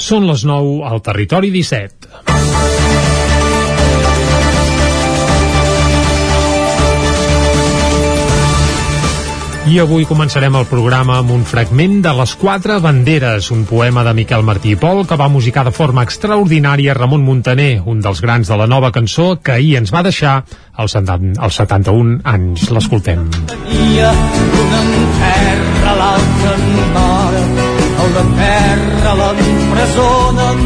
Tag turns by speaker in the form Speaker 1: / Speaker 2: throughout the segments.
Speaker 1: Són les 9 al Territori 17. I avui començarem el programa amb un fragment de Les Quatre Banderes, un poema de Miquel Martí i Pol que va musicar de forma extraordinària Ramon Muntaner, un dels grans de la nova cançó que ahir ens va deixar als, als 71 anys. L'escoltem.
Speaker 2: Un en terra, l'altre en el de terra l'empresonen,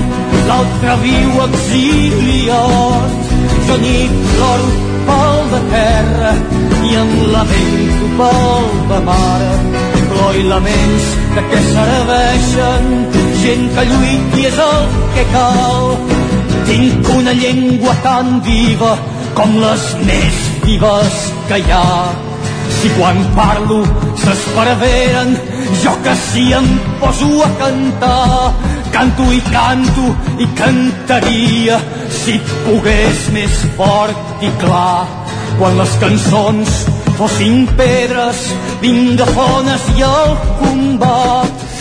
Speaker 2: l'altre viu exiliat. Jo nit ploro pel de terra i em lamento pel de mare. Plor i laments de què serveixen gent que lluiti és el que cal. Tinc una llengua tan viva com les més vives que hi ha. Si quan parlo s'esparaveren, jo que sí em poso a cantar. Canto i canto i cantaria si pogués més fort i clar. Quan les cançons fossin pedres, vinga fones i el combat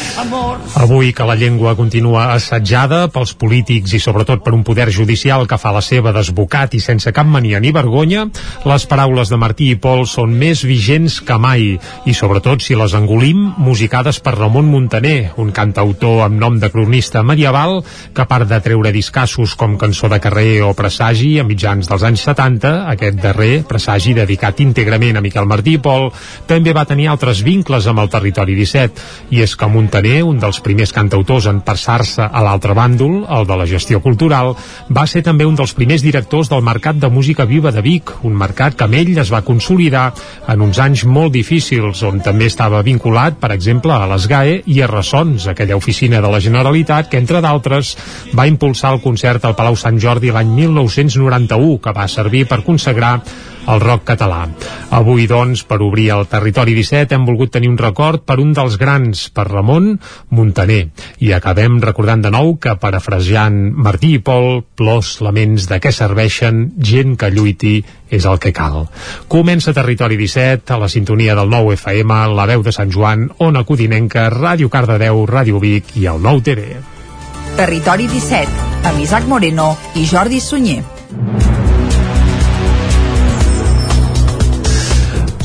Speaker 1: Avui que la llengua continua assetjada pels polítics i sobretot per un poder judicial que fa la seva desbocat i sense cap mania ni vergonya, les paraules de Martí i Pol són més vigents que mai. I sobretot si les engolim musicades per Ramon Muntaner, un cantautor amb nom de cronista medieval que a part de treure discassos com Cançó de carrer o Presagi a mitjans dels anys 70, aquest darrer, Presagi dedicat íntegrament a Miquel Martí i Pol, també va tenir altres vincles amb el territori 17 i és que Muntaner Montaner, un dels primers cantautors en passar-se a l'altre bàndol, el de la gestió cultural, va ser també un dels primers directors del Mercat de Música Viva de Vic, un mercat que amb ell es va consolidar en uns anys molt difícils, on també estava vinculat, per exemple, a les GAE i a Ressons, aquella oficina de la Generalitat que, entre d'altres, va impulsar el concert al Palau Sant Jordi l'any 1991, que va servir per consagrar el rock català. Avui, doncs, per obrir el territori 17, hem volgut tenir un record per un dels grans, per Ramon Muntaner. I acabem recordant de nou que, parafrasejant Martí i Pol, plors laments de què serveixen gent que lluiti és el que cal. Comença Territori 17 a la sintonia del nou FM, la veu de Sant Joan, Ona Codinenca, Ràdio Cardedeu, Ràdio Vic i el nou TV.
Speaker 3: Territori 17, amb Isaac Moreno i Jordi Sunyer.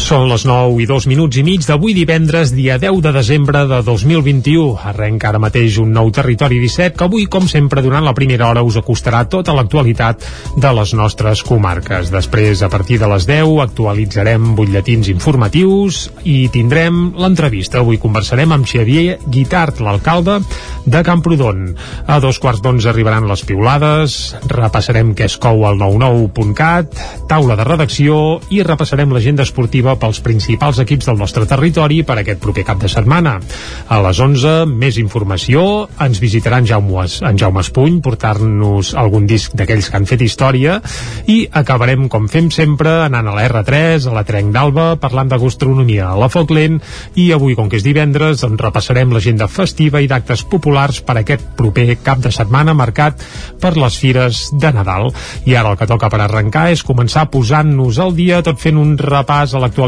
Speaker 1: Són les 9 i dos minuts i mig d'avui divendres, dia 10 de desembre de 2021. Arrenca ara mateix un nou Territori 17 que avui, com sempre, durant la primera hora us acostarà tota l'actualitat de les nostres comarques. Després, a partir de les 10, actualitzarem butlletins informatius i tindrem l'entrevista. Avui conversarem amb Xavier Guitart, l'alcalde de Camprodon. A dos quarts d'onze arribaran les piulades, repassarem què es cou al 99.cat, taula de redacció i repassarem l'agenda esportiva pels principals equips del nostre territori per aquest proper cap de setmana. A les 11, més informació, ens visitarà en Jaume, en Jaume Espuny, portar-nos algun disc d'aquells que han fet història i acabarem, com fem sempre, anant a la R3, a la Trenc d'Alba, parlant de gastronomia a la Foc Lent i avui, com que és divendres, en repassarem l'agenda festiva i d'actes populars per aquest proper cap de setmana marcat per les fires de Nadal. I ara el que toca per arrencar és començar posant-nos al dia tot fent un repàs a l'actualitat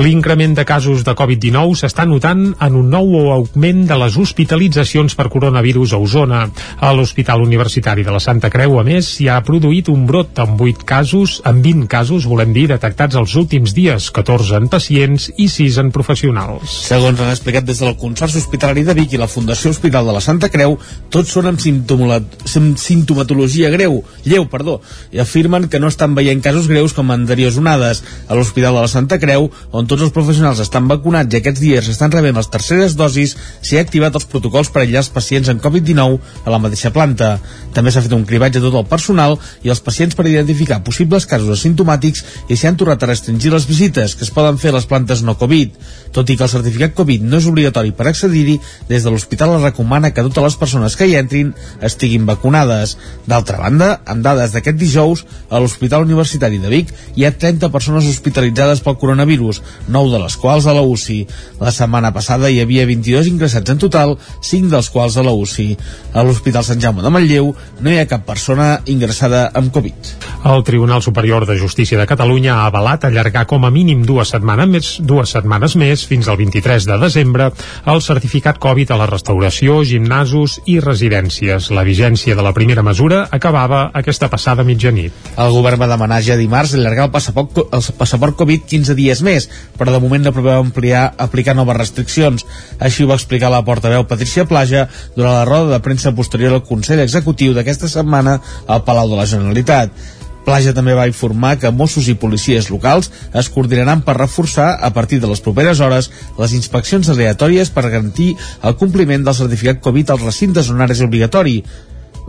Speaker 1: L'increment de casos de Covid-19 s'està notant en un nou augment de les hospitalitzacions per coronavirus a Osona. A l'Hospital Universitari de la Santa Creu, a més, s'hi ha produït un brot amb 8 casos, amb 20 casos, volem dir, detectats els últims dies, 14 en pacients i 6 en professionals.
Speaker 4: Segons han explicat des del Consorci Hospitalari de Vic i la Fundació Hospital de la Santa Creu, tots són amb simptomatologia greu, lleu, perdó, i afirmen que no estan veient casos greus com anteriors onades. A l'Hospital de la Santa Creu, on tots els professionals estan vacunats i aquests dies estan rebent les terceres dosis, s'hi ha activat els protocols per aïllar els pacients amb Covid-19 a la mateixa planta. També s'ha fet un cribatge a tot el personal i els pacients per identificar possibles casos asimptomàtics i s'hi han tornat a restringir les visites que es poden fer a les plantes no Covid. Tot i que el certificat Covid no és obligatori per accedir-hi, des de l'hospital es recomana que totes les persones que hi entrin estiguin vacunades. D'altra banda, amb dades d'aquest dijous, a l'Hospital Universitari de Vic hi ha 30 persones hospitalitzades pel coronavirus, 9 de les quals a la UCI. La setmana passada hi havia 22 ingressats en total, 5 dels quals a la UCI. A l'Hospital Sant Jaume de Manlleu no hi ha cap persona ingressada amb Covid.
Speaker 1: El Tribunal Superior de Justícia de Catalunya ha avalat allargar com a mínim dues setmanes més, dues setmanes més fins al 23 de desembre el certificat Covid a la restauració, gimnasos i residències. La vigència de la primera mesura acabava aquesta passada mitjanit.
Speaker 4: El govern va demanar ja dimarts allargar el passaport, el passaport Covid 15 dies més, però de moment no preveu ampliar, aplicar noves restriccions. Així ho va explicar la portaveu Patricia Plaja durant la roda de premsa posterior al Consell Executiu d'aquesta setmana al Palau de la Generalitat. Plaja també va informar que Mossos i policies locals es coordinaran per reforçar, a partir de les properes hores, les inspeccions aleatòries per garantir el compliment del certificat Covid als recintes on és obligatori.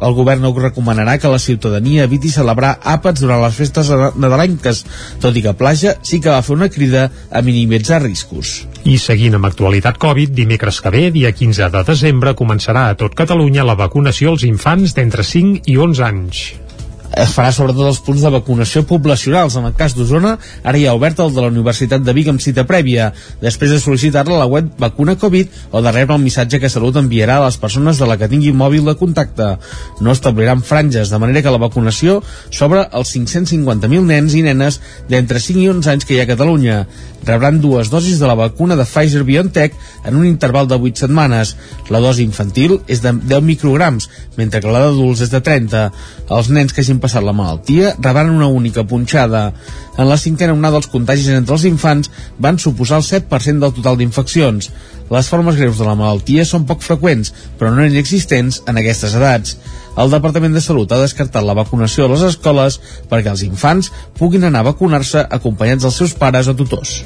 Speaker 4: El govern no recomanarà que la ciutadania eviti celebrar àpats durant les festes nadalenques, tot i que Plaja sí que va fer una crida a minimitzar riscos.
Speaker 1: I seguint amb actualitat Covid, dimecres que ve, dia 15 de desembre, començarà a tot Catalunya la vacunació als infants d'entre 5 i 11 anys
Speaker 4: es farà sobretot els punts de vacunació poblacionals. En el cas d'Osona, ara hi ha obert el de la Universitat de Vic amb cita prèvia, després de sol·licitar-la a la web Vacuna Covid o de rebre el missatge que Salut enviarà a les persones de la que tingui mòbil de contacte. No establiran franges, de manera que la vacunació s'obre als 550.000 nens i nenes d'entre 5 i 11 anys que hi ha a Catalunya. Rebran dues dosis de la vacuna de Pfizer-BioNTech en un interval de 8 setmanes. La dosi infantil és de 10 micrograms, mentre que la d'adults és de 30. Els nens que hagin passat la malaltia rebran una única punxada. En la cinquena onada els contagis entre els infants van suposar el 7% del total d'infeccions. Les formes greus de la malaltia són poc freqüents, però no inexistents en aquestes edats. El Departament de Salut ha descartat la vacunació a les escoles perquè els infants puguin anar a vacunar-se acompanyats dels seus pares o tutors.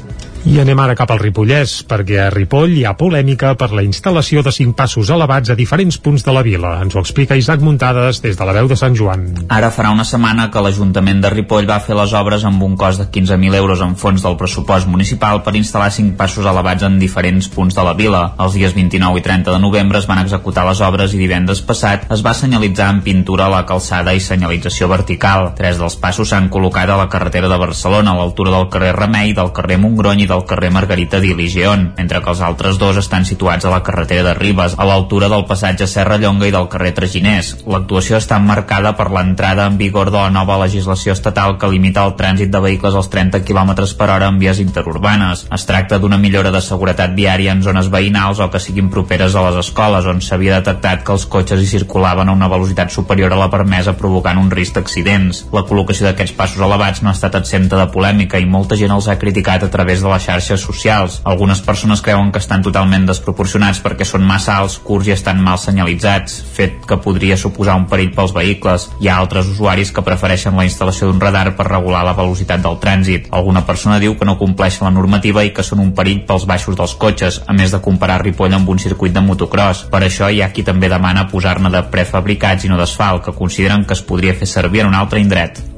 Speaker 1: I anem ara cap al Ripollès, perquè a Ripoll hi ha polèmica per la instal·lació de cinc passos elevats a diferents punts de la vila. Ens ho explica Isaac Muntades des de la veu de Sant Joan.
Speaker 5: Ara farà una setmana que l'Ajuntament de Ripoll va fer les obres amb un cost de 15.000 euros en fons del pressupost municipal per instal·lar cinc passos elevats en diferents punts de la vila. Els dies 29 i 30 de novembre es van executar les obres i divendres passat es va senyalitzar en pintura la calçada i senyalització vertical. Tres dels passos s'han col·locat a la carretera de Barcelona, a l'altura del carrer Remei, del carrer Montgrony i del carrer Margarita d'Iligeon, mentre que els altres dos estan situats a la carretera de Ribes, a l'altura del passatge Serra Llonga i del carrer Traginers. L'actuació està marcada per l'entrada en vigor de la nova legislació estatal que limita el trànsit de vehicles als 30 km per hora en vies interurbanes. Es tracta d'una millora de seguretat viària en zones veïnals o que siguin properes a les escoles, on s'havia detectat que els cotxes hi circulaven a una velocitat superior a la permesa provocant un risc d'accidents. La col·locació d'aquests passos elevats no ha estat exempta de polèmica i molta gent els ha criticat a través de la xarxes socials. Algunes persones creuen que estan totalment desproporcionats perquè són massa alts, curts i estan mal senyalitzats, fet que podria suposar un perill pels vehicles. Hi ha altres usuaris que prefereixen la instal·lació d'un radar per regular la velocitat del trànsit. Alguna persona diu que no compleixen la normativa i que són un perill pels baixos dels cotxes, a més de comparar Ripoll amb un circuit de motocross. Per això hi ha qui també demana posar-ne de prefabricats i no d'asfalt, que consideren que es podria fer servir en un altre indret.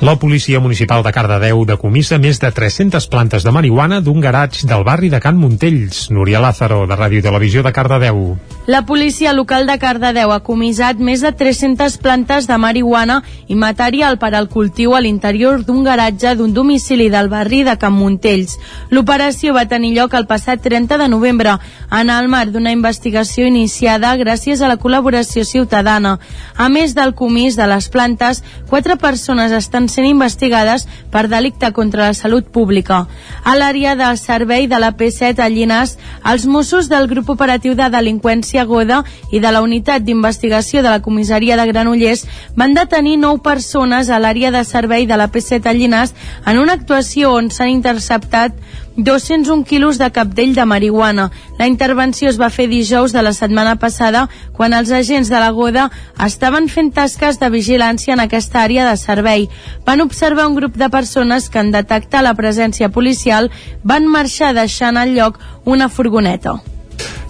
Speaker 1: La policia municipal de Cardedeu decomissa més de 300 plantes de marihuana d'un garatge del barri de Can Montells. Núria Lázaro, de Ràdio i Televisió de Cardedeu.
Speaker 6: La policia local de Cardedeu ha comissat més de 300 plantes de marihuana i material per al cultiu a l'interior d'un garatge d'un domicili del barri de Can Montells. L'operació va tenir lloc el passat 30 de novembre en el marc d'una investigació iniciada gràcies a la col·laboració ciutadana. A més del comís de les plantes, quatre persones estan sent investigades per delicte contra la salut pública. A l'àrea de servei de la P7 a Llinars, els Mossos del grup operatiu de delinqüència Goda i de la unitat d'investigació de la comissaria de Granollers van detenir nou persones a l'àrea de servei de la P7 a Llinars en una actuació on s'han interceptat 201 quilos de capdell de marihuana. La intervenció es va fer dijous de la setmana passada quan els agents de la Goda estaven fent tasques de vigilància en aquesta àrea de servei. Van observar un grup de persones que en detectar la presència policial van marxar deixant al lloc una furgoneta.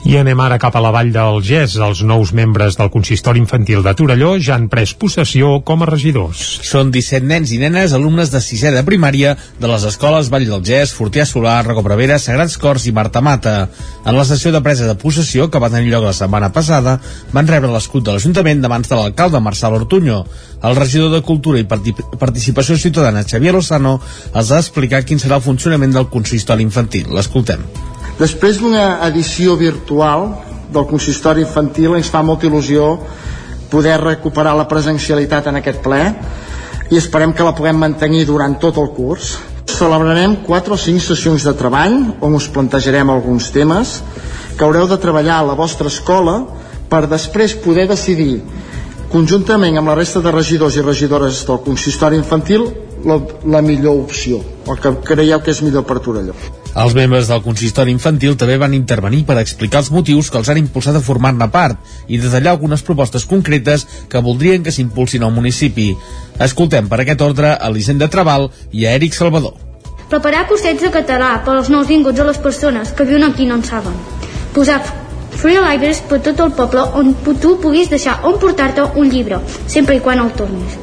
Speaker 1: I anem ara cap a la vall del Gès. Els nous membres del consistori infantil de Torelló ja han pres possessió com a regidors.
Speaker 4: Són 17 nens i nenes, alumnes de sisè de primària de les escoles Vall del Gès, Fortià Solar, Recobrevera, Sagrats Cors i Marta Mata. En la sessió de presa de possessió que va tenir lloc la setmana passada, van rebre l'escut de l'Ajuntament davant de l'alcalde Marçal Ortuño. El regidor de Cultura i Participació Ciutadana, Xavier Lozano, els ha explicat quin serà el funcionament del consistori infantil. L'escoltem.
Speaker 7: Després d'una edició virtual del consistori infantil ens fa molta il·lusió poder recuperar la presencialitat en aquest ple i esperem que la puguem mantenir durant tot el curs. Celebrarem 4 o 5 sessions de treball on us plantejarem alguns temes que haureu de treballar a la vostra escola per després poder decidir conjuntament amb la resta de regidors i regidores del consistori infantil la, la millor opció, el que creieu que és millor per Torelló.
Speaker 4: Els membres del consistori infantil també van intervenir per explicar els motius que els han impulsat a formar-ne part i detallar algunes propostes concretes que voldrien que s'impulsin al municipi. Escoltem per aquest ordre a l'Hisenda Trabal i a Eric Salvador.
Speaker 8: Preparar cursets de català per als nous vinguts a les persones que viuen aquí no en saben. Posar free libraries per tot el poble on tu puguis deixar on portar-te un llibre, sempre i quan el tornis.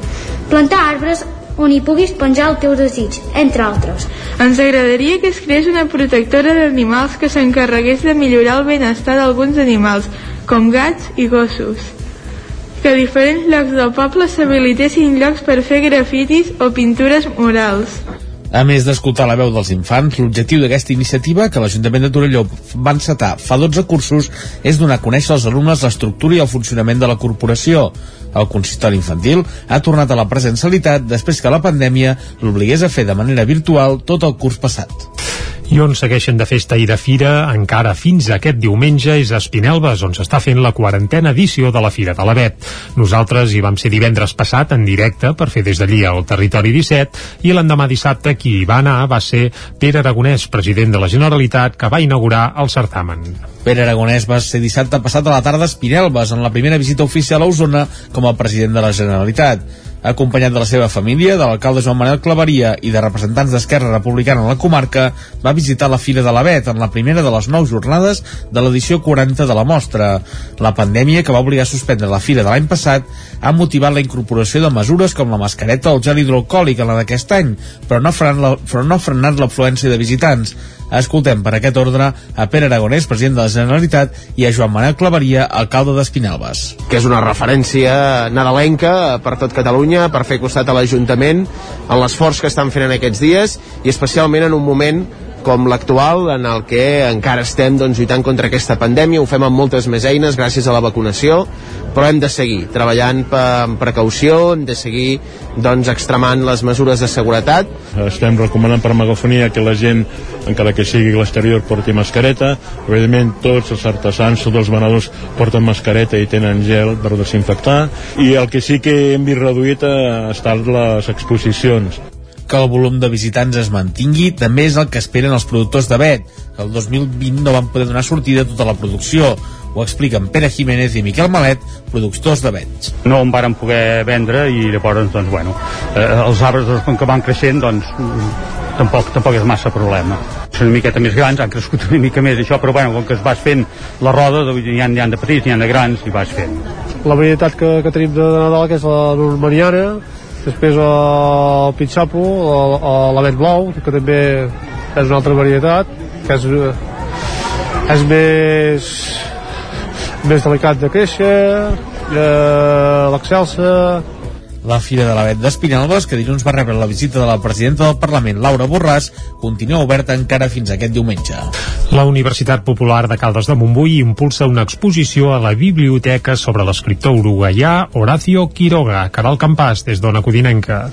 Speaker 8: Plantar arbres on hi puguis penjar el teu desig, entre altres.
Speaker 9: Ens agradaria que es creés una protectora d'animals que s'encarregués de millorar el benestar d'alguns animals, com gats i gossos. Que a diferents llocs del poble s'habilitessin llocs per fer grafitis o pintures murals.
Speaker 4: A més d'escoltar la veu dels infants, l'objectiu d'aquesta iniciativa, que l'Ajuntament de Torelló va encetar fa 12 cursos, és donar a conèixer als alumnes l'estructura i el funcionament de la corporació. El consistori infantil ha tornat a la presencialitat després que la pandèmia l'obligués a fer de manera virtual tot el curs passat
Speaker 1: i on segueixen de festa i de fira encara fins aquest diumenge és a Espinelves, on s'està fent la quarantena edició de la Fira de l'Avet. Nosaltres hi vam ser divendres passat en directe per fer des d'allí el Territori 17 i l'endemà dissabte qui hi va anar va ser Pere Aragonès, president de la Generalitat, que va inaugurar el certamen.
Speaker 4: Pere Aragonès va ser dissabte passat a la tarda a Espinelves en la primera visita oficial a Osona com a president de la Generalitat acompanyat de la seva família, de l'alcalde Joan Manuel Claveria i de representants d'Esquerra Republicana a la comarca, va visitar la Fira de l'Avet en la primera de les nou jornades de l'edició 40 de la mostra. La pandèmia, que va obligar a suspendre la Fira de l'any passat, ha motivat la incorporació de mesures com la mascareta o el gel hidroalcohòlic en la d'aquest any, però no ha frenat l'afluència de visitants. Escoltem per aquest ordre a Pere Aragonès, president de la Generalitat, i a Joan Manuel Claveria, alcalde d'Espinelves.
Speaker 10: Que és una referència nadalenca per tot Catalunya, per fer costat a l'Ajuntament en l'esforç que estan fent en aquests dies i especialment en un moment com l'actual en el que encara estem doncs, lluitant contra aquesta pandèmia, ho fem amb moltes més eines gràcies a la vacunació, però hem de seguir treballant amb precaució, hem de seguir doncs, extremant les mesures de seguretat.
Speaker 11: Estem recomanant per megafonia que la gent, encara que sigui a l'exterior, porti mascareta. Evidentment, tots els artesans, tots els venedors porten mascareta i tenen gel per desinfectar. I el que sí que hem vist reduït ha eh, estat les exposicions
Speaker 4: que el volum de visitants es mantingui també és el que esperen els productors de Bet, que el 2020 no van poder donar sortida a tota la producció. Ho expliquen Pere Jiménez i Miquel Malet, productors de Bet.
Speaker 12: No en varen poder vendre i llavors, doncs, bueno, eh, els arbres doncs, com que van creixent, doncs, tampoc, tampoc és massa problema. Són una miqueta més grans, han crescut una mica més això, però bueno, com que es vas fent la roda, hi ha, hi ha de petits, hi ha de grans, i vas fent.
Speaker 13: La varietat que, que tenim de Nadal, que és la normaniana, després el pitxapo, l'avent blau, que també és una altra varietat, que és, és més, més delicat de créixer, eh, l'excelsa,
Speaker 4: la Fira de l'Avet d'Espinelves, que dilluns va rebre la visita de la presidenta del Parlament, Laura Borràs, continua oberta encara fins aquest diumenge.
Speaker 1: La Universitat Popular de Caldes de Montbui impulsa una exposició a la biblioteca sobre l'escriptor uruguaià Horacio Quiroga. Caral Campàs, des d'Ona Codinenca.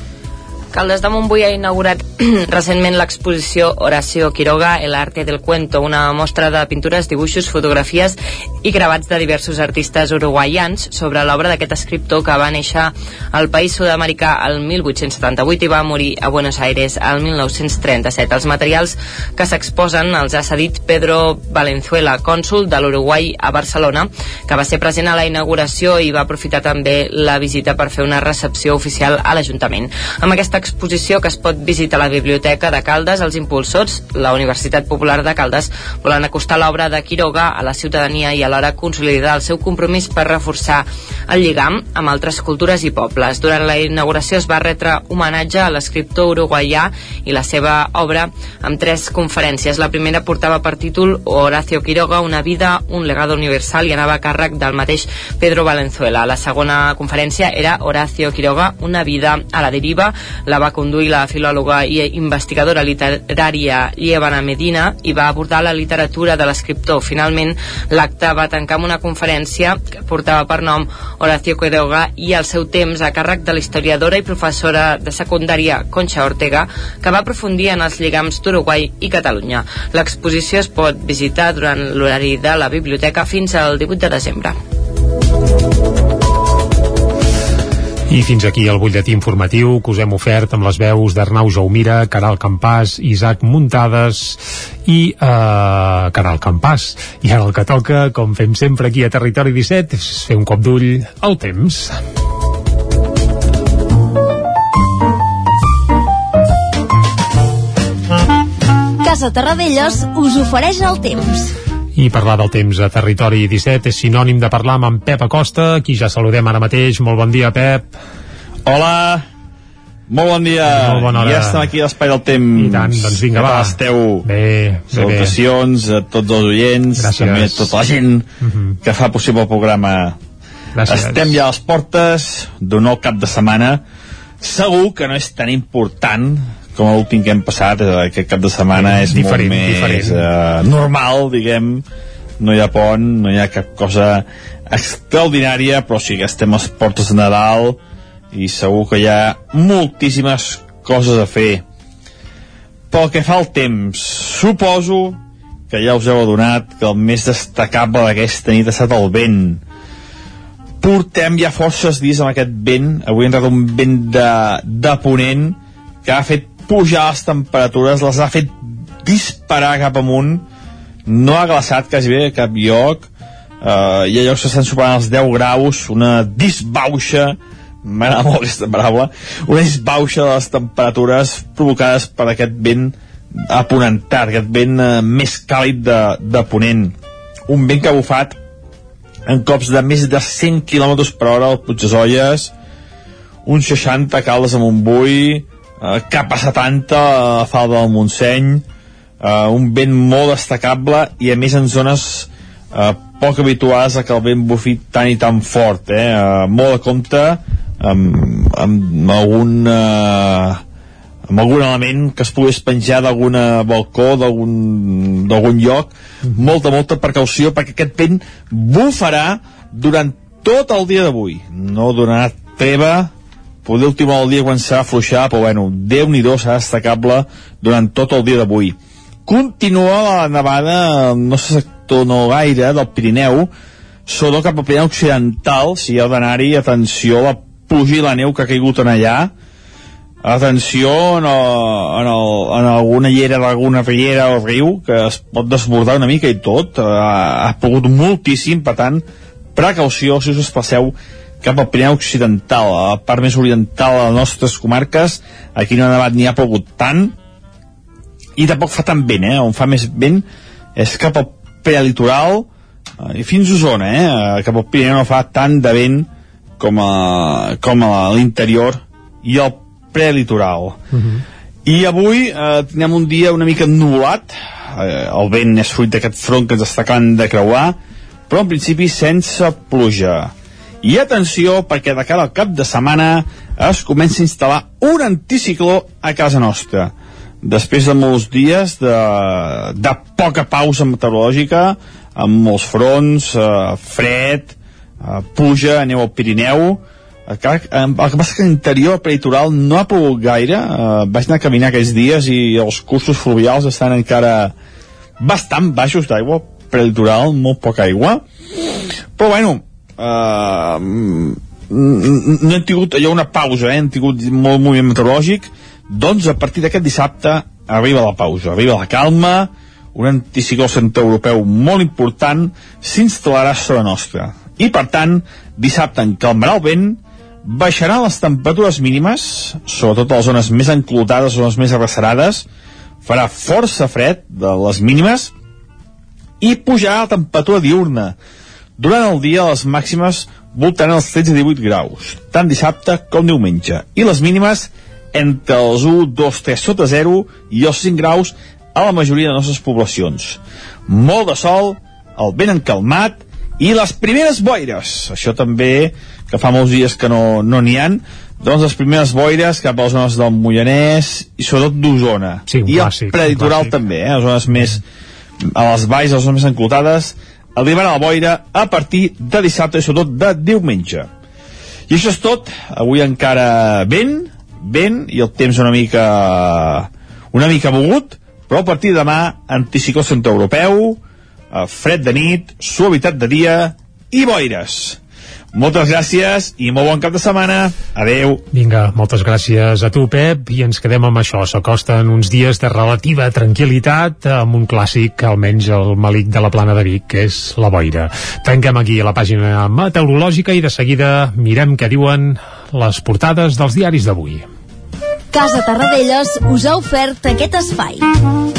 Speaker 14: Caldes de Montbui ha inaugurat recentment l'exposició Horacio Quiroga, El arte del cuento, una mostra de pintures, dibuixos, fotografies i gravats de diversos artistes uruguaians sobre l'obra d'aquest escriptor que va néixer al país sud-americà el 1878 i va morir a Buenos Aires el 1937. Els materials que s'exposen els ha cedit Pedro Valenzuela, cònsul de l'Uruguai a Barcelona, que va ser present a la inauguració i va aprofitar també la visita per fer una recepció oficial a l'Ajuntament. Amb aquesta exposició que es pot visitar a la Biblioteca de Caldes, els impulsors, la Universitat Popular de Caldes, volen acostar l'obra de Quiroga a la ciutadania i alhora consolidar el seu compromís per reforçar el lligam amb altres cultures i pobles. Durant la inauguració es va retre homenatge a l'escriptor uruguaià i la seva obra amb tres conferències. La primera portava per títol Horacio Quiroga, una vida, un legado universal i anava a càrrec del mateix Pedro Valenzuela. La segona conferència era Horacio Quiroga, una vida a la deriva. La va conduir la filòloga i investigadora literària Llevana Medina i va abordar la literatura de l'escriptor. Finalment, l'acte va tancar amb una conferència que portava per nom Horacio Quiroga i el seu temps a càrrec de l'historiadora i professora de secundària Concha Ortega, que va aprofundir en els lligams d'Uruguai i Catalunya. L'exposició es pot visitar durant l'horari de la biblioteca fins al 18 de desembre.
Speaker 1: I fins aquí el butlletí informatiu que us hem ofert amb les veus d'Arnau Jaumira, Caral Campàs, Isaac Muntades i uh, Caral Campàs. I ara el que toca, com fem sempre aquí a Territori 17, és fer un cop d'ull al temps.
Speaker 15: Casa Terradellos us ofereix el temps.
Speaker 1: I parlar del temps a Territori 17 és sinònim de parlar amb en Pep Acosta, qui ja saludem ara mateix. Molt bon dia, Pep.
Speaker 16: Hola, molt bon dia.
Speaker 1: Molt bona hora.
Speaker 16: Ja estem aquí a l'Espai del Temps.
Speaker 1: I tant, doncs vinga, va.
Speaker 16: esteu?
Speaker 1: Bé, bé,
Speaker 16: Salutacions a tots els oients,
Speaker 1: Gràcies.
Speaker 16: també a tota la gent
Speaker 1: Mhm.
Speaker 16: que fa possible el programa.
Speaker 1: Gràcies.
Speaker 16: Estem ja a les portes d'un nou cap de setmana. Segur que no és tan important com l'últim que hem passat, eh, aquest cap de setmana és
Speaker 1: Diferent,
Speaker 16: molt més
Speaker 1: diferent.
Speaker 16: eh, normal, diguem, no hi ha pont, no hi ha cap cosa extraordinària, però sí que estem a les portes de Nadal i segur que hi ha moltíssimes coses a fer. Pel que fa al temps, suposo que ja us heu adonat que el més destacable d'aquesta nit ha estat el vent. Portem ja forces dies amb aquest vent, avui ha entrat un vent de, de ponent que ha fet pujar les temperatures, les ha fet disparar cap amunt, no ha glaçat quasi bé a cap lloc, uh, hi ha llocs que estan superant els 10 graus, una disbauxa, m'agrada molt aquesta paraula, una disbauxa de les temperatures provocades per aquest vent aponentat, aquest vent uh, més càlid de, de ponent. Un vent que ha bufat en cops de més de 100 km per hora al Puigdesolles, uns 60 a Caldes a Montbui, eh, cap a 70 a Falda del Montseny, eh, un vent molt destacable i a més en zones eh, poc habituades a que el vent bufi tan i tan fort, eh? eh molt de compte amb, amb algun eh, amb algun element que es pogués penjar d'algun balcó d'algun d'algun lloc. Molta, molta precaució perquè aquest vent bufarà durant tot el dia d'avui. No donarà treva poder últimar el dia començar a afluixar però bueno, Déu-n'hi-do serà destacable durant tot el dia d'avui. Continua la nevada al nostre sector no gaire del Pirineu sobretot cap al Pirineu Occidental. Si heu d'anar-hi, atenció a la pluja i la neu que ha caigut en allà. Atenció en, el, en, el, en alguna llera d'alguna riera o riu que es pot desbordar una mica i tot. Ha, ha plogut moltíssim per tant precaució si us desplaceu cap al Pirineu Occidental a la part més oriental de les nostres comarques aquí no ha nevat ni ha plogut tant i tampoc fa tan vent, eh? on fa més vent és cap al prelitoral eh, i fins a Osona, eh? cap al Pirineu no fa tant de vent com a, com a l'interior i al prelitoral. I avui eh, tenim un dia una mica ennubulat, eh, el vent és fruit d'aquest front que ens està acabant de creuar, però en principi sense pluja. I atenció, perquè de cara al cap de setmana es comença a instal·lar un anticicló a casa nostra. Després de molts dies de, de poca pausa meteorològica, amb molts fronts, eh, fred, eh, pluja, neu al Pirineu, el que, el que passa que l'interior peritoral no ha plogut gaire eh, vaig anar a caminar aquests dies i els cursos fluvials estan encara bastant baixos d'aigua peritoral, molt poca aigua però bueno eh, no hem tingut allò una pausa, eh? hem tingut molt moviment meteorològic doncs a partir d'aquest dissabte arriba la pausa, arriba la calma un anticicló centroeuropeu molt important s'instal·larà sobre nostra i per tant dissabte en calmarà el vent baixaran les temperatures mínimes, sobretot a les zones més enclotades, zones més arrecerades, farà força fred de les mínimes, i pujarà la temperatura diurna. Durant el dia les màximes voltaran els 13 i 18 graus, tant dissabte com diumenge, i les mínimes entre els 1, 2, 3 sota 0 i els 5 graus a la majoria de les nostres poblacions. Molt de sol, el vent encalmat i les primeres boires. Això també, que fa molts dies que no n'hi no han, doncs les primeres boires cap a les zones del Moianès i sobretot d'Osona.
Speaker 1: Sí,
Speaker 16: I
Speaker 1: clàssic,
Speaker 16: el preditoral també, eh? les zones més a les valls, a les zones més enclotades, arribarà la boira a partir de dissabte i sobretot de diumenge. I això és tot. Avui encara vent, vent i el temps una mica una mica mogut, però a partir de demà anticicló centroeuropeu, eh, fred de nit, suavitat de dia i boires. Moltes gràcies i molt bon cap de setmana. Adeu.
Speaker 1: Vinga, moltes gràcies a tu, Pep, i ens quedem amb això. S'acosten uns dies de relativa tranquil·litat amb un clàssic, almenys el malic de la plana de Vic, que és la boira. Tanquem aquí la pàgina meteorològica i de seguida mirem què diuen les portades dels diaris d'avui.
Speaker 15: Casa Tarradellas us ha ofert aquest espai.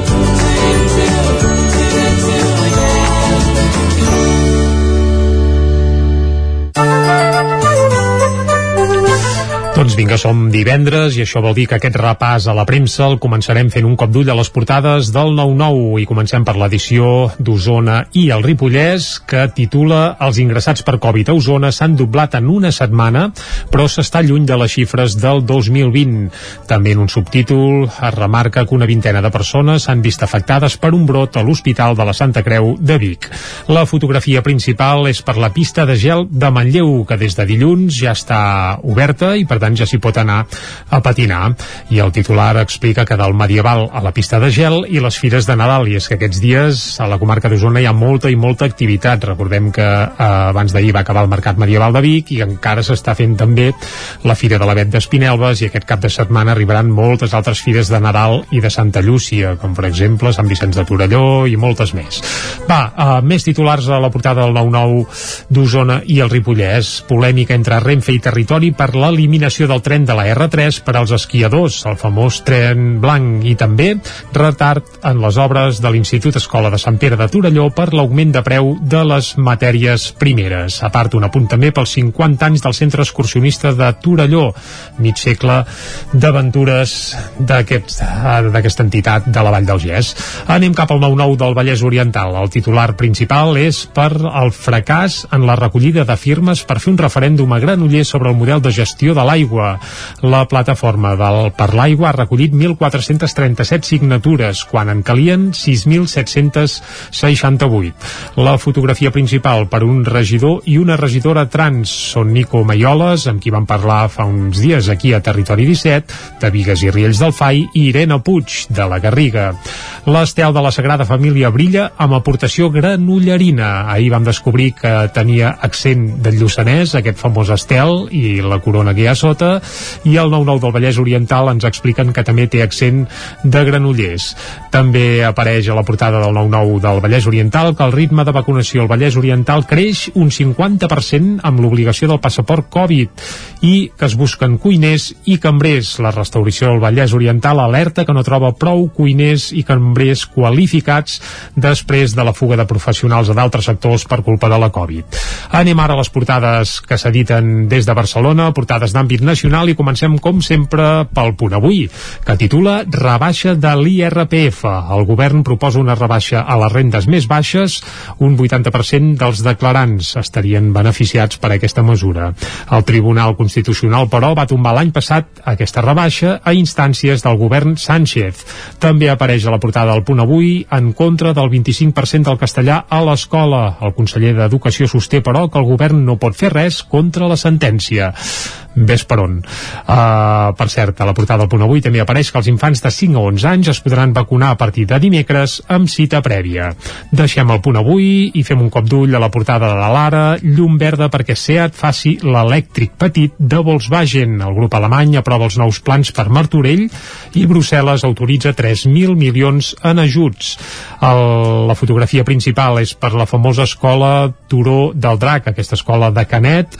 Speaker 1: Doncs vinga, som divendres i això vol dir que aquest repàs a la premsa el començarem fent un cop d'ull a les portades del 9-9 i comencem per l'edició d'Osona i el Ripollès que titula Els ingressats per Covid a Osona s'han doblat en una setmana però s'està lluny de les xifres del 2020. També en un subtítol es remarca que una vintena de persones s'han vist afectades per un brot a l'Hospital de la Santa Creu de Vic. La fotografia principal és per la pista de gel de Manlleu que des de dilluns ja està oberta i per tant ja s'hi pot anar a patinar. I el titular explica que del medieval a la pista de gel i les fires de Nadal, i és que aquests dies a la comarca d'Osona hi ha molta i molta activitat. Recordem que eh, abans d'ahir va acabar el Mercat Medieval de Vic i encara s'està fent també la Fira de l'Avet d'Espinelves i aquest cap de setmana arribaran moltes altres fires de Nadal i de Santa Llúcia, com per exemple Sant Vicenç de Torelló i moltes més. Va, eh, més titulars a la portada del 9-9 d'Osona i el Ripollès. Polèmica entre Renfe i Territori per l'eliminació del tren de la R3 per als esquiadors, el famós tren blanc, i també retard en les obres de l'Institut Escola de Sant Pere de Torelló per l'augment de preu de les matèries primeres. A part, un apunt també pels 50 anys del Centre Excursionista de Torelló, mig segle d'aventures eh, d'aquesta entitat de la Vall del Gès. Anem cap al 9-9 del Vallès Oriental. El titular principal és per el fracàs en la recollida de firmes per fer un referèndum a Granollers sobre el model de gestió de l'aigua. La plataforma del Per l'Aigua ha recollit 1.437 signatures, quan en calien 6.768. La fotografia principal per un regidor i una regidora trans són Nico Maioles, amb qui vam parlar fa uns dies aquí a Territori 17, de Vigues i Riells del Fai, i Irene Puig, de la Garriga. L'estel de la Sagrada Família brilla amb aportació granollerina. Ahir vam descobrir que tenia accent del Lluçanès, aquest famós estel, i la corona que hi ha a sota, i el 9-9 del Vallès Oriental ens expliquen que també té accent de Granollers. També apareix a la portada del 9-9 del Vallès Oriental que el ritme de vacunació al Vallès Oriental creix un 50% amb l'obligació del passaport Covid i que es busquen cuiners i cambrers. La restauració del Vallès Oriental alerta que no troba prou cuiners i cambrers qualificats després de la fuga de professionals a d'altres sectors per culpa de la Covid. Anem ara a les portades que s'editen des de Barcelona, portades d'àmbit nacional i comencem com sempre pel punt avui, que titula Rebaixa de l'IRPF. El govern proposa una rebaixa a les rendes més baixes, un 80% dels declarants estarien beneficiats per aquesta mesura. El Tribunal Constitucional, però, va tombar l'any passat aquesta rebaixa a instàncies del govern Sánchez. També apareix a la portada del punt avui en contra del 25% del castellà a l'escola. El conseller d'Educació sosté, però, que el govern no pot fer res contra la sentència. ves per on. Uh, per cert, a la portada del punt avui també apareix que els infants de 5 a 11 anys es podran vacunar a partir de dimecres amb cita prèvia. Deixem el punt avui i fem un cop d'ull a la portada de l'Ara, llum verda perquè SEAT faci l'elèctric petit de Volkswagen. El grup alemany aprova els nous plans per Martorell i Brussel·les autoritza 3.000 milions en ajuts. El, la fotografia principal és per la famosa escola Turó del Drac, aquesta escola de Canet,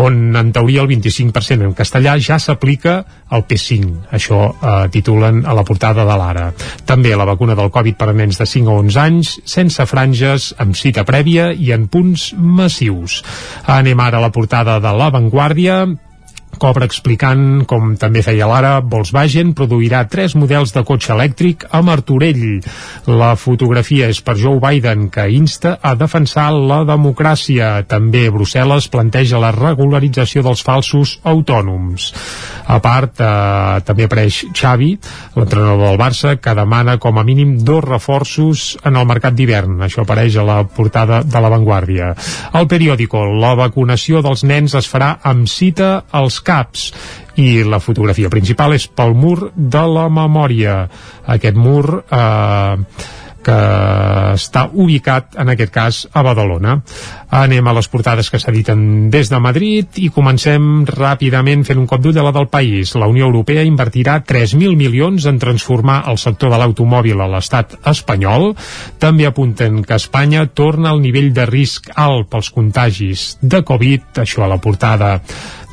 Speaker 1: on en teoria el 25% en castellà ja s'aplica al P5. Això eh, titulen a la portada de l'Ara. També la vacuna del Covid per a nens de 5 a 11 anys, sense franges, amb cita prèvia i en punts massius. Anem ara a la portada de La Vanguardia, Cobra explicant, com també feia l'ara, Volkswagen produirà tres models de cotxe elèctric a Martorell. La fotografia és per Joe Biden, que insta a defensar la democràcia. També Brussel·les planteja la regularització dels falsos autònoms. A part, eh, també apareix Xavi, l'entrenador del Barça, que demana com a mínim dos reforços en el mercat d'hivern. Això apareix a la portada de La Vanguardia. El periòdico, la vacunació dels nens es farà amb cita als CAPs. I la fotografia principal és pel mur de la memòria. Aquest mur eh, que està ubicat en aquest cas a Badalona. Anem a les portades que s'editen des de Madrid i comencem ràpidament fent un cop d'ull a la del país. La Unió Europea invertirà 3.000 milions en transformar el sector de l'automòbil a l'estat espanyol. També apunten que Espanya torna al nivell de risc alt pels contagis de Covid això a la portada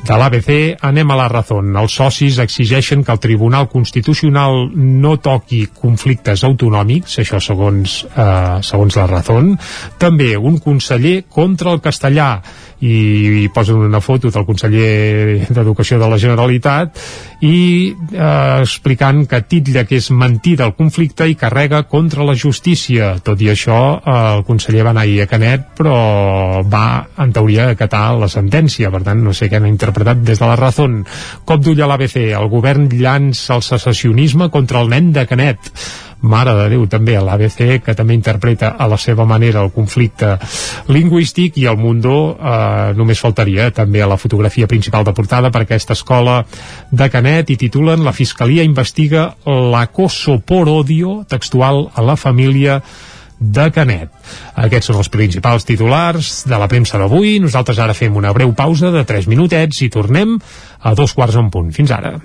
Speaker 1: de l'ABC anem a la raó. Els socis exigeixen que el Tribunal Constitucional no toqui conflictes autonòmics, això segons, eh, segons la raó. També un conseller contra el castellà i, i posen una foto del conseller d'Educació de la Generalitat i eh, explicant que titlla que és mentida el conflicte i carrega contra la justícia. Tot i això, eh, el conseller va anar a Canet, però va, en teoria, acatar la sentència. Per tant, no sé què han interpretat des de la raó. Cop d'ull a l'ABC. El govern llança el secessionisme contra el nen de Canet Mare de Déu també a l'ABC que també interpreta a la seva manera el conflicte lingüístic i el Mundo eh, només faltaria també a la fotografia principal de portada per aquesta escola de Canet i titulen La Fiscalia investiga l'acoso por odio textual a la família de Canet. Aquests són els principals titulars de la premsa d'avui. Nosaltres ara fem una breu pausa de 3 minutets i tornem a dos quarts en punt. Fins ara.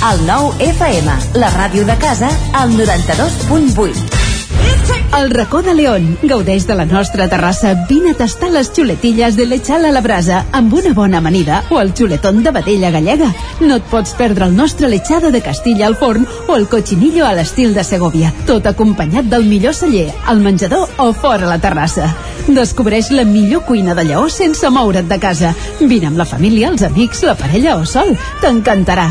Speaker 17: El nou FM, la ràdio de casa, al 92.8. El racó de León. Gaudeix de la nostra terrassa. Vine a tastar les xuletilles de l'Echal a la brasa amb una bona amanida o el xuletón de vedella gallega. No et pots perdre el nostre lechado de Castilla al forn o el cochinillo a l'estil de Segovia. Tot acompanyat del millor celler, al menjador o fora la terrassa. Descobreix la millor cuina de Lleó sense moure't de casa. Vine amb la família, els amics, la parella o sol. T'encantarà.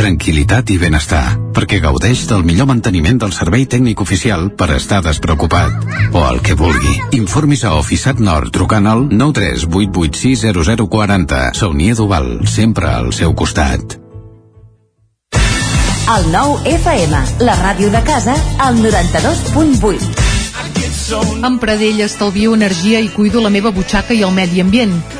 Speaker 18: Tranquilitat i benestar, perquè gaudeix del millor manteniment del servei tècnic oficial per estar despreocupat. O el que vulgui. Informis a Oficiat Nord trucant al 938860040. Saunier Duval, sempre al seu costat.
Speaker 17: El nou FM, la ràdio de casa, al 92.8.
Speaker 19: Amb Pradell estalvio energia i cuido la meva butxaca i el medi ambient.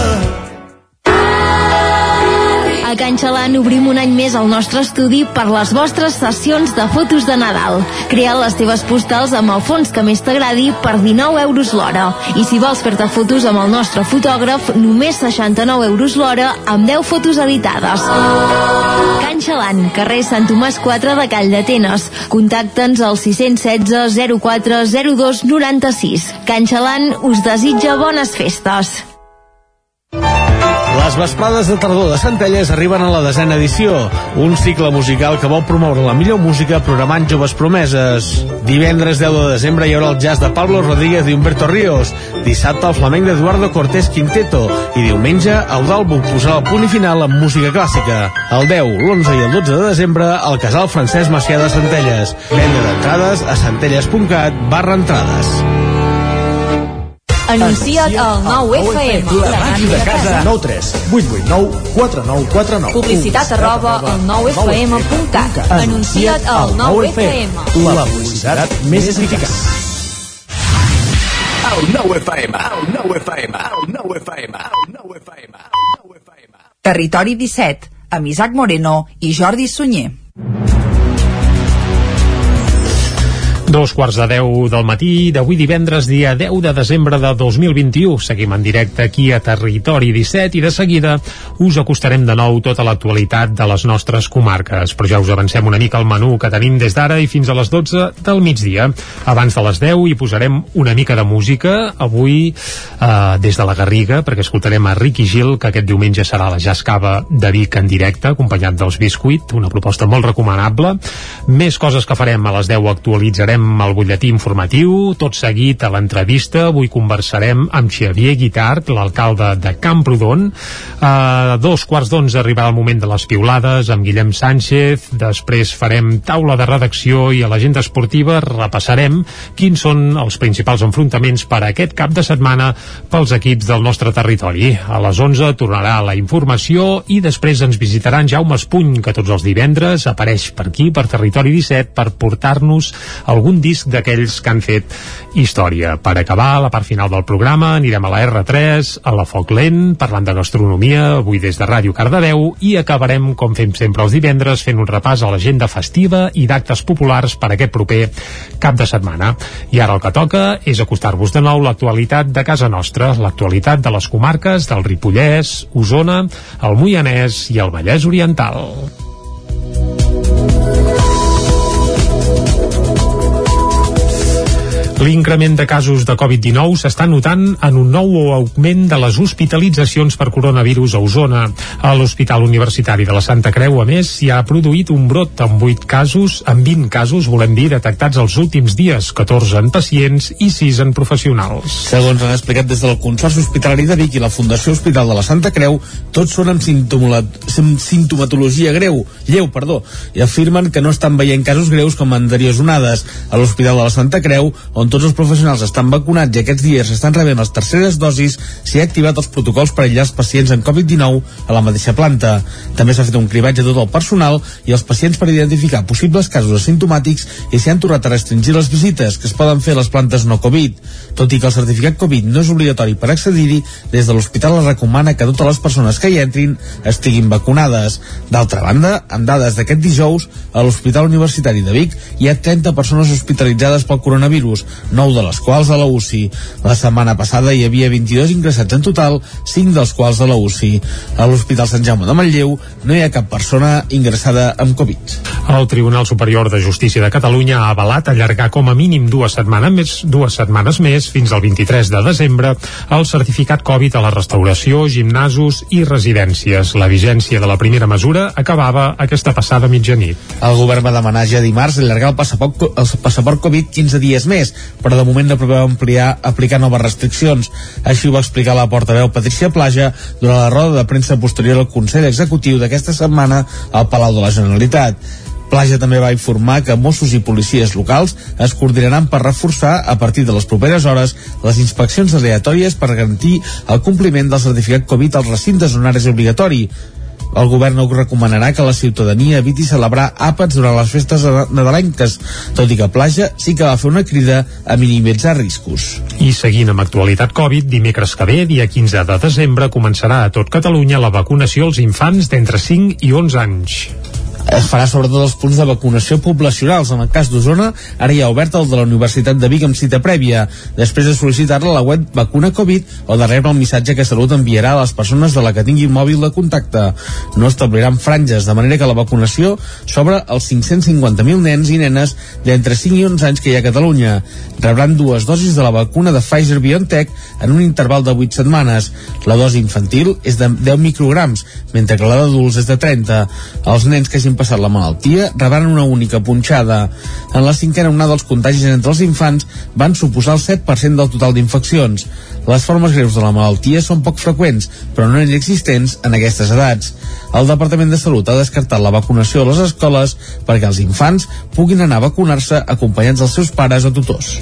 Speaker 15: A Can Can Xalan obrim un any més el nostre estudi per les vostres sessions de fotos de Nadal. Crea les teves postals amb el fons que més t'agradi per 19 euros l'hora. I si vols fer-te fotos amb el nostre fotògraf, només 69 euros l'hora amb 10 fotos editades. Can Xalan, carrer Sant Tomàs 4 de Call d'Atenes. Contacta'ns al 616 04 02 96. Can Xalan us desitja bones festes.
Speaker 4: Les vesprades de tardor de Centelles arriben a la desena edició, un cicle musical que vol promoure la millor música programant joves promeses. Divendres 10 de desembre hi haurà el jazz de Pablo Rodríguez i Humberto Ríos, dissabte el flamenc d'Eduardo Cortés Quinteto i diumenge el d'àlbum posarà el punt i final amb música clàssica. El 10, l'11 i el 12 de desembre al casal Francesc Macià de Centelles. Venda d'entrades a centelles.cat barra entrades.
Speaker 15: Anuncia't al 9FM.
Speaker 20: La màquina de casa. 9 3 8 8 9 4 9 4 9
Speaker 15: Publicitat arroba al 9FM.cat. Anuncia't al 9FM.
Speaker 20: La publicitat més eficaç. El 9FM, el 9FM, el 9FM, el 9FM.
Speaker 21: Territori 17, amb Isaac Moreno i Jordi Sunyer.
Speaker 1: Dos quarts de deu del matí d'avui divendres, dia 10 de desembre de 2021. Seguim en directe aquí a Territori 17 i de seguida us acostarem de nou tota l'actualitat de les nostres comarques. Però ja us avancem una mica el menú que tenim des d'ara i fins a les 12 del migdia. Abans de les 10 hi posarem una mica de música, avui eh, des de la Garriga, perquè escoltarem a Ricky Gil, que aquest diumenge serà la Jascava de Vic en directe, acompanyat dels Biscuit, una proposta molt recomanable. Més coses que farem a les 10 actualitzarem el butlletí informatiu, tot seguit a l'entrevista. Avui conversarem amb Xavier Guitart, l'alcalde de Camprodon. A dos quarts d'onze arribarà el moment de les piulades amb Guillem Sánchez. Després farem taula de redacció i a l'agenda esportiva repassarem quins són els principals enfrontaments per a aquest cap de setmana pels equips del nostre territori. A les 11 tornarà la informació i després ens visitaran Jaume Espuny, que tots els divendres apareix per aquí, per Territori 17, per portar-nos algun disc d'aquells que han fet història. Per acabar, a la part final del programa, anirem a la R3, a la Foc Lent, parlant de gastronomia, avui des de Ràdio Cardedeu, i acabarem, com fem sempre els divendres, fent un repàs a l'agenda festiva i d'actes populars per aquest proper cap de setmana. I ara el que toca és acostar-vos de nou l'actualitat de casa nostra, l'actualitat de les comarques del Ripollès, Osona, el Moianès i el Vallès Oriental. L'increment de casos de Covid-19 s'està notant en un nou augment de les hospitalitzacions per coronavirus a Osona. A l'Hospital Universitari de la Santa Creu, a més, s'hi ha produït un brot amb 8 casos, amb 20 casos, volem dir, detectats els últims dies, 14 en pacients i 6 en professionals.
Speaker 4: Segons han explicat des del Consorci Hospitalari de Vic i la Fundació Hospital de la Santa Creu, tots són amb, simptomatologia greu, lleu, perdó, i afirmen que no estan veient casos greus com anteriors onades. A l'Hospital de la Santa Creu, on tots els professionals estan vacunats i aquests dies estan rebent les terceres dosis, s'hi ha activat els protocols per aïllar els pacients amb Covid-19 a la mateixa planta. També s'ha fet un cribatge de tot el personal i els pacients per identificar possibles casos asimptomàtics i s'hi han tornat a restringir les visites que es poden fer a les plantes no Covid. Tot i que el certificat Covid no és obligatori per accedir-hi, des de l'hospital es recomana que totes les persones que hi entrin estiguin vacunades. D'altra banda, amb dades d'aquest dijous, a l'Hospital Universitari de Vic hi ha 30 persones hospitalitzades pel coronavirus, 9 de les quals a la UCI. La setmana passada hi havia 22 ingressats en total, 5 dels quals a la UCI. A l'Hospital Sant Jaume de Manlleu no hi ha cap persona ingressada amb Covid.
Speaker 1: El Tribunal Superior de Justícia de Catalunya ha avalat allargar com a mínim dues setmanes més, dues setmanes més fins al 23 de desembre el certificat Covid a la restauració, gimnasos i residències. La vigència de la primera mesura acabava aquesta passada mitjanit.
Speaker 4: El govern va demanar ja dimarts allargar el passaport, el passaport Covid 15 dies més, però de moment no preveu ampliar, aplicar noves restriccions. Així ho va explicar la portaveu Patricia Plaja durant la roda de premsa posterior al Consell Executiu d'aquesta setmana al Palau de la Generalitat. Plaja també va informar que Mossos i policies locals es coordinaran per reforçar a partir de les properes hores les inspeccions aleatòries per garantir el compliment del certificat Covid als recintes on és obligatori. El govern no recomanarà que la ciutadania eviti celebrar àpats durant les festes nadalenques, tot i que Plaja sí que va fer una crida a minimitzar riscos.
Speaker 1: I seguint amb actualitat Covid, dimecres que ve, dia 15 de desembre, començarà a tot Catalunya la vacunació als infants d'entre 5 i 11 anys
Speaker 4: es farà sobretot els punts de vacunació poblacionals. En el cas d'Osona, ara hi ha obert el de la Universitat de Vic amb cita prèvia, després de sol·licitar-la a la web Vacuna Covid o de rebre el missatge que Salut enviarà a les persones de la que tinguin mòbil de contacte. No establiran franges, de manera que la vacunació s'obre als 550.000 nens i nenes d'entre 5 i 11 anys que hi ha a Catalunya. Rebran dues dosis de la vacuna de Pfizer-BioNTech en un interval de 8 setmanes. La dosi infantil és de 10 micrograms, mentre que la d'adults és de 30. Els nens que hagin passat la malaltia rebran una única punxada. En la cinquena onada els contagis entre els infants van suposar el 7% del total d'infeccions. Les formes greus de la malaltia són poc freqüents, però no inexistents en aquestes edats. El Departament de Salut ha descartat la vacunació a les escoles perquè els infants puguin anar a vacunar-se acompanyats dels seus pares o tutors.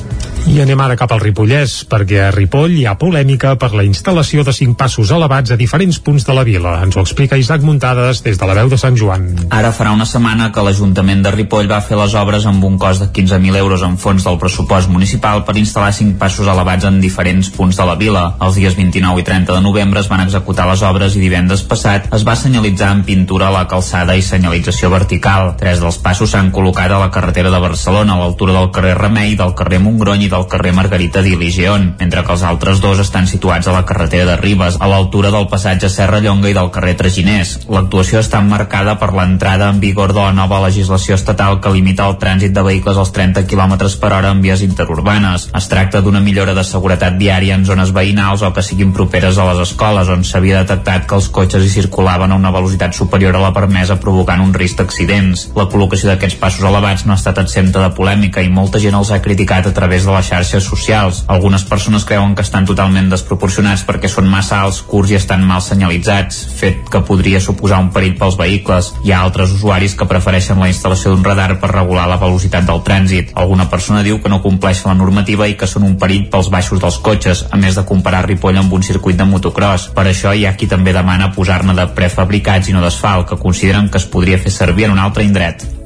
Speaker 1: I anem ara cap al Ripollès, perquè a Ripoll hi ha polèmica per la instal·lació de cinc passos elevats a diferents punts de la vila. Ens ho explica Isaac Muntades des de la veu de Sant Joan.
Speaker 5: Ara farà una setmana que l'Ajuntament de Ripoll va fer les obres amb un cost de 15.000 euros en fons del pressupost municipal per instal·lar cinc passos elevats en diferents punts de la vila. Els dies 29 i 30 de novembre es van executar les obres i divendres passat es va senyalitzar en pintura la calçada i senyalització vertical. Tres dels passos s'han col·locat a la carretera de Barcelona, a l'altura del carrer Remei, del carrer Montgrony i del carrer Margarita d'Iligeon, mentre que els altres dos estan situats a la carretera de Ribes, a l'altura del passatge Serra Llonga i del carrer Traginers. L'actuació està marcada per l'entrada en vigor de la nova legislació estatal que limita el trànsit de vehicles als 30 km per hora en vies interurbanes. Es tracta d'una millora de seguretat viària en zones veïnals o que siguin properes a les escoles, on s'havia detectat que els cotxes hi circulaven a una velocitat superior a la permesa provocant un risc d'accidents. La col·locació d'aquests passos elevats no ha estat exempta de polèmica i molta gent els ha criticat a través de les xarxes socials. Algunes persones creuen que estan totalment desproporcionats perquè són massa alts, curts i estan mal senyalitzats, fet que podria suposar un perill pels vehicles. Hi ha altres usuaris que prefereixen la instal·lació d'un radar per regular la velocitat del trànsit. Alguna persona diu que no compleixen la normativa i que són un perill pels baixos dels cotxes, a més de comparar Ripoll amb un circuit de motocross. Per això hi ha qui també demana posar-ne de prefabricats i no d'asfalt, que consideren que es podria fer servir en un altre indret.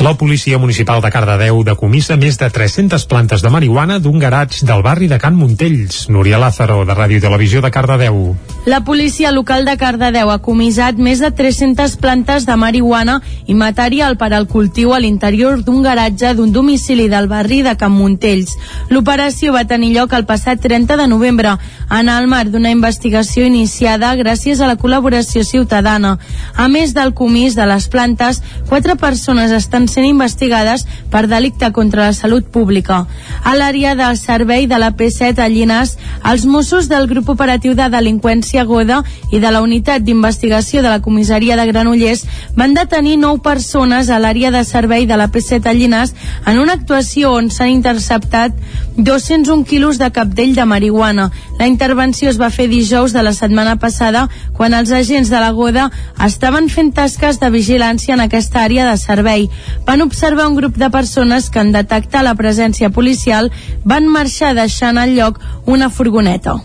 Speaker 1: La policia municipal de Cardedeu decomissa més de 300 plantes de marihuana d'un garatge del barri de Can Montells. Núria Lázaro, de Ràdio i Televisió de Cardedeu.
Speaker 6: La policia local de Cardedeu ha comissat més de 300 plantes de marihuana i material per al cultiu a l'interior d'un garatge d'un domicili del barri de Can Montells. L'operació va tenir lloc el passat 30 de novembre en el marc d'una investigació iniciada gràcies a la col·laboració ciutadana. A més del comís de les plantes, quatre persones estan sent investigades per delicte contra la salut pública. A l'àrea del servei de la P7 a Llinars, els Mossos del grup operatiu de delinqüència Goda i de la unitat d'investigació de la comissaria de Granollers van detenir nou persones a l'àrea de servei de la P7 a Llinars en una actuació on s'han interceptat 201 quilos de capdell de marihuana. La intervenció es va fer dijous de la setmana passada quan els agents de la Goda estaven fent tasques de vigilància en aquesta àrea de servei van observar un grup de persones que en detectar la presència policial van marxar deixant al lloc una furgoneta.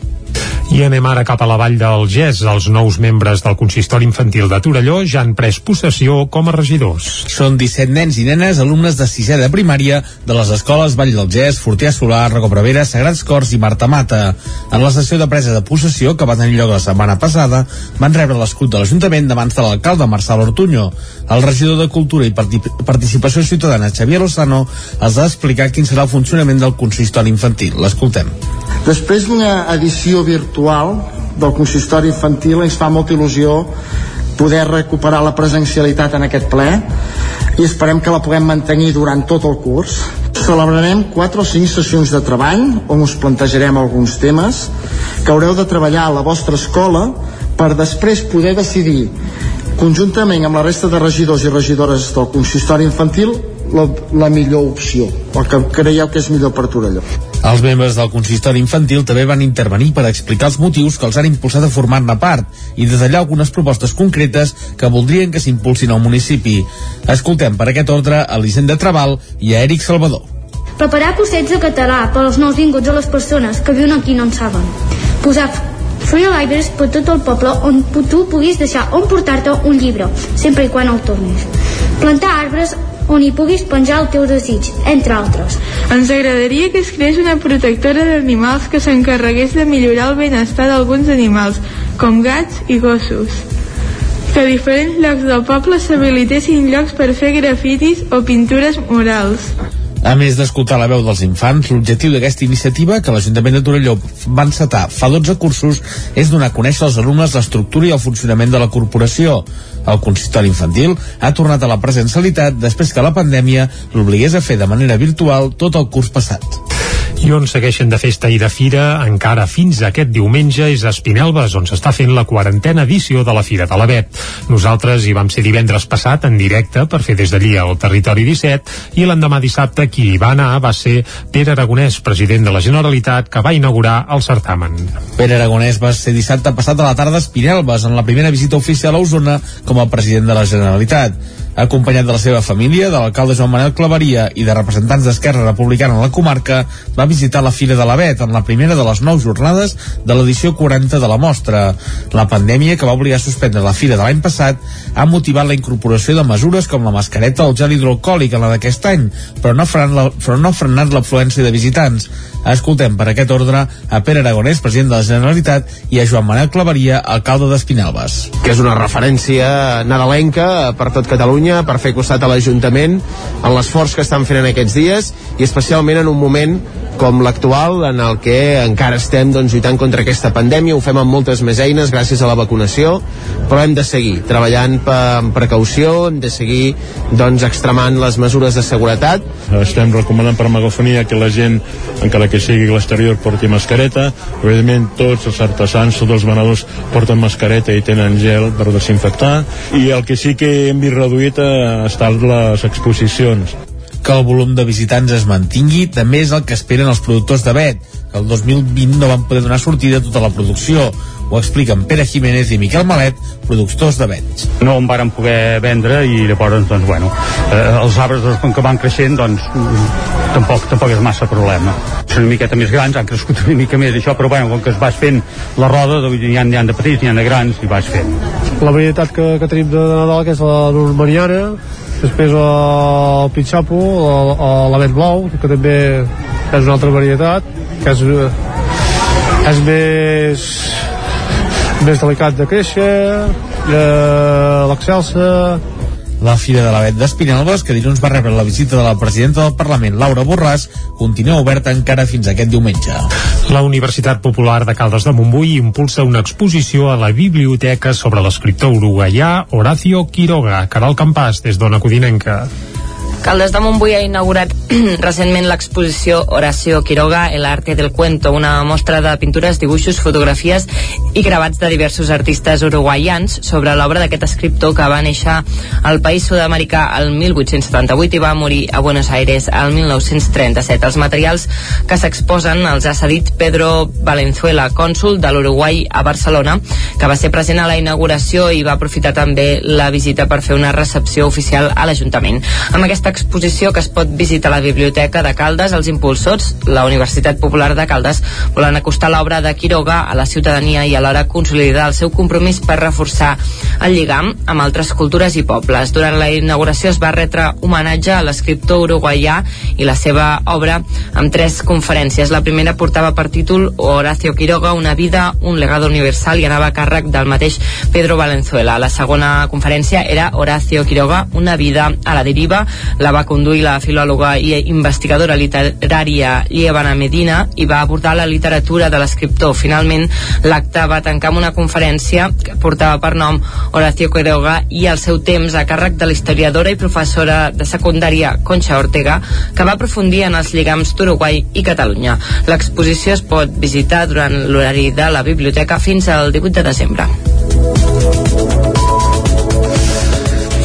Speaker 1: I anem ara cap a la vall del Gès. Els nous membres del consistori infantil de Torelló ja han pres possessió com a regidors.
Speaker 4: Són 17 nens i nenes, alumnes de sisè de primària de les escoles Vall del Gès, Fortià Solar, Recobrevera, Sagrats Cors i Marta Mata. En la sessió de presa de possessió, que va tenir lloc la setmana passada, van rebre l'escut de l'Ajuntament de mans de l'alcalde Marçal Ortuño. El regidor de Cultura i Participació Ciutadana, Xavier Lozano, els ha d'explicar quin serà el funcionament del consistori infantil. L'escoltem.
Speaker 7: Després d'una edició virtual del consistori infantil ens fa molta il·lusió poder recuperar la presencialitat en aquest ple i esperem que la puguem mantenir durant tot el curs. Celebrarem 4 o 5 sessions de treball on us plantejarem alguns temes que haureu de treballar a la vostra escola per després poder decidir conjuntament amb la resta de regidors i regidores del consistori infantil la, la millor opció, el que creieu que és millor per Torelló.
Speaker 4: Els membres del consistori infantil també van intervenir per explicar els motius que els han impulsat a formar-ne part i detallar algunes propostes concretes que voldrien que s'impulsin al municipi. Escoltem per aquest ordre a l'Hisenda Trabal i a Eric Salvador.
Speaker 8: Preparar cursets de català per als nous vinguts o les persones que viuen aquí no en saben. Posar Free Libraries per tot el poble on tu puguis deixar on portar-te un llibre, sempre i quan el tornis. Plantar arbres on hi puguis penjar el teu desig, entre altres.
Speaker 9: Ens agradaria que es creés una protectora d'animals que s'encarregués de millorar el benestar d'alguns animals, com gats i gossos. Que a diferents llocs del poble s'habilitessin llocs per fer grafitis o pintures murals.
Speaker 4: A més d'escoltar la veu dels infants, l'objectiu d'aquesta iniciativa, que l'Ajuntament de Torelló va encetar fa 12 cursos, és donar a conèixer als alumnes l'estructura i el funcionament de la corporació. El consistori infantil ha tornat a la presencialitat després que la pandèmia l'obligués a fer de manera virtual tot el curs passat.
Speaker 1: I on segueixen de festa i de fira encara fins aquest diumenge és a Espinelves, on s'està fent la quarantena edició de la Fira de l'Avet. Nosaltres hi vam ser divendres passat en directe per fer des d'allí el Territori 17 i l'endemà dissabte qui hi va anar va ser Pere Aragonès, president de la Generalitat, que va inaugurar el certamen.
Speaker 4: Pere Aragonès va ser dissabte passat a la tarda a Espinelves en la primera visita oficial a Osona com a president de la Generalitat acompanyat de la seva família, de l'alcalde Joan Manuel Claveria i de representants d'Esquerra Republicana a la comarca, va visitar la Fira de l'Avet en la primera de les nou jornades de l'edició 40 de la mostra. La pandèmia, que va obligar a suspendre la Fira de l'any passat, ha motivat la incorporació de mesures com la mascareta o el gel hidroalcohòlic en la d'aquest any, però no la, però no ha frenat l'afluència de visitants. Escoltem per aquest ordre a Pere Aragonès, president de la Generalitat, i a Joan Manuel Claveria, alcalde d'Espinelves.
Speaker 10: Que és una referència nadalenca per tot Catalunya, per fer costat a l'Ajuntament en l'esforç que estan fent en aquests dies i especialment en un moment com l'actual en el que encara estem doncs, lluitant contra aquesta pandèmia, ho fem amb moltes més eines gràcies a la vacunació, però hem de seguir treballant amb precaució, hem de seguir doncs, extremant les mesures de seguretat.
Speaker 11: Estem recomanant per megafonia que la gent, encara que sigui a l'exterior, porti mascareta. Evidentment, tots els artesans, tots els venedors porten mascareta i tenen gel per desinfectar. I el que sí que hem vist reduït ha estat les exposicions
Speaker 4: que el volum de visitants es mantingui també és el que esperen els productors de Bet, que el 2020 no van poder donar sortida a tota la producció. Ho expliquen Pere Jiménez i Miquel Malet, productors de Bet.
Speaker 22: No en varen poder vendre i llavors, doncs, bueno, eh, els arbres doncs, com que van creixent, doncs, tampoc, tampoc és massa problema. Són una miqueta més grans, han crescut una mica més això, però bueno, com que es vas fent la roda, doncs, hi ha, hi ha de petits, hi ha de grans, i vas fent.
Speaker 23: La varietat que, que tenim de Nadal, que és la normaniana, després el pitxapo, l'avet blau, que també és una altra varietat, que és, és més més delicat de créixer, l'excelsa,
Speaker 4: la Fira de l'Avet d'Espinelves, que dilluns va rebre la visita de la presidenta del Parlament, Laura Borràs, continua oberta encara fins aquest diumenge.
Speaker 1: La Universitat Popular de Caldes de Montbui impulsa una exposició a la biblioteca sobre l'escriptor uruguaià Horacio Quiroga. Caral Campàs, des d'Ona Codinenca.
Speaker 14: Caldes de Montbui ha inaugurat recentment l'exposició Horacio Quiroga, El arte del cuento, una mostra de pintures, dibuixos, fotografies i gravats de diversos artistes uruguaians sobre l'obra d'aquest escriptor que va néixer al país sud-americà el 1878 i va morir a Buenos Aires el 1937. Els materials que s'exposen els ha cedit Pedro Valenzuela, cònsul de l'Uruguai a Barcelona, que va ser present a la inauguració i va aprofitar també la visita per fer una recepció oficial a l'Ajuntament. Amb aquesta exposició que es pot visitar a la Biblioteca de Caldes, els impulsors, la Universitat Popular de Caldes, volen acostar l'obra de Quiroga a la ciutadania i alhora consolidar el seu compromís per reforçar el lligam amb altres cultures i pobles. Durant la inauguració es va retre homenatge a l'escriptor uruguaià i la seva obra amb tres conferències. La primera portava per títol Horacio Quiroga, una vida, un legado universal i anava a càrrec del mateix Pedro Valenzuela. La segona conferència era Horacio Quiroga, una vida a la deriva, la va conduir la filòloga i investigadora literària Llevana Medina i va abordar la literatura de l'escriptor. Finalment, l'acte va tancar amb una conferència que portava per nom Horacio Quiroga i el seu temps a càrrec de l'historiadora i professora de secundària Concha Ortega, que va aprofundir en els lligams d'Uruguai i Catalunya. L'exposició es pot visitar durant l'horari de la biblioteca fins al 18 de desembre.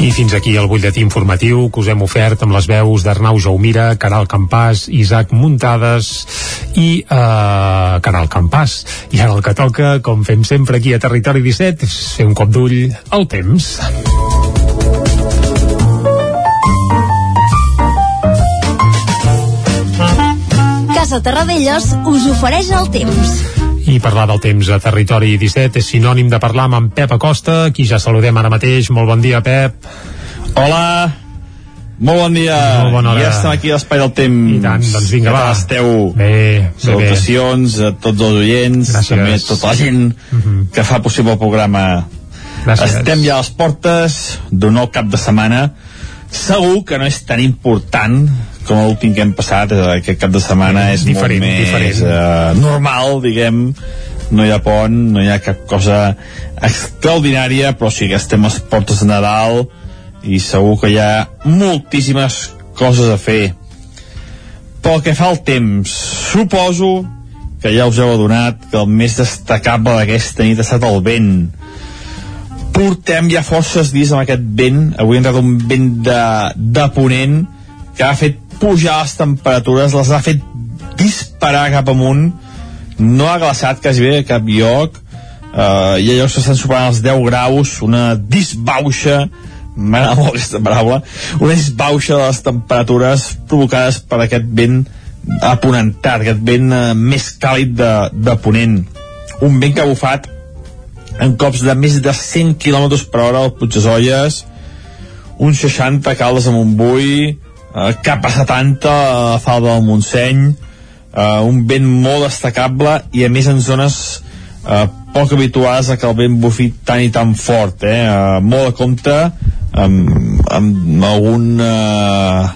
Speaker 1: I fins aquí el butlletí informatiu que us hem ofert amb les veus d'Arnau Jaumira, Caral Campàs, Isaac Muntades i uh, Caral Campàs. I ara el que toca, com fem sempre aquí a Territori 17, és fer un cop d'ull al temps.
Speaker 15: Casa Terradellos us ofereix el temps.
Speaker 1: I parlar del temps a Territori 17 és sinònim de parlar amb en Pep Acosta, qui ja saludem ara mateix. Molt bon dia, Pep.
Speaker 16: Hola, molt bon dia.
Speaker 1: Molt bona hora.
Speaker 16: Ja estem aquí a l'Espai del Temps.
Speaker 1: I tant, doncs vinga, va.
Speaker 16: Esteu?
Speaker 1: Bé, bé,
Speaker 16: Salutacions a tots els oients,
Speaker 1: Gràcies.
Speaker 16: també a tota la gent que fa possible el programa.
Speaker 1: Gràcies.
Speaker 16: Estem ja a les portes d'un nou cap de setmana. Segur que no és tan important com l'últim que hem passat, eh, aquest cap de setmana és
Speaker 1: Diferent,
Speaker 16: molt més
Speaker 1: diferent.
Speaker 16: eh, normal, diguem, no hi ha pont, no hi ha cap cosa extraordinària, però sí que estem a les portes de Nadal i segur que hi ha moltíssimes coses a fer. Pel que fa al temps, suposo que ja us heu adonat que el més destacable d'aquesta nit ha estat el vent. Portem ja forces dies amb aquest vent, avui ha entrat un vent de, de ponent que ha fet pujar les temperatures, les ha fet disparar cap amunt, no ha glaçat quasi bé a cap lloc, uh, hi ha llocs que estan superant els 10 graus, una disbauxa, m'agrada molt aquesta paraula, una disbauxa de les temperatures provocades per aquest vent aponentat, aquest vent uh, més càlid de, de ponent. Un vent que ha bufat en cops de més de 100 km per hora al Puigdesolles, uns 60 a Caldes de Montbui, cap a 70 a Falda del Montseny, eh, un vent molt destacable i a més en zones eh, poc habituades a que el vent bufi tan i tan fort, eh? eh molt a compte amb, amb algun eh,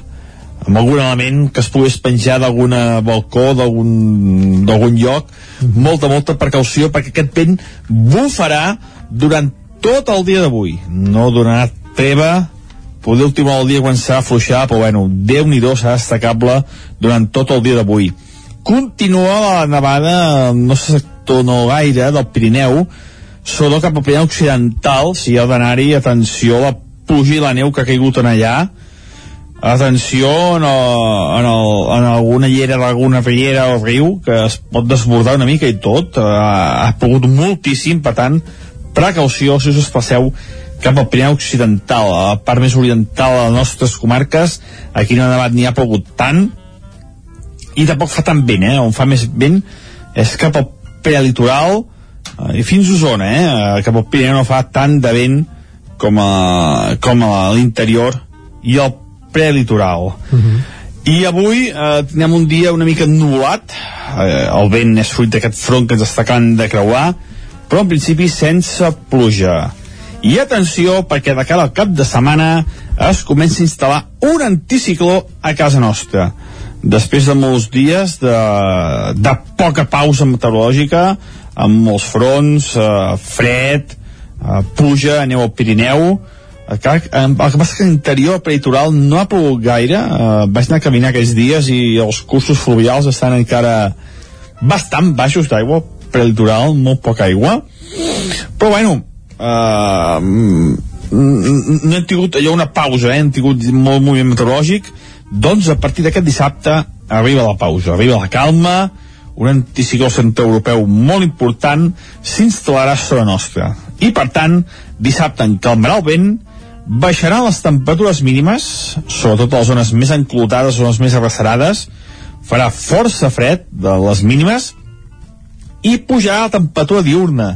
Speaker 16: amb algun element que es pogués penjar d'algun balcó d'algun lloc molta, molta precaució perquè aquest vent bufarà durant tot el dia d'avui no donarà treva poder últimar el dia quan s'ha afluixar però bueno, Déu-n'hi-do serà destacable durant tot el dia d'avui. Continua la nevada no sé sector no gaire del Pirineu sobretot cap al Pirineu Occidental. Si heu d'anar-hi, atenció a la pluja i la neu que ha caigut en allà. Atenció en, el, en, el, en alguna llera d'alguna riera o riu que es pot desbordar una mica i tot. Ha, ha plogut moltíssim per tant precaució si us desplaceu cap al Pirineu Occidental a la part més oriental de les nostres comarques. Aquí no ha nevat ni ha plogut tant. I tampoc fa tan vent eh? on fa més vent és cap al prelitoral eh, i fins a Osona eh? Eh, cap al Pirineu no fa tant de vent com a, com a l'interior i el prelitoral. I avui eh, tenim un dia una mica ennubulat eh, el vent és fruit d'aquest front que ens està acabant de creuar però en principi sense pluja i atenció perquè de cara al cap de setmana es comença a instal·lar un anticicló a casa nostra. Després de molts dies de, de poca pausa meteorològica amb molts fronts, eh, fred eh, pluja, neu al Pirineu el que, el que passa que l'interior peritoral no ha plogut gaire. Eh, vaig anar a caminar aquests dies i els cursos fluvials estan encara bastant baixos d'aigua prelitoral, molt poca aigua. Però bueno eh, no hem tingut allò una pausa eh? hem tingut molt moviment meteorològic. Doncs a partir d'aquest dissabte arriba la pausa, arriba la calma un anticicló centroeuropeu molt important s'instal·larà sobre nostra. I per tant dissabte en calmarà el vent baixaran les temperatures mínimes sobretot a les zones més enclotades zones més arrecerades farà força fred de les mínimes i pujarà la temperatura diurna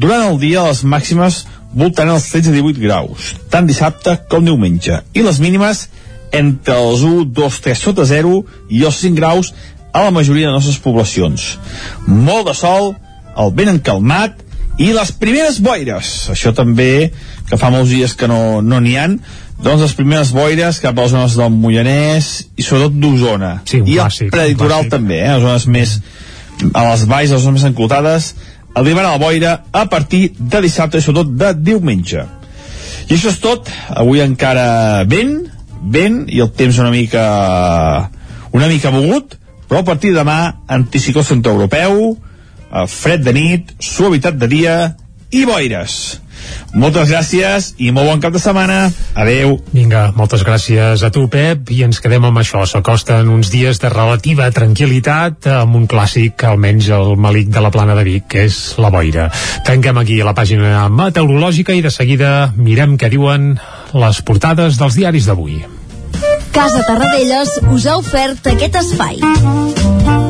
Speaker 16: durant el dia les màximes voltant els 13-18 graus tant dissabte com diumenge i les mínimes entre els 1, 2, 3 sota 0 i els 5 graus a la majoria de les nostres poblacions. Molt de sol, el vent encalmat i les primeres boires. Això també, que fa molts dies que no n'hi no han, doncs les primeres boires cap a les zones del Moianès i sobretot d'Osona.
Speaker 1: Sí,
Speaker 16: I
Speaker 1: clàssic,
Speaker 16: el preditoral
Speaker 1: clàssic.
Speaker 16: també, eh? les zones més a les valls, les zones més enclotades, arribarà la boira a partir de dissabte i sobretot de diumenge. I això és tot. Avui encara vent, vent i el temps una mica una mica mogut, però a partir de demà anticicló centroeuropeu, eh, fred de nit, suavitat de dia i boires. Moltes gràcies i molt bon cap de setmana. Adeu.
Speaker 1: Vinga, moltes gràcies a tu, Pep, i ens quedem amb això. S'acosten uns dies de relativa tranquil·litat amb un clàssic, almenys el malic de la plana de Vic, que és la boira. Tanquem aquí la pàgina meteorològica i de seguida mirem què diuen les portades dels diaris d'avui.
Speaker 15: Casa Tarradellas us ha ofert aquest espai.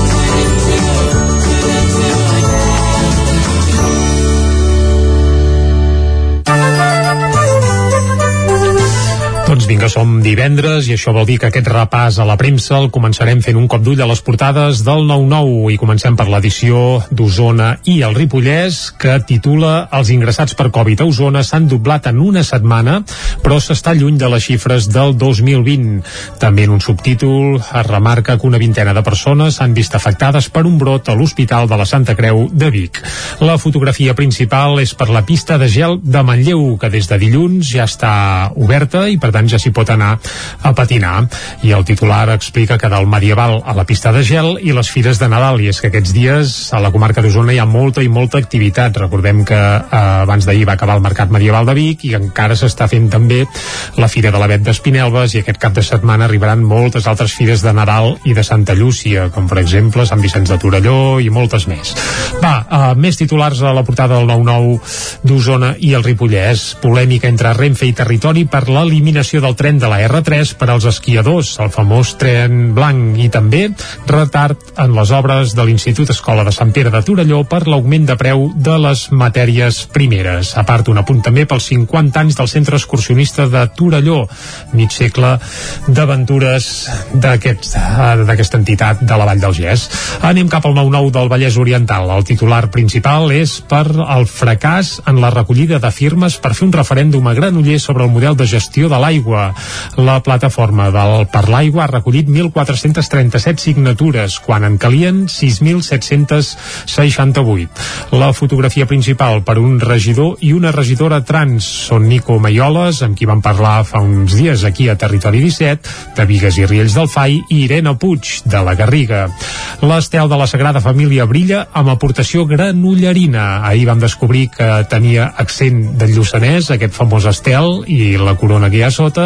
Speaker 1: Doncs vinga, som divendres i això vol dir que aquest repàs a la premsa el començarem fent un cop d'ull a les portades del 9-9 i comencem per l'edició d'Osona i el Ripollès que titula Els ingressats per Covid a Osona s'han doblat en una setmana però s'està lluny de les xifres del 2020. També en un subtítol es remarca que una vintena de persones s'han vist afectades per un brot a l'Hospital de la Santa Creu de Vic. La fotografia principal és per la pista de gel de Manlleu que des de dilluns ja està oberta i per tant ja s'hi pot anar a patinar. I el titular explica que del medieval a la pista de gel i les fires de Nadal, i és que aquests dies a la comarca d'Osona hi ha molta i molta activitat. Recordem que eh, abans d'ahir va acabar el Mercat Medieval de Vic i encara s'està fent també la Fira de l'Avet d'Espinelves i aquest cap de setmana arribaran moltes altres fires de Nadal i de Santa Llúcia, com per exemple Sant Vicenç de Torelló i moltes més. Va, uh, més titulars a la portada del 9-9 d'Osona i el Ripollès. Polèmica entre Renfe i Territori per l'eliminació del tren de la R3 per als esquiadors, el famós tren blanc, i també retard en les obres de l'Institut Escola de Sant Pere de Torelló per l'augment de preu de les matèries primeres. A part, un apunt també pels 50 anys del Centre Excursionista de Torelló, mig segle d'aventures d'aquesta aquest, entitat de la Vall del Gès. Anem cap al 9-9 del Vallès Oriental. El titular principal és per el fracàs en la recollida de firmes per fer un referèndum a Granollers sobre el model de gestió de l'aigua. La plataforma del Per l'Aigua ha recollit 1.437 signatures, quan en calien 6.768. La fotografia principal per un regidor i una regidora trans són Nico Maioles, amb qui vam parlar fa uns dies aquí a Territori 17, de Vigues i Riells del Fai, i Irene Puig, de la Garriga. L'estel de la Sagrada Família brilla amb aportació granollerina. Ahir vam descobrir que tenia accent del Lluçanès, aquest famós estel, i la corona que hi ha sota,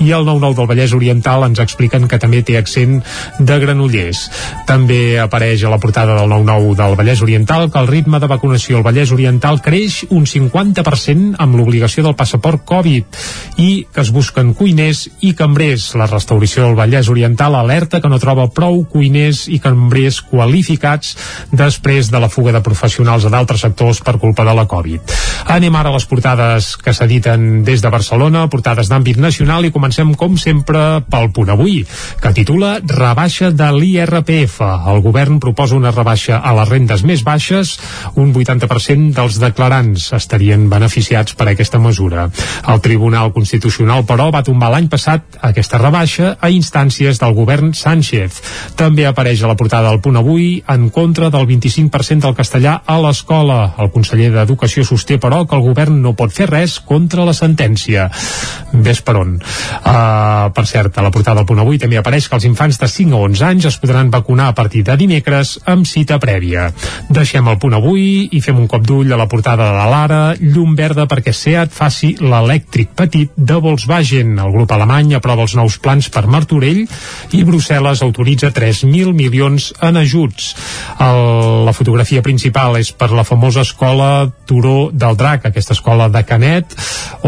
Speaker 1: i el 9-9 del Vallès Oriental ens expliquen que també té accent de Granollers. També apareix a la portada del 9-9 del Vallès Oriental que el ritme de vacunació al Vallès Oriental creix un 50% amb l'obligació del passaport Covid i que es busquen cuiners i cambrers. La restauració del Vallès Oriental alerta que no troba prou cuiners i cambrers qualificats després de la fuga de professionals a d'altres sectors per culpa de la Covid. Anem ara a les portades que s'editen des de Barcelona, portades d'àmbit nacional i comencem com sempre pel punt avui, que titula Rebaixa de l'IRPF. El govern proposa una rebaixa a les rendes més baixes, un 80% dels declarants estarien beneficiats per aquesta mesura. El Tribunal Constitucional, però, va tombar l'any passat aquesta rebaixa a instàncies del govern Sánchez. També apareix a la portada del punt avui en contra del 25% del castellà a l'escola. El conseller d'Educació sosté, però, que el govern no pot fer res contra la sentència. Ves per on. Uh, per cert, a la portada del punt avui també apareix que els infants de 5 a 11 anys es podran vacunar a partir de dimecres amb cita prèvia. Deixem el punt avui i fem un cop d'ull a la portada de l'Ara, llum verda perquè SEAT faci l'elèctric petit de Volkswagen. El grup alemany aprova els nous plans per Martorell i Brussel·les autoritza 3.000 milions en ajuts. El, la fotografia principal és per la famosa escola Turó del Drac, aquesta escola de Canet,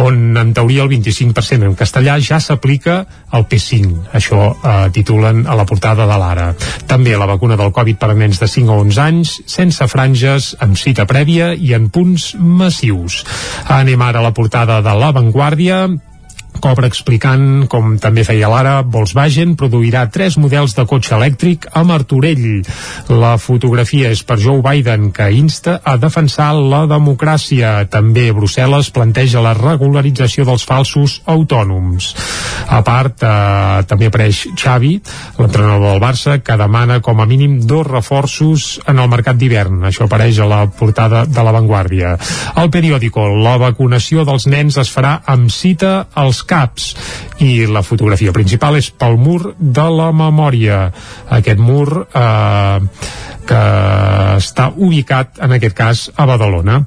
Speaker 1: on en teoria el 25% en castellà ja s'aplica al P5. Això eh, titulen a la portada de l'Ara. També la vacuna del Covid per a nens de 5 a 11 anys, sense franges, amb cita prèvia i en punts massius. Anem ara a la portada de La Vanguardia, cobra explicant, com també feia l'ara, Volkswagen produirà tres models de cotxe elèctric a Martorell. La fotografia és per Joe Biden, que insta a defensar la democràcia. També Brussel·les planteja la regularització dels falsos autònoms. A part, eh, també apareix Xavi, l'entrenador del Barça, que demana com a mínim dos reforços en el mercat d'hivern. Això apareix a la portada de La Vanguardia. El periòdico, la vacunació dels nens es farà amb cita als CAPs. I la fotografia principal és pel mur de la memòria. Aquest mur eh, que està ubicat, en aquest cas, a Badalona.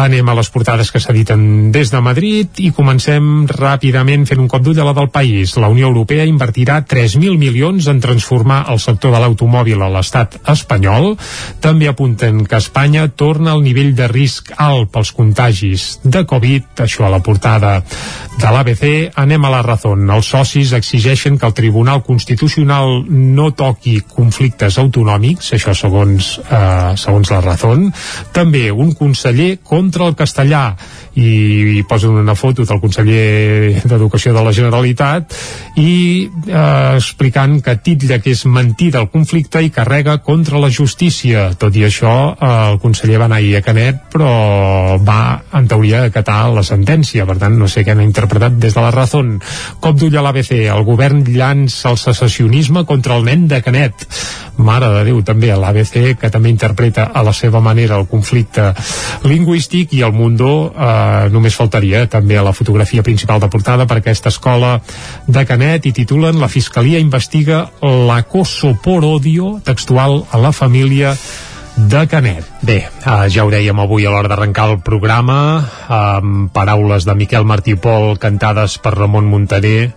Speaker 1: Anem a les portades que s'editen des de Madrid i comencem ràpidament fent un cop d'ull a la del país. La Unió Europea invertirà 3.000 milions en transformar el sector de l'automòbil a l'estat espanyol. També apunten que Espanya torna al nivell de risc alt pels contagis de Covid, això a la portada de l'ABC. Anem a la raó. Els socis exigeixen que el Tribunal Constitucional no toqui conflictes autonòmics, això segons, eh, segons la raó. També un conseller contra el castellà i, i posen una foto del conseller d'Educació de la Generalitat i eh, explicant que titlla que és mentida el conflicte i carrega contra la justícia. Tot i això, eh, el conseller va anar a Canet, però va, en teoria, acatar la sentència. Per tant, no sé què han interpretat des de la raó. Cop d'ull a l'ABC. El govern llança el secessionisme contra el nen de Canet. Mare de Déu, també a l'ABC, que també interpreta a la seva manera el conflicte lingüístic i el Mundo eh, només faltaria també a la fotografia principal de portada per aquesta escola de Canet i titulen La Fiscalia investiga l'acoso por odio textual a la família de Canet. Bé, eh, ja ho dèiem avui a l'hora d'arrencar el programa, amb paraules de Miquel Martí Pol cantades per Ramon Montaner.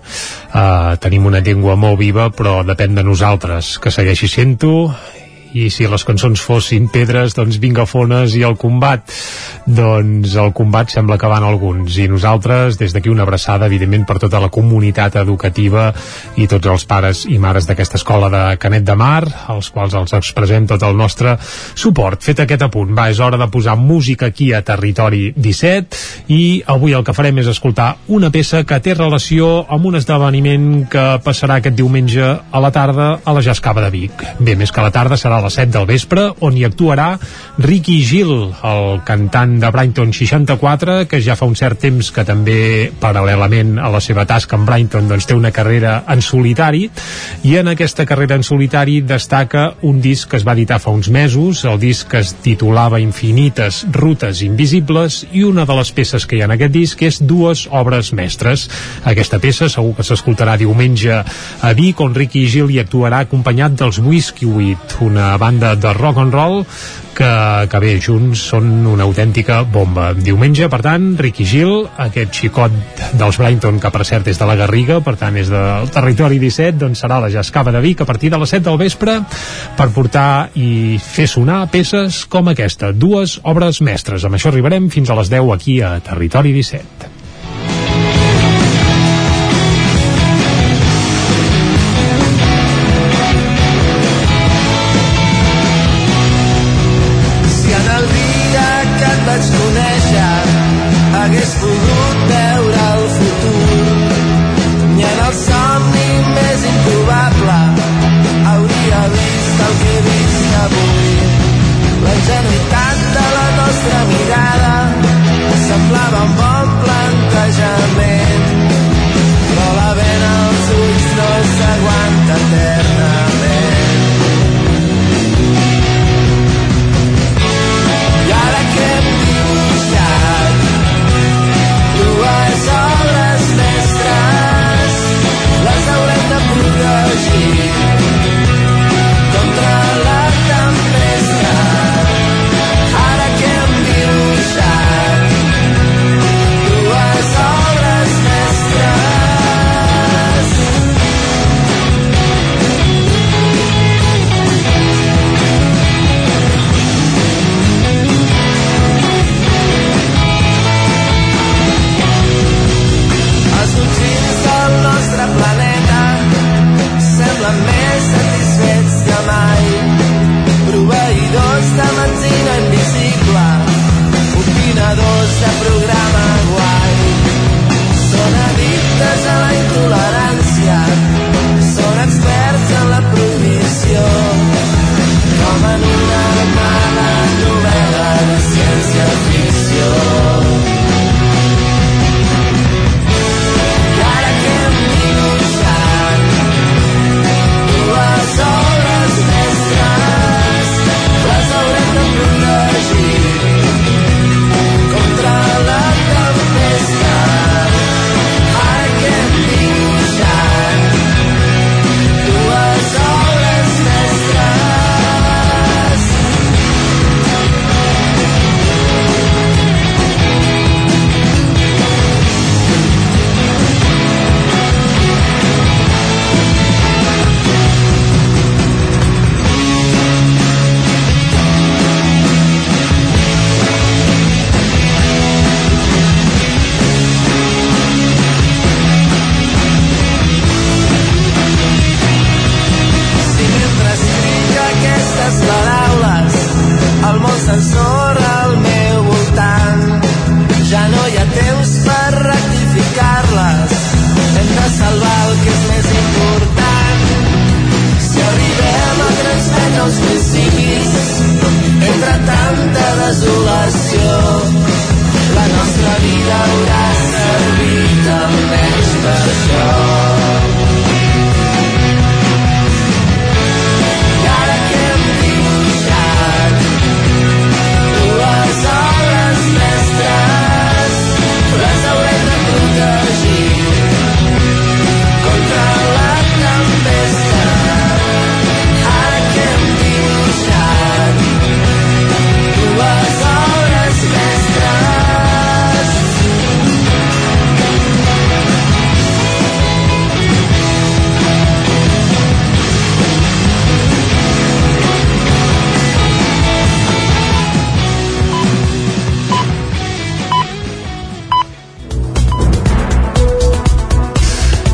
Speaker 1: Eh, tenim una llengua molt viva, però depèn de nosaltres que segueixi sent-ho i si les cançons fossin pedres, doncs vinga fones i el combat. Doncs el combat sembla que van alguns i nosaltres des d'aquí una abraçada evidentment per tota la comunitat educativa i tots els pares i mares d'aquesta escola de Canet de Mar, als quals els expressem tot el nostre suport. Fet aquest apunt, va, és hora de posar música aquí a Territori 17 i avui el que farem és escoltar una peça que té relació amb un esdeveniment que passarà aquest diumenge a la tarda a la Jascava de Vic. Bé, més que a la tarda serà les 7 del vespre, on hi actuarà Ricky Gil, el cantant de Brighton 64, que ja fa un cert temps que també, paral·lelament a la seva tasca en Brighton, doncs té una carrera en solitari, i en aquesta carrera en solitari destaca un disc que es va editar fa uns mesos, el disc que es titulava Infinites Rutes Invisibles, i una de les peces que hi ha en aquest disc és dues obres mestres. Aquesta peça segur que s'escoltarà diumenge a Vic, on Ricky Gil hi actuarà acompanyat dels Whiskey Wheat, una banda de rock and roll que, que bé, junts són una autèntica bomba. Diumenge, per tant, Ricky Gil, aquest xicot dels Brighton, que per cert és de la Garriga, per tant és del territori 17, doncs serà la Jascava de Vic a partir de les 7 del vespre per portar i fer sonar peces com aquesta, dues obres mestres. Amb això arribarem fins a les 10 aquí a Territori 17.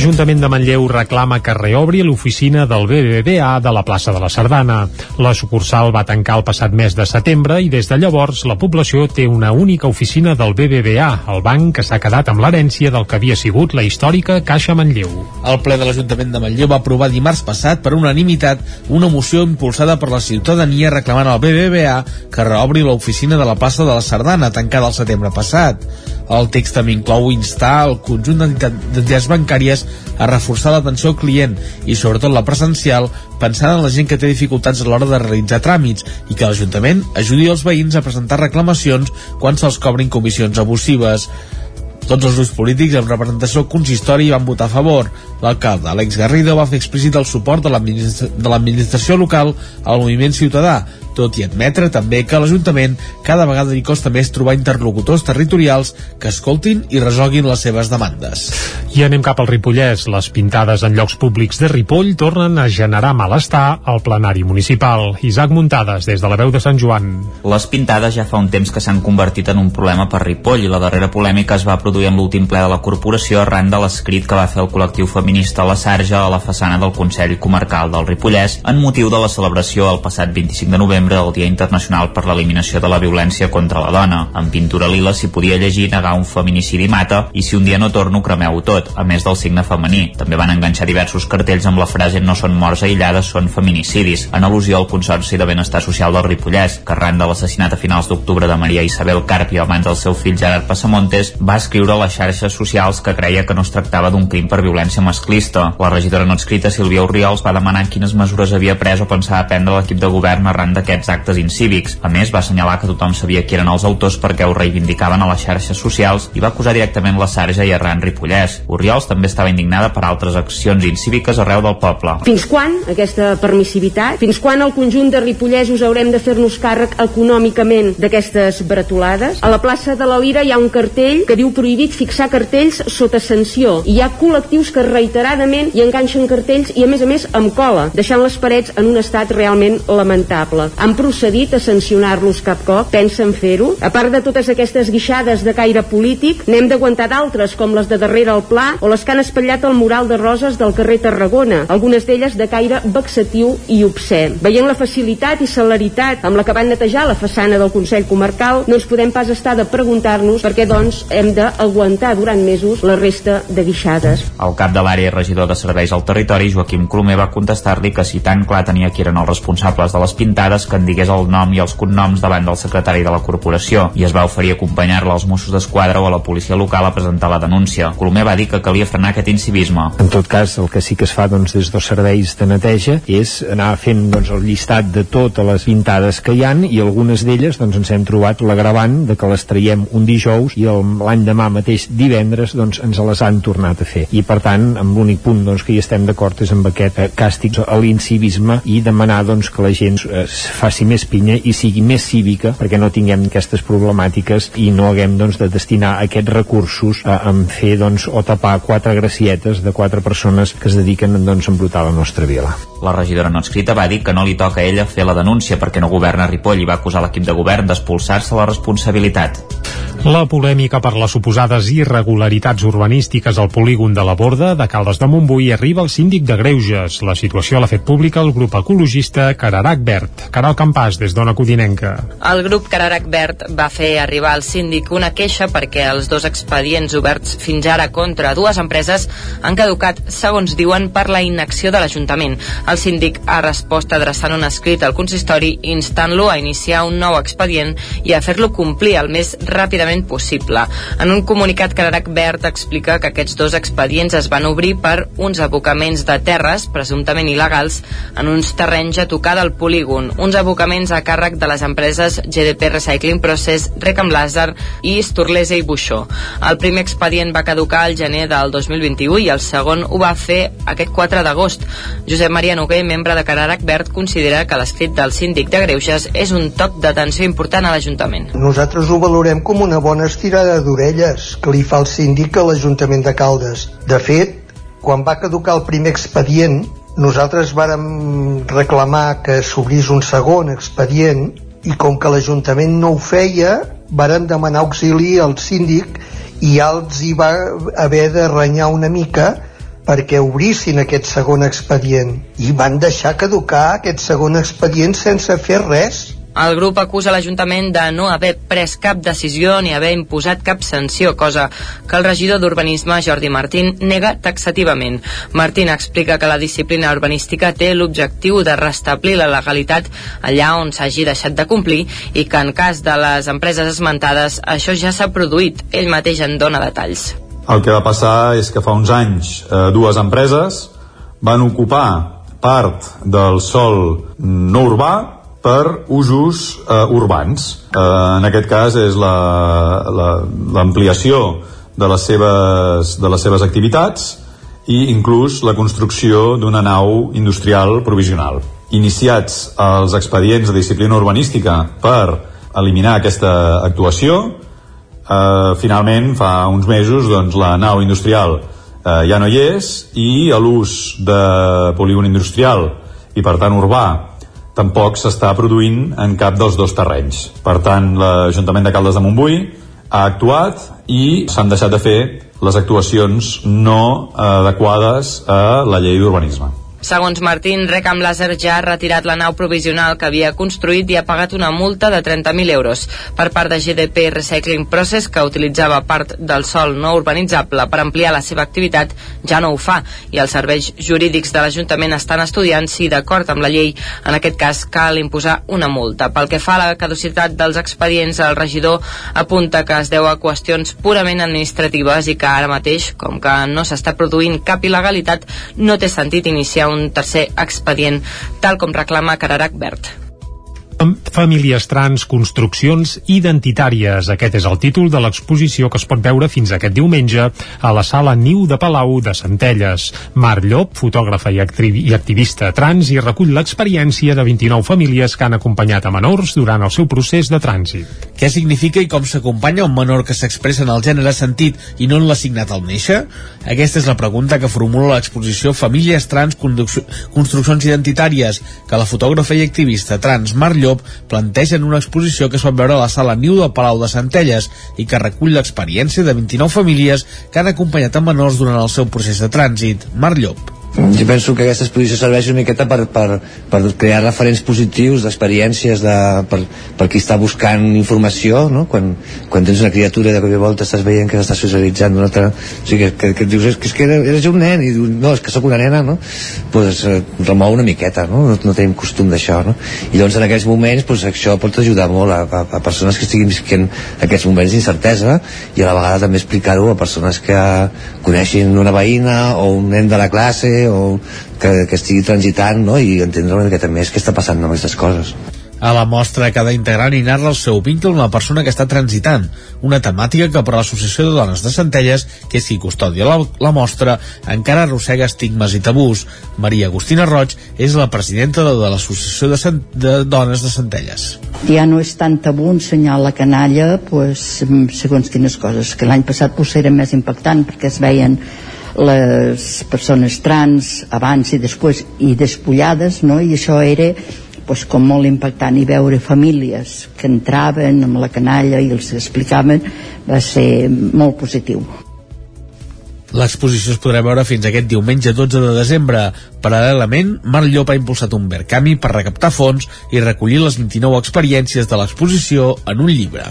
Speaker 1: L'Ajuntament de Manlleu reclama que reobri l'oficina del BBVA de la plaça de la Sardana. La sucursal va tancar el passat mes de setembre i des de llavors la població té una única oficina del BBVA, el banc que s'ha quedat amb l'herència del que havia sigut la històrica Caixa Manlleu.
Speaker 4: El ple de l'Ajuntament de Manlleu va aprovar dimarts passat per unanimitat una moció impulsada per la ciutadania reclamant al BBVA que reobri l'oficina de la plaça de la Sardana, tancada el setembre passat. El text també inclou instar el conjunt d'entitats bancàries a reforçar l'atenció al client i sobretot la presencial pensant en la gent que té dificultats a l'hora de realitzar tràmits i que l'Ajuntament ajudi els veïns a presentar reclamacions quan se'ls cobrin comissions abusives. Tots els grups polítics amb representació consistori van votar a favor. L'alcalde, Alex Garrido, va fer explícit el suport de l'administració local al moviment ciutadà, tot i admetre també que a l'Ajuntament cada vegada li costa més trobar interlocutors territorials que escoltin i resolguin les seves demandes.
Speaker 1: I anem cap al Ripollès. Les pintades en llocs públics de Ripoll tornen a generar malestar al plenari municipal. Isaac Muntades, des de la veu de Sant Joan.
Speaker 5: Les pintades ja fa un temps que s'han convertit en un problema per Ripoll i la darrera polèmica es va produir en l'últim ple de la corporació arran de l'escrit que va fer el col·lectiu feminista La Sarja a la façana del Consell Comarcal del Ripollès en motiu de la celebració el passat 25 de novembre del Dia Internacional per l'Eliminació de la Violència contra la Dona. En pintura lila s'hi podia llegir negar un feminicidi mata i si un dia no torno cremeu tot, a més del signe femení. També van enganxar diversos cartells amb la frase no són morts aïllades, són feminicidis, en al·lusió al Consorci de Benestar Social del Ripollès, que arran de l'assassinat a finals d'octubre de Maria Isabel Carpio abans del seu fill Gerard Passamontes, va escriure a les xarxes socials que creia que no es tractava d'un crim per violència masclista. La regidora no escrita Sílvia Oriols va demanar quines mesures havia pres o pensava prendre l'equip de govern arran d'aquests actes incívics. A més, va assenyalar que tothom sabia qui eren els autors perquè ho reivindicaven a les xarxes socials i va acusar directament la Sarja i Arran Ripollès. Oriols també estava indignada per altres accions incíviques arreu del poble.
Speaker 24: Fins quan aquesta permissivitat? Fins quan el conjunt de ripollesos haurem de fer-nos càrrec econòmicament d'aquestes bretolades? A la plaça de la Lira hi ha un cartell que diu prohibit fixar cartells sota sanció i hi ha col·lectius que reiteradament hi enganxen cartells i a més a més amb cola, deixant les parets en un estat realment lamentable. Han procedit a sancionar-los cap cop? Pensen fer-ho? A part de totes aquestes guixades de caire polític, n'hem d'aguantar d'altres, com les de darrere el Pla o les que han espatllat el mural de roses del carrer Tarragona, algunes d'elles de caire vexatiu i obscè. Veient la facilitat i celeritat amb la que van netejar la façana del Consell Comarcal, no ens podem pas estar de preguntar-nos per què, doncs, hem d'aguantar durant mesos la resta de guixades.
Speaker 5: El cap de l'àrea i regidor de serveis al territori, Joaquim Colomer, va contestar-li que si tan clar tenia qui eren els responsables de les pintades, que en digués el nom i els cognoms davant del secretari de la corporació i es va oferir acompanyar-la als Mossos d'Esquadra o a la policia local a presentar la denúncia. Colomer va dir que calia frenar aquest incivisme.
Speaker 25: En tot cas, el que sí que es fa doncs, des dels serveis de neteja és anar fent doncs, el llistat de totes les pintades que hi han i algunes d'elles doncs, ens hem trobat l'agravant de que les traiem un dijous i l'any demà mateix divendres doncs, ens les han tornat a fer. I per tant, amb l'únic punt doncs, que hi estem d'acord és amb aquest eh, càstig a l'incivisme i demanar doncs, que la gent eh, faci més pinya i sigui més cívica perquè no tinguem aquestes problemàtiques i no haguem doncs, de destinar aquests recursos a, a fer doncs, o tapar quatre gracietes de quatre persones que es dediquen doncs, a embrutar la nostra vila.
Speaker 5: La regidora no escrita va dir que no li toca a ella fer la denúncia perquè no governa Ripoll i va acusar l'equip de govern d'expulsar-se la responsabilitat.
Speaker 1: La polèmica per les suposades irregularitats urbanístiques al polígon de la Borda de Caldes de Montbui arriba al síndic de Greuges. La situació l'ha fet pública el grup ecologista Cararac Verd. Caral Campàs, des d'Ona Codinenca.
Speaker 26: El grup Cararac Verd va fer arribar al síndic una queixa perquè els dos expedients oberts fins ara contra dues empreses han caducat, segons diuen, per la inacció de l'Ajuntament. El síndic ha respost adreçant un escrit al consistori instant-lo a iniciar un nou expedient i a fer-lo complir el més ràpidament possible. En un comunicat, Cararac Verd explica que aquests dos expedients es van obrir per uns abocaments de terres, presumptament il·legals, en uns terrenys a tocar del polígon, uns abocaments a càrrec de les empreses GDP Recycling Process, Recam Lazar i Sturlese i Buixó. El primer expedient va caducar al gener del 2021 i el segon ho va fer aquest 4 d'agost. Josep Maria Noguer, membre de Cararac Verd, considera que l'escrit del síndic de Greuges és un toc d'atenció important a l'Ajuntament.
Speaker 27: Nosaltres ho valorem com una bona estirada d'orelles que li fa el síndic a l'Ajuntament de Caldes. De fet,
Speaker 28: quan va caducar el primer expedient, nosaltres vàrem reclamar que s'obrís un segon expedient i com que l'Ajuntament no ho feia, vàrem demanar auxili al síndic i ja els hi va haver de renyar una mica perquè obrissin aquest segon expedient i van deixar caducar aquest segon expedient sense fer res
Speaker 14: el grup acusa l'Ajuntament de no haver pres cap decisió ni haver imposat cap sanció, cosa que el regidor d'Urbanisme, Jordi Martín, nega taxativament. Martín explica que la disciplina urbanística té l'objectiu de restablir la legalitat allà on s'hagi deixat de complir i que en cas de les empreses esmentades això ja s'ha produït. Ell mateix en dona detalls.
Speaker 29: El que va passar és que fa uns anys eh, dues empreses van ocupar part del sol no urbà per usos eh, urbans. Eh, en aquest cas és l'ampliació la, la, de, les seves, de les seves activitats i inclús la construcció d'una nau industrial provisional. Iniciats els expedients de disciplina urbanística per eliminar aquesta actuació, eh, finalment, fa uns mesos, doncs, la nau industrial eh, ja no hi és i l'ús de polígon industrial i, per tant, urbà tampoc s'està produint en cap dels dos terrenys. Per tant, l'Ajuntament de Caldes de Montbui ha actuat i s'han deixat de fer les actuacions no adequades a la llei d'urbanisme.
Speaker 14: Segons Martín, Recam Laser ja ha retirat la nau provisional que havia construït i ha pagat una multa de 30.000 euros per part de GDP Recycling Process, que utilitzava part del sol no urbanitzable per ampliar la seva activitat, ja no ho fa, i els serveis jurídics de l'Ajuntament estan estudiant si, d'acord amb la llei, en aquest cas cal imposar una multa. Pel que fa a la caducitat dels expedients, el regidor apunta que es deu a qüestions purament administratives i que ara mateix, com que no s'està produint cap il·legalitat, no té sentit iniciar un tercer expedient, tal com reclama Cararac Verd.
Speaker 1: Famílies trans, construccions identitàries. Aquest és el títol de l'exposició que es pot veure fins aquest diumenge a la sala Niu de Palau de Centelles. Mar Llop, fotògrafa i, i activista trans, i recull l'experiència de 29 famílies que han acompanyat a menors durant el seu procés de trànsit.
Speaker 4: Què significa i com s'acompanya un menor que s'expressa en el gènere sentit i no en l'assignat al néixer? Aquesta és la pregunta que formula l'exposició Famílies trans, construccions identitàries, que la fotògrafa i activista trans Mar Llop Llop plantegen una exposició que es pot veure a la sala Niu del Palau de Centelles i que recull l'experiència de 29 famílies que han acompanyat a menors durant el seu procés de trànsit. Mar Llop
Speaker 30: jo penso que aquesta exposició serveix una miqueta per, per, per crear referents positius d'experiències de, per, per qui està buscant informació no? quan, quan tens una criatura de cop i volta estàs veient que s'està socialitzant d'una altra o sigui, que, que, que dius és que, és que eres un nen i dius no, és que sóc una nena no? pues, eh, remou una miqueta no? no, no tenim costum d'això no? i llavors en aquells moments pues, això pot ajudar molt a, a, a persones que estiguin visquent aquests moments d'incertesa i a la vegada també explicar-ho a persones que coneixin una veïna o un nen de la classe o que, que estigui transitant no? i entendre una miqueta més què està passant amb aquestes coses.
Speaker 4: A la mostra, cada integrant hi narra el seu vincle amb la persona que està transitant, una temàtica que per a l'Associació de Dones de Centelles, que és qui custodia la, la mostra, encara arrossega estigmes i tabús. Maria Agustina Roig és la presidenta de, de l'Associació de, de Dones de Centelles.
Speaker 31: Ja no és tan tabú ensenyar la canalla pues, segons quines coses, que l'any passat potser era més impactant perquè es veien les persones trans abans i després i despullades no? i això era pues, com molt impactant i veure famílies que entraven amb la canalla i els explicaven va ser molt positiu
Speaker 4: L'exposició es podrà veure fins aquest diumenge 12 de desembre. Paral·lelament, Mar Llop ha impulsat un Verkami per recaptar fons i recollir les 29 experiències de l'exposició en un llibre.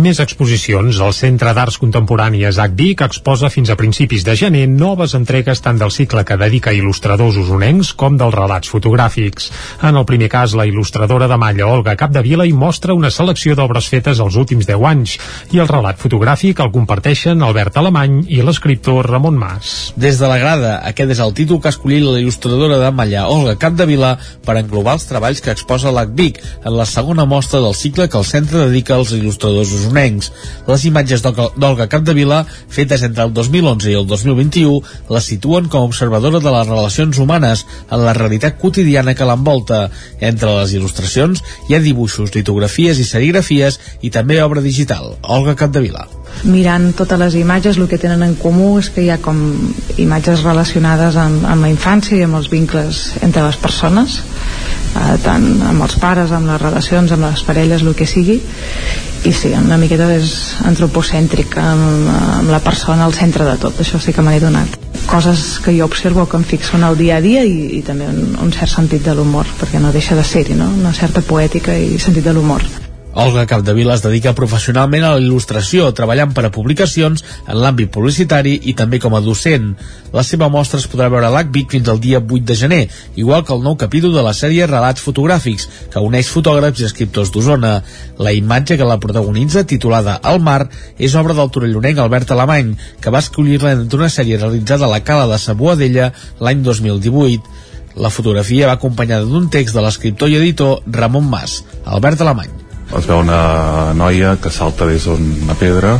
Speaker 1: Més exposicions. El Centre d'Arts Contemporànies HDIC exposa fins a principis de gener noves entregues tant del cicle que dedica a il·lustradors usonencs com dels relats fotogràfics. En el primer cas, la il·lustradora de malla Olga Capdevila hi mostra una selecció d'obres fetes els últims 10 anys i el relat fotogràfic el comparteixen Albert Alemany i l'escriptor Ramon Mas.
Speaker 4: Des de la grada, aquest és el títol que ha escollit la il·lustradora de Mallà, Olga Capdevila, per englobar els treballs que exposa l'ACVIC en la segona mostra del cicle que el centre dedica als il·lustradors usonencs. Les imatges d'Olga Capdevila, fetes entre el 2011 i el 2021, la situen com a observadora de les relacions humanes en la realitat quotidiana que l'envolta. Entre les il·lustracions hi ha dibuixos, litografies i serigrafies i també obra digital. Olga Capdevila.
Speaker 32: Mirant totes les imatges, el que tenen en comú és que hi ha com imatges relacionades amb, amb la infància i amb els vincles entre les persones, eh, tant amb els pares, amb les relacions, amb les parelles, el que sigui, i sí, una miqueta és antropocèntric, amb, amb la persona al centre de tot, això sí que me n'he donat. Coses que jo observo que em fixo en el dia a dia i, i també un, un cert sentit de l'humor perquè no deixa de ser-hi, no? una certa poètica i sentit de l'humor
Speaker 4: Olga Capdevila es dedica professionalment a la il·lustració, treballant per a publicacions en l'àmbit publicitari i també com a docent. La seva mostra es podrà veure a l'ACVIC fins al dia 8 de gener, igual que el nou capítol de la sèrie Relats fotogràfics, que uneix fotògrafs i escriptors d'Osona. La imatge que la protagonitza, titulada El mar, és obra del torellonenc Albert Alemany, que va escollir-la entre una sèrie realitzada a la Cala de Saboadella l'any 2018. La fotografia va acompanyada d'un text de l'escriptor i editor Ramon Mas, Albert Alemany
Speaker 33: es veu una noia que salta des d'una pedra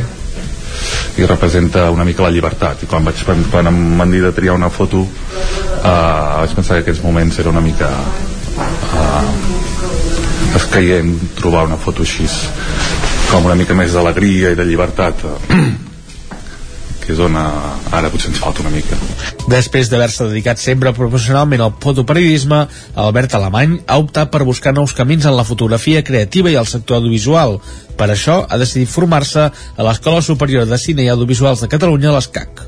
Speaker 33: i representa una mica la llibertat. I quan, vaig, quan em van dir de triar una foto eh, vaig pensar que aquests moments era una mica eh, escaient trobar una foto així com una mica més d'alegria i de llibertat que és on eh, ara potser ens falta una mica.
Speaker 4: Després d'haver-se dedicat sempre professionalment al fotoperiodisme, Albert Alemany ha optat per buscar nous camins en la fotografia creativa i el sector audiovisual. Per això ha decidit formar-se a l'Escola Superior de Cine i Audiovisuals de Catalunya, l'ESCAC.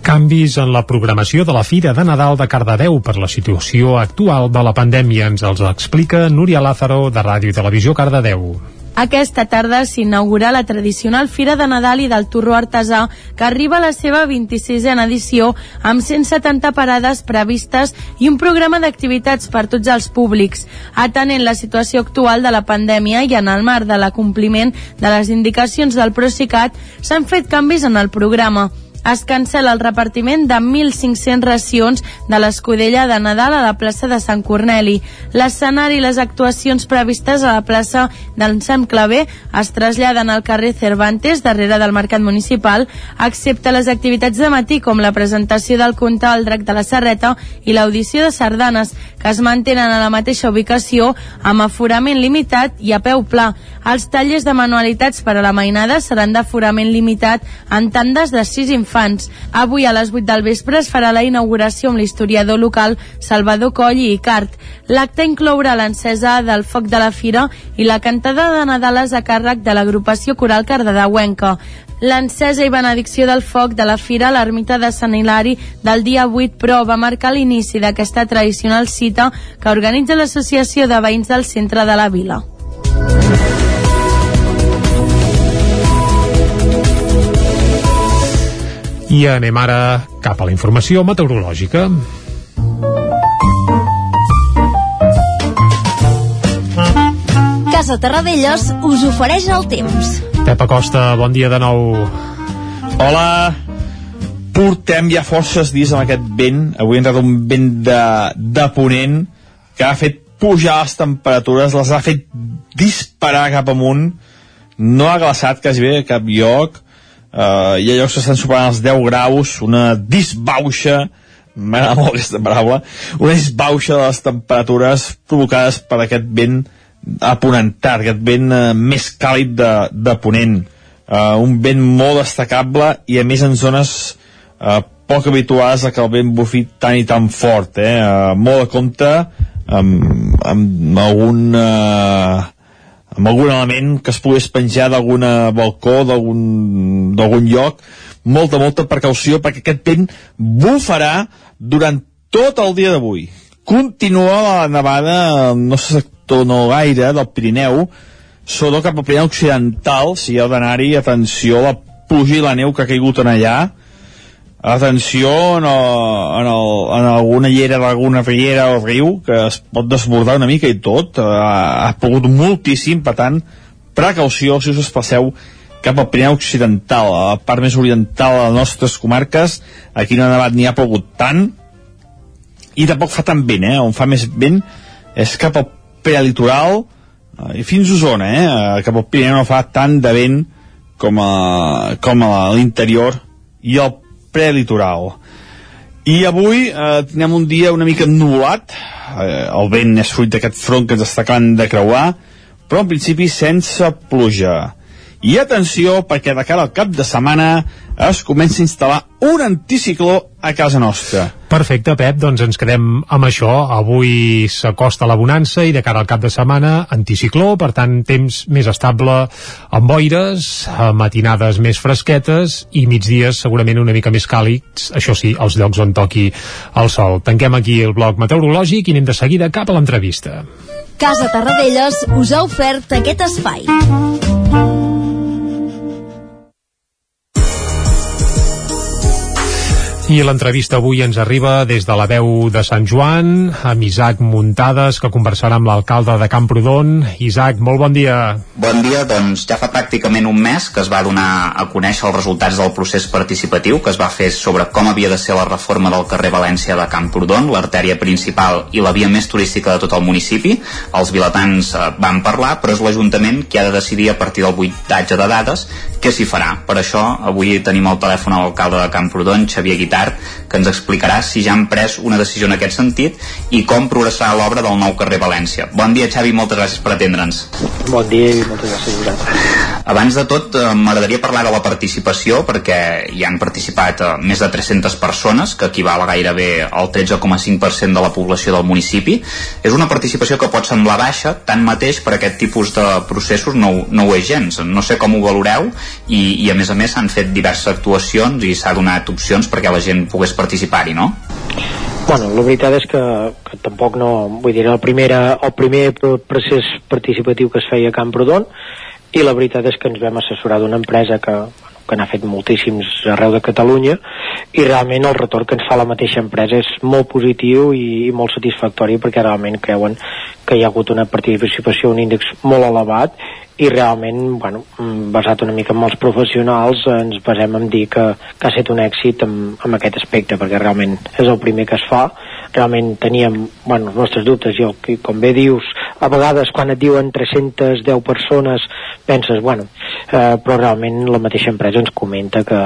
Speaker 1: Canvis en la programació de la Fira de Nadal de Cardedeu per la situació actual de la pandèmia ens els explica Núria Lázaro de Ràdio i Televisió Cardedeu.
Speaker 6: Aquesta tarda s'inaugura la tradicional Fira de Nadal i del Torró Artesà, que arriba a la seva 26a edició amb 170 parades previstes i un programa d'activitats per tots els públics. Atenent la situació actual de la pandèmia i en el marc de l'acompliment de les indicacions del Procicat, s'han fet canvis en el programa es cancela el repartiment de 1.500 racions de l'escudella de Nadal a la plaça de Sant Corneli. L'escenari i les actuacions previstes a la plaça del Sant Clavé es traslladen al carrer Cervantes, darrere del Mercat Municipal, excepte les activitats de matí com la presentació del conte al drac de la Serreta i l'audició de sardanes, que es mantenen a la mateixa ubicació amb aforament limitat i a peu pla. Els tallers de manualitats per a la mainada seran d'aforament limitat en tandes de 6 infants infants. Avui a les 8 del vespre es farà la inauguració amb l'historiador local Salvador Coll i Icart. L'acte inclourà l'encesa del foc de la fira i la cantada de Nadales a càrrec de l'agrupació coral cardedeuenca. L'encesa i benedicció del foc de la fira a l'ermita de Sant Hilari del dia 8, però, va marcar l'inici d'aquesta tradicional cita que organitza l'Associació de Veïns del Centre de la Vila.
Speaker 1: I anem ara cap a la informació meteorològica.
Speaker 15: Casa Terradellos us ofereix el temps.
Speaker 1: Pep Acosta, bon dia de nou.
Speaker 16: Hola, portem ja forces dies amb aquest vent, avui ha entrat un vent de, de ponent que ha fet pujar les temperatures, les ha fet disparar cap amunt, no ha glaçat quasi bé a cap lloc, uh, hi ha llocs que estan superant els 10 graus, una disbauxa, m'agrada molt aquesta paraula, una disbauxa de les temperatures provocades per aquest vent aponentat, aquest vent uh, més càlid de, de ponent. Uh, un vent molt destacable i a més en zones uh, poc habituals a que el vent bufi tan i tan fort, eh? Uh, molt a compte amb, amb algun uh, amb algun element que es pogués penjar d'algun balcó, d'algun lloc, molta, molta precaució perquè aquest vent bufarà durant tot el dia d'avui. Continua la nevada al nostre sector no gaire del Pirineu, sobretot cap al Pirineu Occidental, si heu d'anar-hi, atenció la pluja i la neu que ha caigut en allà, atenció en, el, en, el, en alguna llera d'alguna riera o riu que es pot desbordar una mica i tot ha, ha pogut moltíssim per tant precaució si us espaceu cap al Pirineu Occidental a la part més oriental de les nostres comarques aquí no ha nevat ni ha pogut tant i tampoc fa tan vent eh? on fa més vent és cap al prelitoral eh, i fins a Osona eh? cap al Pirineu no fa tant de vent com a, com a l'interior i el prelitoral. I avui eh, tenim un dia una mica ennubulat, eh, el vent és fruit d'aquest front que ens està acabant de creuar, però en principi sense pluja. I atenció perquè de cara al cap de setmana es comença a instal·lar un anticicló a casa nostra.
Speaker 1: Perfecte, Pep, doncs ens quedem amb això. Avui s'acosta la bonança i de cara al cap de setmana anticicló, per tant, temps més estable amb boires, matinades més fresquetes i migdies segurament una mica més càlids, això sí, els llocs on toqui el sol. Tanquem aquí el bloc meteorològic i anem de seguida cap a l'entrevista.
Speaker 15: Casa Tarradellas us ha ofert aquest espai.
Speaker 1: I l'entrevista avui ens arriba des de la veu de Sant Joan, amb Isaac Muntades, que conversarà amb l'alcalde de Camprodon. Isaac, molt bon dia.
Speaker 5: Bon dia, doncs ja fa pràcticament un mes que es va donar a conèixer els resultats del procés participatiu que es va fer sobre com havia de ser la reforma del carrer València de Camprodon, l'artèria principal i la via més turística de tot el municipi. Els vilatans eh, van parlar, però és l'Ajuntament qui ha de decidir a partir del buitatge de dades què s'hi farà. Per això avui tenim al telèfon a l'alcalde de Camprodon, Xavier Guitart, que ens explicarà si ja han pres una decisió en aquest sentit i com progressarà l'obra del nou carrer València. Bon dia, Xavi, moltes gràcies per atendre'ns.
Speaker 34: Bon dia i moltes gràcies vosaltres.
Speaker 5: Abans de tot, eh, m'agradaria parlar de la participació, perquè hi han participat eh, més de 300 persones, que equival a gairebé al 13,5% de la població del municipi. És una participació que pot semblar baixa, tanmateix per aquest tipus de processos no, no ho és gens. No sé com ho valoreu i, i a més a més s'han fet diverses actuacions i s'ha donat opcions perquè la gent pogués participar-hi, no?
Speaker 34: Bueno, la veritat és que, que tampoc no... Vull dir, el, primera, el primer pro- procés participatiu que es feia a Camprodon i la veritat és que ens vam assessorar d'una empresa que, que n'ha fet moltíssims arreu de Catalunya i realment el retorn que ens fa la mateixa empresa és molt positiu i, i molt satisfactori perquè realment creuen que hi ha hagut una participació, un índex molt elevat i realment, bueno, basat una mica en els professionals, ens basem en dir que, que ha estat un èxit amb, amb aquest aspecte, perquè realment és el primer que es fa, realment teníem bueno, els nostres dubtes, i que, com bé dius, a vegades quan et diuen 310 persones, penses, bueno, eh, però realment la mateixa empresa ens comenta que,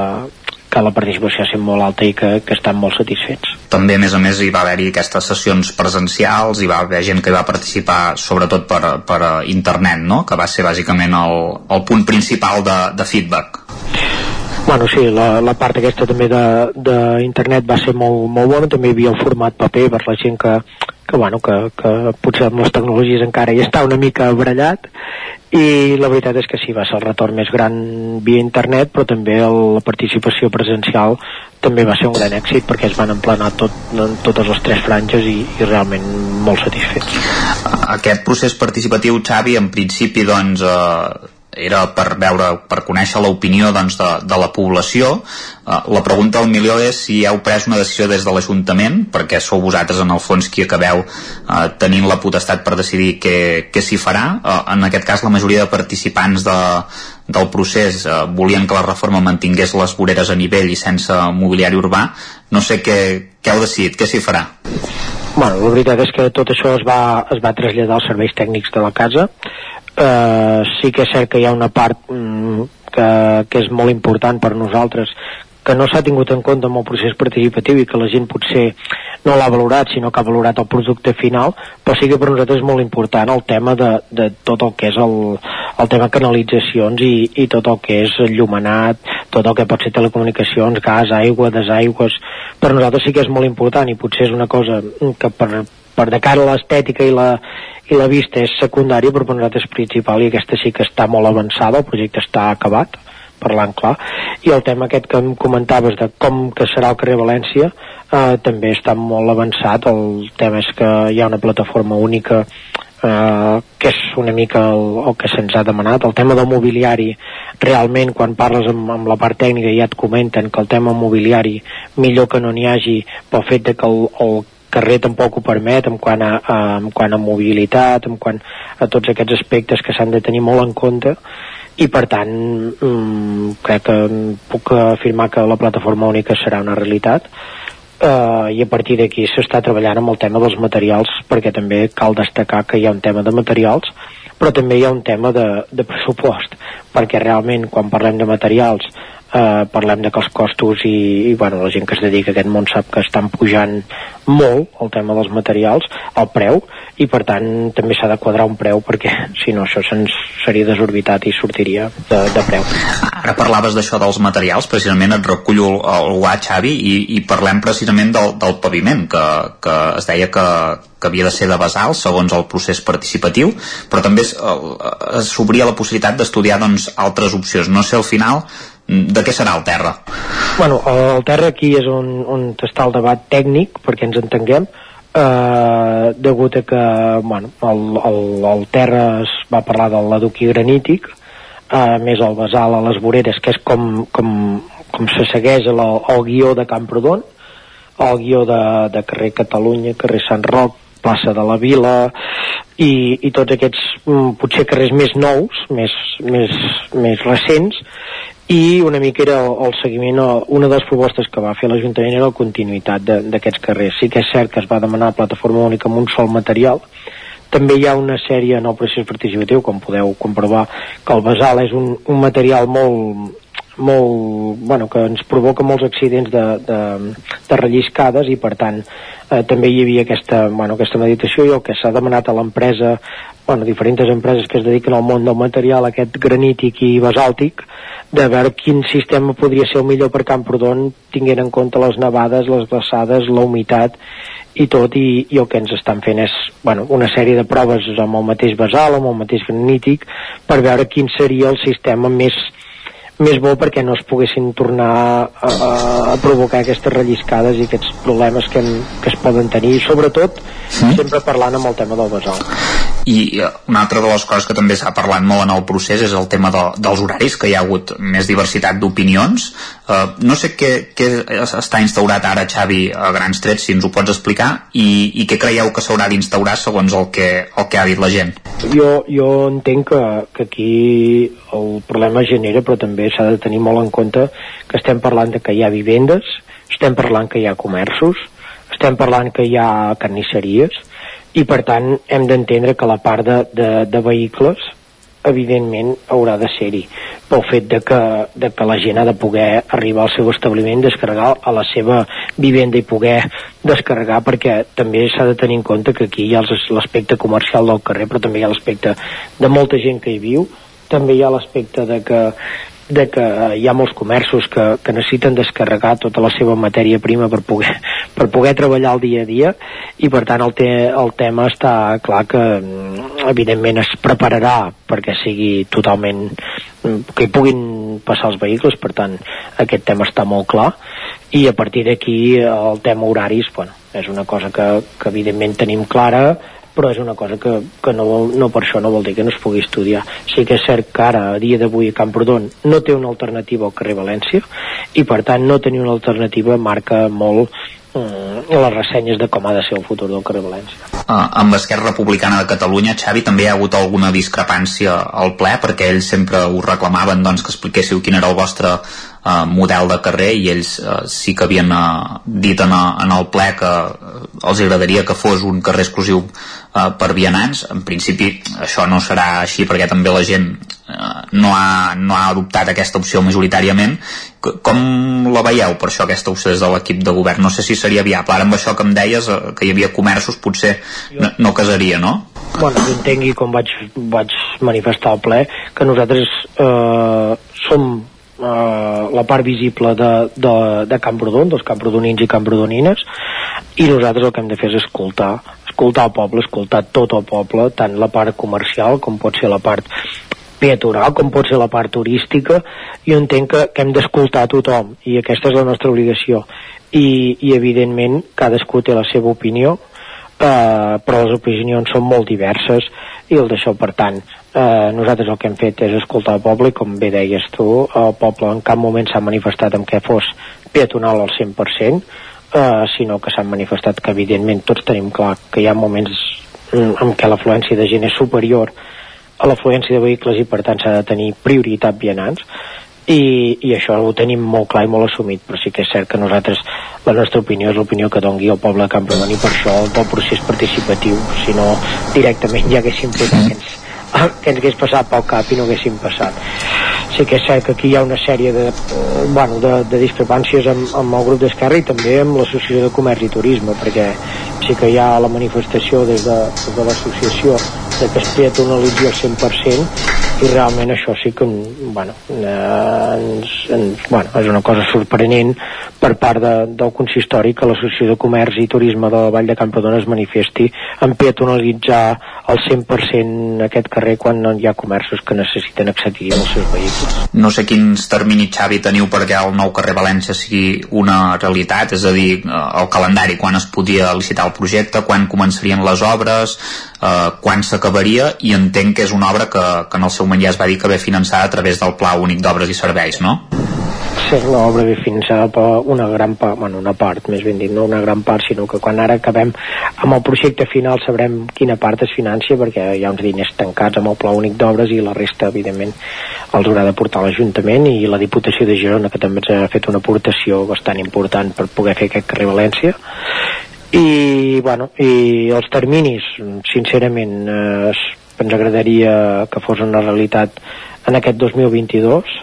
Speaker 34: que la participació ha estat molt alta i que, que estan molt satisfets.
Speaker 5: També, a més a més, hi va haver-hi aquestes sessions presencials, hi va haver gent que hi va participar sobretot per, per internet, no? que va ser bàsicament el, el punt principal de, de feedback.
Speaker 34: Bueno, sí, la, la part aquesta també d'internet va ser molt, molt bona, també hi havia el format paper per la gent que, que, bueno, que, que potser amb les tecnologies encara hi està una mica brellat i la veritat és que sí, va ser el retorn més gran via internet, però també el, la participació presencial també va ser un gran èxit perquè es van emplenar tot, en totes les tres franges i, i realment molt satisfets.
Speaker 5: Aquest procés participatiu, Xavi, en principi, doncs, eh, era per veure, per conèixer l'opinió doncs, de, de la població. Eh, la pregunta al milió és si heu pres una decisió des de l'Ajuntament, perquè sou vosaltres en el fons qui acabeu eh, tenint la potestat per decidir què, què s'hi farà. Eh, en aquest cas, la majoria de participants de, del procés eh, volien que la reforma mantingués les voreres a nivell i sense mobiliari urbà. No sé què, què heu decidit, què s'hi farà?
Speaker 34: Bueno, la veritat és que tot això es va, es va traslladar als serveis tècnics de la casa. Eh, sí que és cert que hi ha una part mm, que, que és molt important per nosaltres que no s'ha tingut en compte amb el procés participatiu i que la gent potser no l'ha valorat, sinó que ha valorat el producte final, però sí que per nosaltres és molt important el tema de, de tot el que és el, el tema canalitzacions i, i tot el que és llumenat, tot el que pot ser telecomunicacions, gas, aigua, desaigües, per nosaltres sí que és molt important i potser és una cosa que per, per de cara a l'estètica i la, i la vista és secundària, però per nosaltres principal i aquesta sí que està molt avançada, el projecte està acabat, parlant clar, i el tema aquest que em comentaves de com que serà el carrer València eh, també està molt avançat, el tema és que hi ha una plataforma única eh, que és una mica el, el que se'ns ha demanat. El tema del mobiliari, realment, quan parles amb, amb la part tècnica ja et comenten que el tema mobiliari millor que no n'hi hagi pel fet de que el, el carrer tampoc ho permet en quant a, a, en quant a mobilitat, en quant a tots aquests aspectes que s'han de tenir molt en compte. I per tant mm, crec que puc afirmar que la plataforma única serà una realitat. Eh, i a partir d'aquí s'està treballant amb el tema dels materials perquè també cal destacar que hi ha un tema de materials però també hi ha un tema de, de pressupost perquè realment quan parlem de materials eh, parlem de que els costos i, i bueno, la gent que es dedica a aquest món sap que estan pujant molt el tema dels materials, el preu i per tant també s'ha de quadrar un preu perquè si no això se'ns seria desorbitat i sortiria de, de preu
Speaker 5: Ara parlaves d'això dels materials, precisament et recullo el, el guà, Xavi, i, i parlem precisament del, del paviment, que, que es deia que, que havia de ser de basal segons el procés participatiu, però també s'obria la possibilitat d'estudiar doncs, altres opcions. No sé al final de què serà el terra?
Speaker 34: Bueno, el terra aquí és on, on està el debat tècnic, perquè ens entenguem, eh, degut a que bueno, el, el, el terra es va parlar de l'adoquí granític, eh, més el basal a les voreres, que és com, com, com se segueix el, el guió de Camprodon, el guió de, de carrer Catalunya, carrer Sant Roc, plaça de la Vila i, i tots aquests mm, potser carrers més nous, més, més, més recents i una mica era el, el seguiment una de les propostes que va fer l'Ajuntament era la continuïtat d'aquests carrers. Sí que és cert que es va demanar plataforma única amb un sol material. També hi ha una sèrie en el procés participatiu, com podeu comprovar, que el basal és un, un material molt, molt, bueno, que ens provoca molts accidents de, de, de relliscades i per tant eh, també hi havia aquesta, bueno, aquesta meditació i el que s'ha demanat a l'empresa bueno, diferents empreses que es dediquen al món del material aquest granític i basàltic de veure quin sistema podria ser el millor per Camprodon tinguent en compte les nevades, les glaçades, la humitat i tot i, i el que ens estan fent és bueno, una sèrie de proves amb el mateix basal, amb el mateix granític per veure quin seria el sistema més més bo perquè no es poguessin tornar a, a, a provocar aquestes relliscades i aquests problemes que, que es poden tenir i sobretot sí? sempre parlant amb el tema del basal
Speaker 5: i eh, una altra de les coses que també s'ha parlat molt en el procés és el tema de, dels horaris, que hi ha hagut més diversitat d'opinions. Uh, no sé què, què està instaurat ara, Xavi, a grans trets, si ens ho pots explicar, i, i què creieu que s'haurà d'instaurar segons el que, el que ha dit la gent?
Speaker 34: Jo, jo entenc que, que aquí el problema genera, però també s'ha de tenir molt en compte que estem parlant de que hi ha vivendes, estem parlant que hi ha comerços, estem parlant que hi ha carnisseries, i per tant hem d'entendre que la part de, de, de vehicles evidentment haurà de ser-hi. Pel fet de que, de que la gent ha de poder arribar al seu establiment, descarregar a la seva vivenda i poder descarregar perquè també s'ha de tenir en compte que aquí hi ha l'aspecte comercial del carrer però també hi ha l'aspecte de molta gent que hi viu. També hi ha l'aspecte de que de que hi ha molts comerços que, que necessiten descarregar tota la seva matèria prima per poder, per poder treballar el dia a dia i per tant el, te, el tema està clar que mm, evidentment es prepararà perquè sigui totalment mm, que hi puguin passar els vehicles per tant aquest tema està molt clar i a partir d'aquí el tema horaris bueno, és una cosa que, que evidentment tenim clara però és una cosa que, que no, no per això no vol dir que no es pugui estudiar. Sí que és cert que ara, a dia d'avui, Camprodon no té una alternativa al carrer València i per tant no tenir una alternativa marca molt mm, les ressenyes de com ha de ser el futur del carrer València.
Speaker 5: Uh, amb Esquerra Republicana de Catalunya, Xavi, també hi ha hagut alguna discrepància al ple perquè ells sempre us reclamaven doncs, que expliquéssiu quin era el vostre uh, model de carrer i ells uh, sí que havien uh, dit en, en el ple que uh, els agradaria que fos un carrer exclusiu eh, per vianants. En principi això no serà així perquè també la gent eh, no, ha, no ha adoptat aquesta opció majoritàriament. Com la veieu per això aquesta opció des de l'equip de govern? No sé si seria viable. Ara amb això que em deies, eh, que hi havia comerços, potser no, no casaria, no?
Speaker 34: Bueno, jo entengui com vaig, vaig manifestar al ple que nosaltres eh, som la part visible de, de, de Camprodon, dels camprodonins i camprodonines, i nosaltres el que hem de fer és escoltar escoltar el poble, escoltar tot el poble, tant la part comercial com pot ser la part peatonal, com pot ser la part turística, jo entenc que, que hem d'escoltar tothom, i aquesta és la nostra obligació. I, i evidentment, cadascú té la seva opinió, eh, però les opinions són molt diverses, i el d'això, per tant, eh, nosaltres el que hem fet és escoltar el poble, i com bé deies tu, el poble en cap moment s'ha manifestat amb què fos peatonal al 100%, eh, sinó que s'han manifestat que evidentment tots tenim clar que hi ha moments mm, en què l'afluència de gent és superior a l'afluència de vehicles i per tant s'ha de tenir prioritat vianants i, i això ho tenim molt clar i molt assumit però sí que és cert que nosaltres la nostra opinió és l'opinió que dongui el poble de Camprodon i per això del procés participatiu si no directament ja haguéssim fet que ens, que ens hagués passat pel cap i no haguéssim passat. Sí que és cert que aquí hi ha una sèrie de, bueno, de, de discrepàncies amb, amb el grup d'Esquerra i també amb l'Associació de Comerç i Turisme perquè sí que hi ha la manifestació des de, de l'associació que es peatonalitzi al 100% i realment això sí que bueno, eh, ens, ens, bueno, és una cosa sorprenent per part de, del consistori que l'Associació de Comerç i Turisme de la Vall de Camprodon es manifesti en peatonalitzar al 100% aquest carrer quan hi ha comerços que necessiten accedir als seus vehicles.
Speaker 5: No sé quins terminis, Xavi, teniu perquè el nou carrer València sigui una realitat, és a dir, eh, el calendari, quan es podia licitar el projecte, quan començarien les obres, eh, quan s'acabaria, i entenc que és una obra que, que en el seu moment ja es va dir que ve finançada a través del Pla Únic d'Obres i Serveis, no?
Speaker 34: Sí, l'obra ve finançada per una gran part, bueno, una part, més ben dit, no una gran part, sinó que quan ara acabem amb el projecte final sabrem quina part es financia perquè hi ha uns diners tancats amb el Pla Únic d'Obres i la resta, evidentment, els haurà de portar l'Ajuntament i la Diputació de Girona, que també ens ha fet una aportació bastant important per poder fer aquest carrer València i, bueno, i els terminis sincerament eh, ens agradaria que fos una realitat en aquest 2022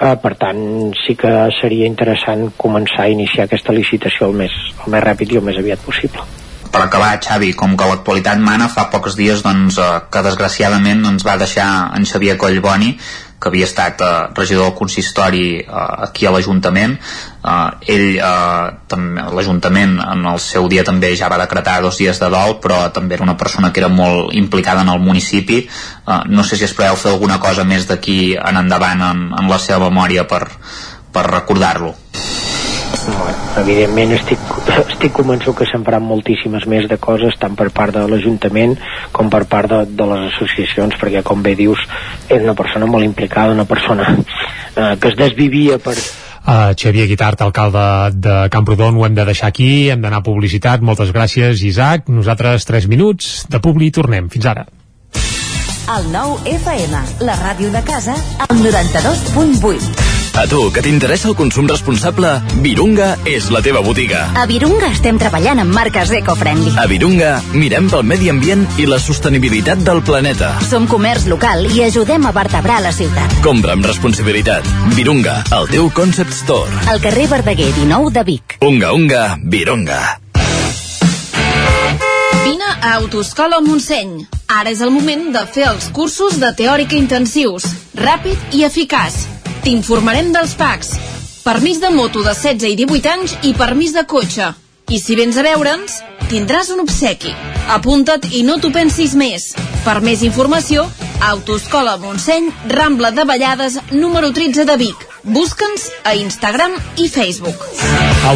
Speaker 34: eh, per tant sí que seria interessant començar a iniciar aquesta licitació el més, el més ràpid i el més aviat possible.
Speaker 5: Per acabar, Xavi, com que l'actualitat mana, fa pocs dies doncs, eh, que desgraciadament ens va deixar en Xavier Collboni, que havia estat eh, regidor del consistori eh, aquí a l'Ajuntament. Eh, ell, eh, l'Ajuntament en el seu dia també ja va decretar dos dies de dol, però també era una persona que era molt implicada en el municipi. Eh, no sé si es preveu fer alguna cosa més d'aquí en endavant en, en la seva memòria per, per recordar-lo
Speaker 34: evidentment estic, estic convençut que se'n faran moltíssimes més de coses tant per part de l'Ajuntament com per part de, de les associacions perquè com bé dius és una persona molt implicada una persona eh, que es desvivia per,
Speaker 1: Uh, Xavier Guitart, alcalde de Camprodon, ho hem de deixar aquí, hem d'anar a publicitat. Moltes gràcies, Isaac. Nosaltres 3 minuts de Publi i tornem. Fins ara.
Speaker 3: El nou FM, la ràdio de casa, al 92.8.
Speaker 29: A tu, que t'interessa el consum responsable, Virunga és la teva botiga.
Speaker 35: A Virunga estem treballant amb marques eco-friendly.
Speaker 29: A Virunga mirem pel medi ambient i la sostenibilitat del planeta.
Speaker 35: Som comerç local i ajudem a vertebrar la ciutat.
Speaker 29: Compra amb responsabilitat. Virunga, el teu concept store.
Speaker 35: Al carrer Verdaguer 19 de Vic.
Speaker 29: Unga, unga, Virunga.
Speaker 15: Vine a Autoscola Montseny. Ara és el moment de fer els cursos de teòrica intensius. Ràpid i eficaç T'informarem dels packs. Permís de moto de 16 i 18 anys i permís de cotxe. I si vens a veure'ns, tindràs un obsequi. Apunta't i no t'ho pensis més. Per més informació, Autoscola Montseny, Rambla de Vallades, número 13 de Vic. Busca'ns a Instagram i Facebook.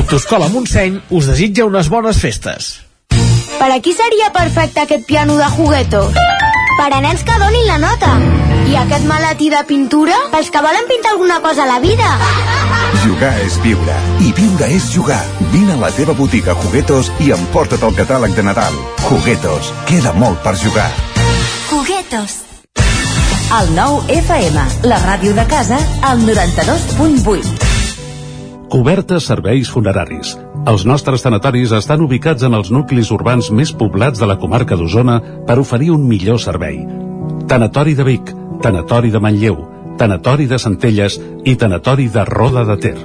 Speaker 4: Autoscola Montseny us desitja unes bones festes.
Speaker 35: Per a qui seria perfecte aquest piano de juguetos? Per a nens que donin la nota. I aquest maletí de pintura? Pels que volen pintar alguna cosa a la vida.
Speaker 36: Jugar és viure. I viure és jugar. Vine a la teva botiga Juguetos i emporta't el catàleg de Nadal. Juguetos. Queda molt per jugar.
Speaker 35: Juguetos.
Speaker 3: El nou FM, la ràdio de casa, al 92.8.
Speaker 37: Cobertes serveis funeraris. Els nostres tanatoris estan ubicats en els nuclis urbans més poblats de la comarca d'Osona per oferir un millor servei. Tanatori de Vic, Tanatori de Manlleu, Tanatori de Centelles i Tanatori de Roda de Ter.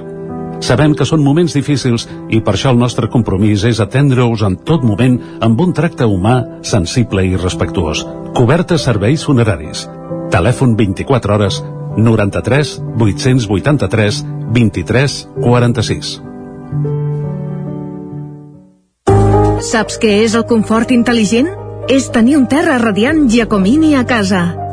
Speaker 37: Sabem que són moments difícils i per això el nostre compromís és atendre-us en tot moment amb un tracte humà, sensible i respectuós. Cobertes serveis funeraris. Telèfon 24 hores 93 883 23 46.
Speaker 38: Saps què és el confort intel·ligent? És tenir un terra radiant Giacomini a casa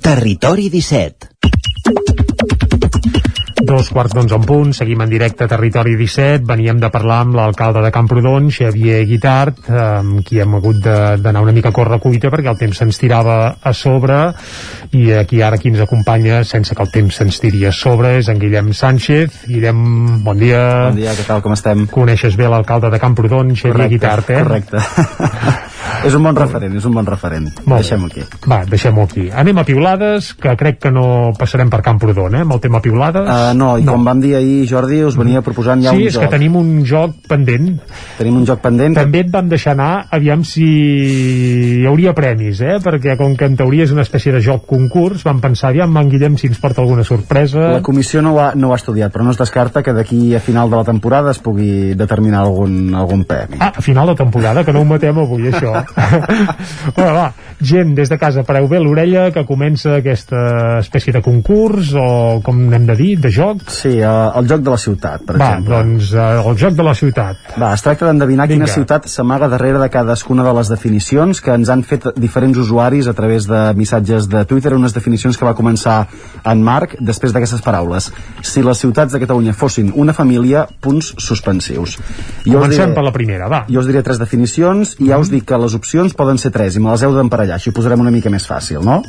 Speaker 39: Territori 17.
Speaker 1: Dos quarts d'onze en punt, seguim en directe a Territori 17, veníem de parlar amb l'alcalde de Camprodon, Xavier Guitart, amb qui hem hagut d'anar una mica a córrer cuita perquè el temps se'ns tirava a sobre i aquí ara qui ens acompanya sense que el temps se'ns tiri a sobre és en Guillem Sánchez. Guillem, bon dia.
Speaker 40: Bon dia, què tal, com estem?
Speaker 1: Coneixes bé l'alcalde de Camprodon, Xavier Guitart, eh?
Speaker 40: Correcte. és un bon referent, és un bon referent. Deixem-ho aquí.
Speaker 1: Va, deixem-ho aquí. Anem a piulades, que crec que no passarem per Camprodon, eh, amb el tema piulades.
Speaker 40: Uh, no, i no. com vam dir ahir, Jordi, us venia proposant ja
Speaker 1: sí,
Speaker 40: un
Speaker 1: és
Speaker 40: joc.
Speaker 1: que tenim un joc pendent.
Speaker 40: Tenim un joc pendent.
Speaker 1: També et vam deixar anar, aviam si hi hauria premis, eh? Perquè com que en teoria és una espècie de joc concurs, vam pensar, aviam, en Guillem, si ens porta alguna sorpresa.
Speaker 40: La comissió no ho, ha, no ho ha estudiat, però no es descarta que d'aquí a final de la temporada es pugui determinar algun, algun premi.
Speaker 1: Ah, a final de temporada, que no ho matem avui, això. bueno, va, gent, des de casa, pareu bé l'orella, que comença aquesta espècie de concurs, o com n'hem de dir, de joc.
Speaker 40: Sí, uh, el joc de la ciutat, per
Speaker 1: va,
Speaker 40: exemple.
Speaker 1: doncs, uh, el joc de la ciutat.
Speaker 40: Va, es tracta d'endevinar quina ciutat s'amaga darrere de cadascuna de les definicions que ens han fet diferents usuaris a través de missatges de Twitter, unes definicions que va començar en Marc després d'aquestes paraules. Si les ciutats de Catalunya fossin una família, punts suspensius. Jo
Speaker 1: Comencem
Speaker 40: diré-
Speaker 1: per la primera, va.
Speaker 40: Jo us diré tres definicions i ja us dic que les opcions poden ser tres i me les heu d'emparellar, així ho posarem una mica més fàcil, no?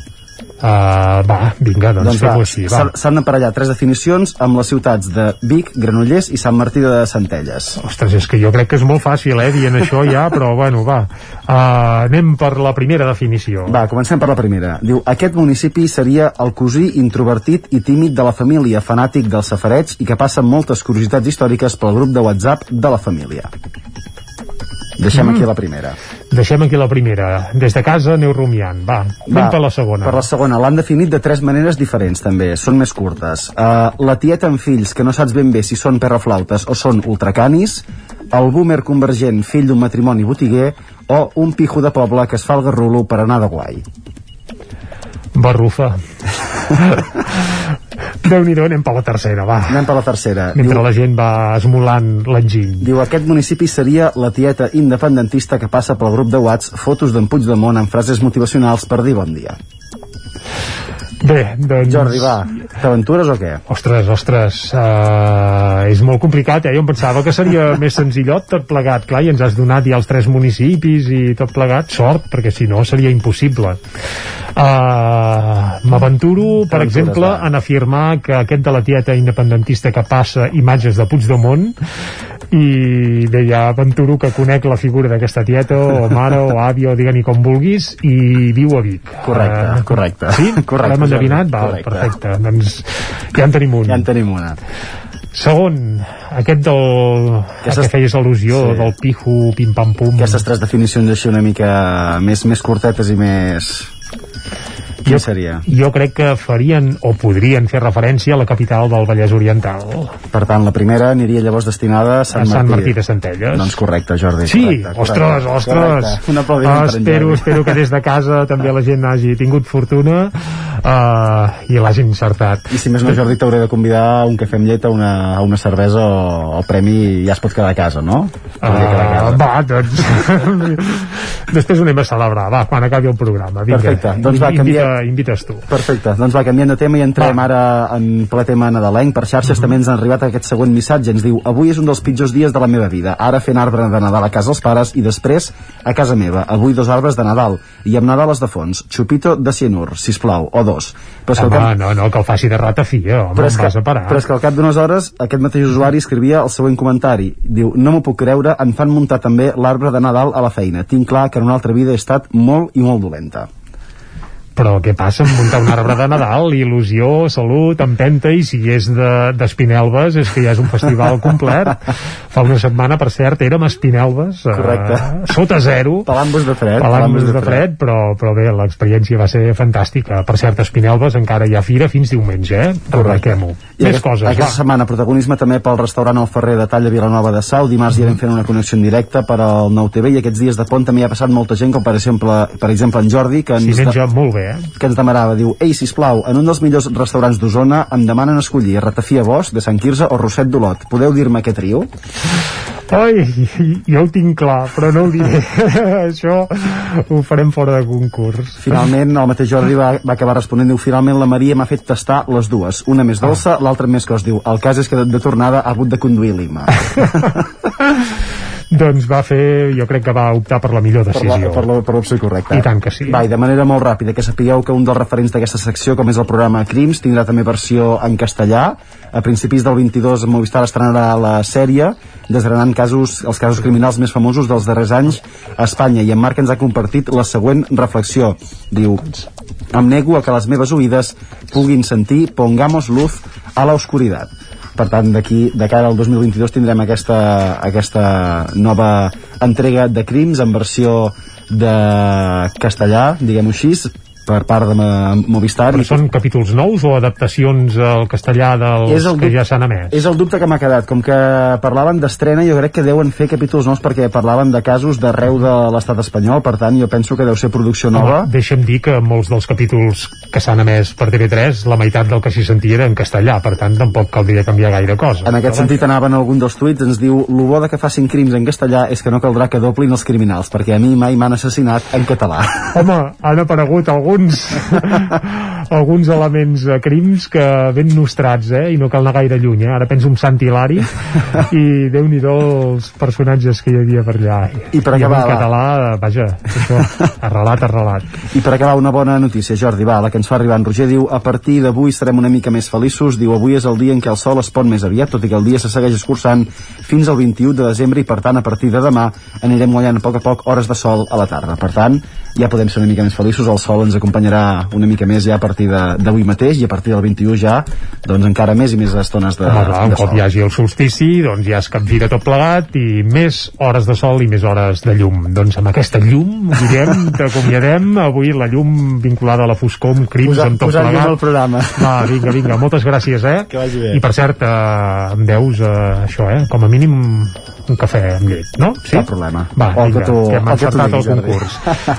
Speaker 1: Uh, va, vinga, doncs,
Speaker 40: Doncs
Speaker 1: fem-ho així,
Speaker 40: s'han- d'emparellar tres definicions amb les ciutats de Vic, Granollers i Sant Martí de Centelles.
Speaker 1: Ostres, és que jo crec que és molt fàcil, eh, dient això ja, però bueno, va. Uh, anem per la primera definició.
Speaker 40: Va, comencem per la primera. Diu, aquest municipi seria el cosí introvertit i tímid de la família, fanàtic dels safareig i que passa moltes curiositats històriques pel grup de WhatsApp de la família. Deixem
Speaker 1: Mm.
Speaker 40: aquí la primera.
Speaker 1: Deixem aquí la primera. Des de casa aneu rumiant. Va, anem
Speaker 40: Va,
Speaker 1: per la segona.
Speaker 40: Per la segona, l'han definit de tres maneres diferents, també. Són més curtes. Uh, la tieta amb fills, que no saps ben bé si són perraflautes o són ultracanis, el boomer convergent, fill d'un matrimoni botiguer, o un pijo de poble que es fa el garrulo per anar de guai.
Speaker 1: Barrufa. Déu-n'hi-do, anem per la tercera, va.
Speaker 40: Anem per la tercera.
Speaker 1: Mentre la gent va esmolant l'enginy.
Speaker 40: Diu, aquest municipi seria la tieta independentista que passa pel grup de Whats fotos d'en Puigdemont amb frases motivacionals per dir bon dia.
Speaker 1: Bé, doncs...
Speaker 40: Jordi, va, t'aventures o què?
Speaker 1: Ostres, ostres, uh, és molt complicat, eh? Jo em pensava que seria més senzillot tot plegat. Clar, i ens has donat ja els tres municipis i tot plegat. Sort, perquè si no seria impossible. Uh, M'aventuro, per exemple,
Speaker 40: va.
Speaker 1: en afirmar que aquest de la tieta independentista que passa imatges de Puigdemont i bé, ja aventuro que conec la figura d'aquesta tieta o mare o àvia o digue-n'hi com vulguis i viu a Vic.
Speaker 40: Correcte,
Speaker 1: Eh,
Speaker 40: correcte.
Speaker 1: Sí?
Speaker 40: Correcte,
Speaker 1: endevinat? Va,
Speaker 40: correcte.
Speaker 1: perfecte. Doncs ja en tenim un.
Speaker 40: Ja en tenim una.
Speaker 1: Segon, aquest del...
Speaker 40: Aquestes-
Speaker 1: a què feies al·lusió,
Speaker 40: Sí.
Speaker 1: del piju, pim-pam-pum.
Speaker 40: Aquestes tres definicions així una mica més, més curtetes i més... Quina seria?
Speaker 1: Jo crec que farien o podrien fer referència a la capital del Vallès Oriental.
Speaker 40: Per tant, la primera aniria llavors destinada a Sant,
Speaker 1: a Sant Martí de Centelles.
Speaker 40: Doncs correcte, Jordi.
Speaker 1: Sí,
Speaker 40: correcte,
Speaker 1: ostres,
Speaker 40: correcte,
Speaker 1: ostres.
Speaker 40: correcte. Un aplaudiment
Speaker 1: espero, espero que des de casa també la gent hagi tingut fortuna uh, i l'hagi encertat.
Speaker 40: I si més no, Jordi, t'hauré de convidar a un cafè amb llet, a una, a una cervesa o el premi ja es pot quedar a casa, no? Quedar a
Speaker 1: Uh,
Speaker 40: casa.
Speaker 1: va, doncs després ho anem a celebrar, va, quan acabi el programa vinga,
Speaker 40: Perfecte, doncs va,
Speaker 1: invita,
Speaker 40: canviem.
Speaker 1: invites tu
Speaker 40: Perfecte, doncs va, canviant de tema i entrem ara en ple tema nadalenc. Per xarxes també ens han arribat aquest següent missatge. Ens diu, avui és un dels pitjors dies de la meva vida. Ara fent arbre de Nadal a casa dels pares i després a casa meva. Avui dos arbres de Nadal i amb Nadales de fons. Xupito de cianur, sisplau, o dos. Però és que
Speaker 1: home,
Speaker 40: cap-
Speaker 1: no, no, que el faci de ratafia home,
Speaker 40: però és, que,
Speaker 1: vas a parar
Speaker 40: però és que al cap d'unes hores aquest mateix usuari escrivia el següent comentari. Diu, no m'ho puc creure, em fan muntar també l'arbre de Nadal a la feina. Tinc clar que en una altra vida he estat molt i molt dolenta.
Speaker 1: Però què passa amb muntar un arbre de Nadal il·lusió, salut, empenta i si és d'Espinelves és que ja és un festival complet fa una setmana per cert érem a Espinelves
Speaker 40: Correcte.
Speaker 1: eh, sota zero
Speaker 40: Pelambos de fred.
Speaker 1: pelambos de fred, però, però bé, l'experiència va ser fantàstica. Per cert, Espinelves encara hi ha fira fins diumenge, eh?
Speaker 40: I
Speaker 1: Més
Speaker 40: aquest,
Speaker 1: coses,
Speaker 40: aquesta
Speaker 1: va.
Speaker 40: setmana protagonisme també pel restaurant El Ferrer de Talla Vilanova de Sau dimarts ja vam fent una connexió en directe per al Nou TV i aquests dies de pont també hi ha passat molta gent com per exemple, per exemple en Jordi que ens,
Speaker 1: S'hi menja molt bé, eh?
Speaker 40: que ens demanava, diu Ei, sisplau, en un dels millors restaurants d'Osona em demanen escollir Ratafia Bosch de Sant Quirze o Roset d'Olot podeu dir-me què trio?
Speaker 1: Ai, jo ho tinc clar, però no ho diré. Això ho farem fora de concurs.
Speaker 40: Finalment, el mateix Jordi va, va acabar responent, diu, finalment la Maria m'ha fet tastar les dues, una més dolça, l'altra més cos, diu, el cas és que de, de tornada ha hagut de conduir Lima.
Speaker 1: doncs va fer, jo crec que va optar per la millor decisió.
Speaker 40: per l'opció correcta.
Speaker 1: I tant que sí.
Speaker 40: Va, i de manera molt ràpida, que sapigueu que un dels referents d'aquesta secció, com és el programa Crims, tindrà també versió en castellà. A principis del 22 Movistar estrenarà la sèrie desgranant casos, els casos criminals més famosos dels darrers anys a Espanya i en Marc ens ha compartit la següent reflexió. Diu, em nego a que les meves oïdes puguin sentir pongamos luz a la oscuridad. Per tant, d'aquí, de cara al 2022 tindrem aquesta, aquesta nova entrega de crims en versió de castellà, diguem-ho així, per part de Movistar.
Speaker 1: Però
Speaker 40: i
Speaker 1: són capítols nous o adaptacions al castellà dels
Speaker 40: És el
Speaker 1: que ja s'han emès?
Speaker 40: És el dubte que m'ha quedat. Com que parlaven d'estrena, jo crec que deuen fer capítols nous perquè parlaven de casos d'arreu de l'estat espanyol, per tant, jo penso que deu ser producció nova.
Speaker 1: Home, deixa'm dir que molts dels capítols que s'han emès per TV3, la meitat del que s'hi sentia era en castellà, per tant tampoc caldria canviar gaire cosa.
Speaker 40: En aquest sentit anava en algun dels tuits, ens diu lo bo de que facin crims en castellà és que no caldrà que doblin els criminals, perquè a mi mai m'han assassinat en català.
Speaker 1: Home, han aparegut alguns alguns elements de crims que ben nostrats, eh? I no cal anar gaire lluny, eh? Ara penso en Sant Hilari i déu nhi els personatges que hi havia per allà.
Speaker 40: I per
Speaker 1: I en
Speaker 40: acabar,
Speaker 1: català, vaja, això, arrelat, arrelat.
Speaker 40: I per acabar, una bona notícia, Jordi, va, la que ens fa arribar en Roger diu a partir d'avui serem una mica més feliços, diu avui és el dia en què el sol es pon més aviat, tot i que el dia se segueix escurçant fins al 21 de desembre i per tant a partir de demà anirem guanyant a poc a poc hores de sol a la tarda. Per tant, ja podem ser una mica més feliços, el sol ens acompanyarà una mica més ja a partir d'avui mateix i a partir del 21 ja, doncs encara més i més estones de,
Speaker 1: Home, clar, un
Speaker 40: de
Speaker 1: cop
Speaker 40: sol.
Speaker 1: hi hagi el solstici, doncs ja es capgira tot plegat i més hores de sol i més hores de llum. Doncs amb aquesta llum, Guillem, t'acomiadem. Avui la llum vinculada a la foscor amb crims,
Speaker 40: Posar-
Speaker 1: amb tot
Speaker 40: posar
Speaker 1: plegat.
Speaker 40: al programa.
Speaker 1: Va, vinga, vinga, moltes gràcies, eh?
Speaker 40: Que vagi bé.
Speaker 1: I per cert, eh, em deus eh, això, eh? Com a mínim un cafè amb llet, no? Sí?
Speaker 40: Cap problema.
Speaker 1: Va,
Speaker 40: O el
Speaker 1: vinga,
Speaker 40: que tu-
Speaker 1: que hem
Speaker 40: el que
Speaker 1: encertat el
Speaker 40: Jordi.
Speaker 1: concurs.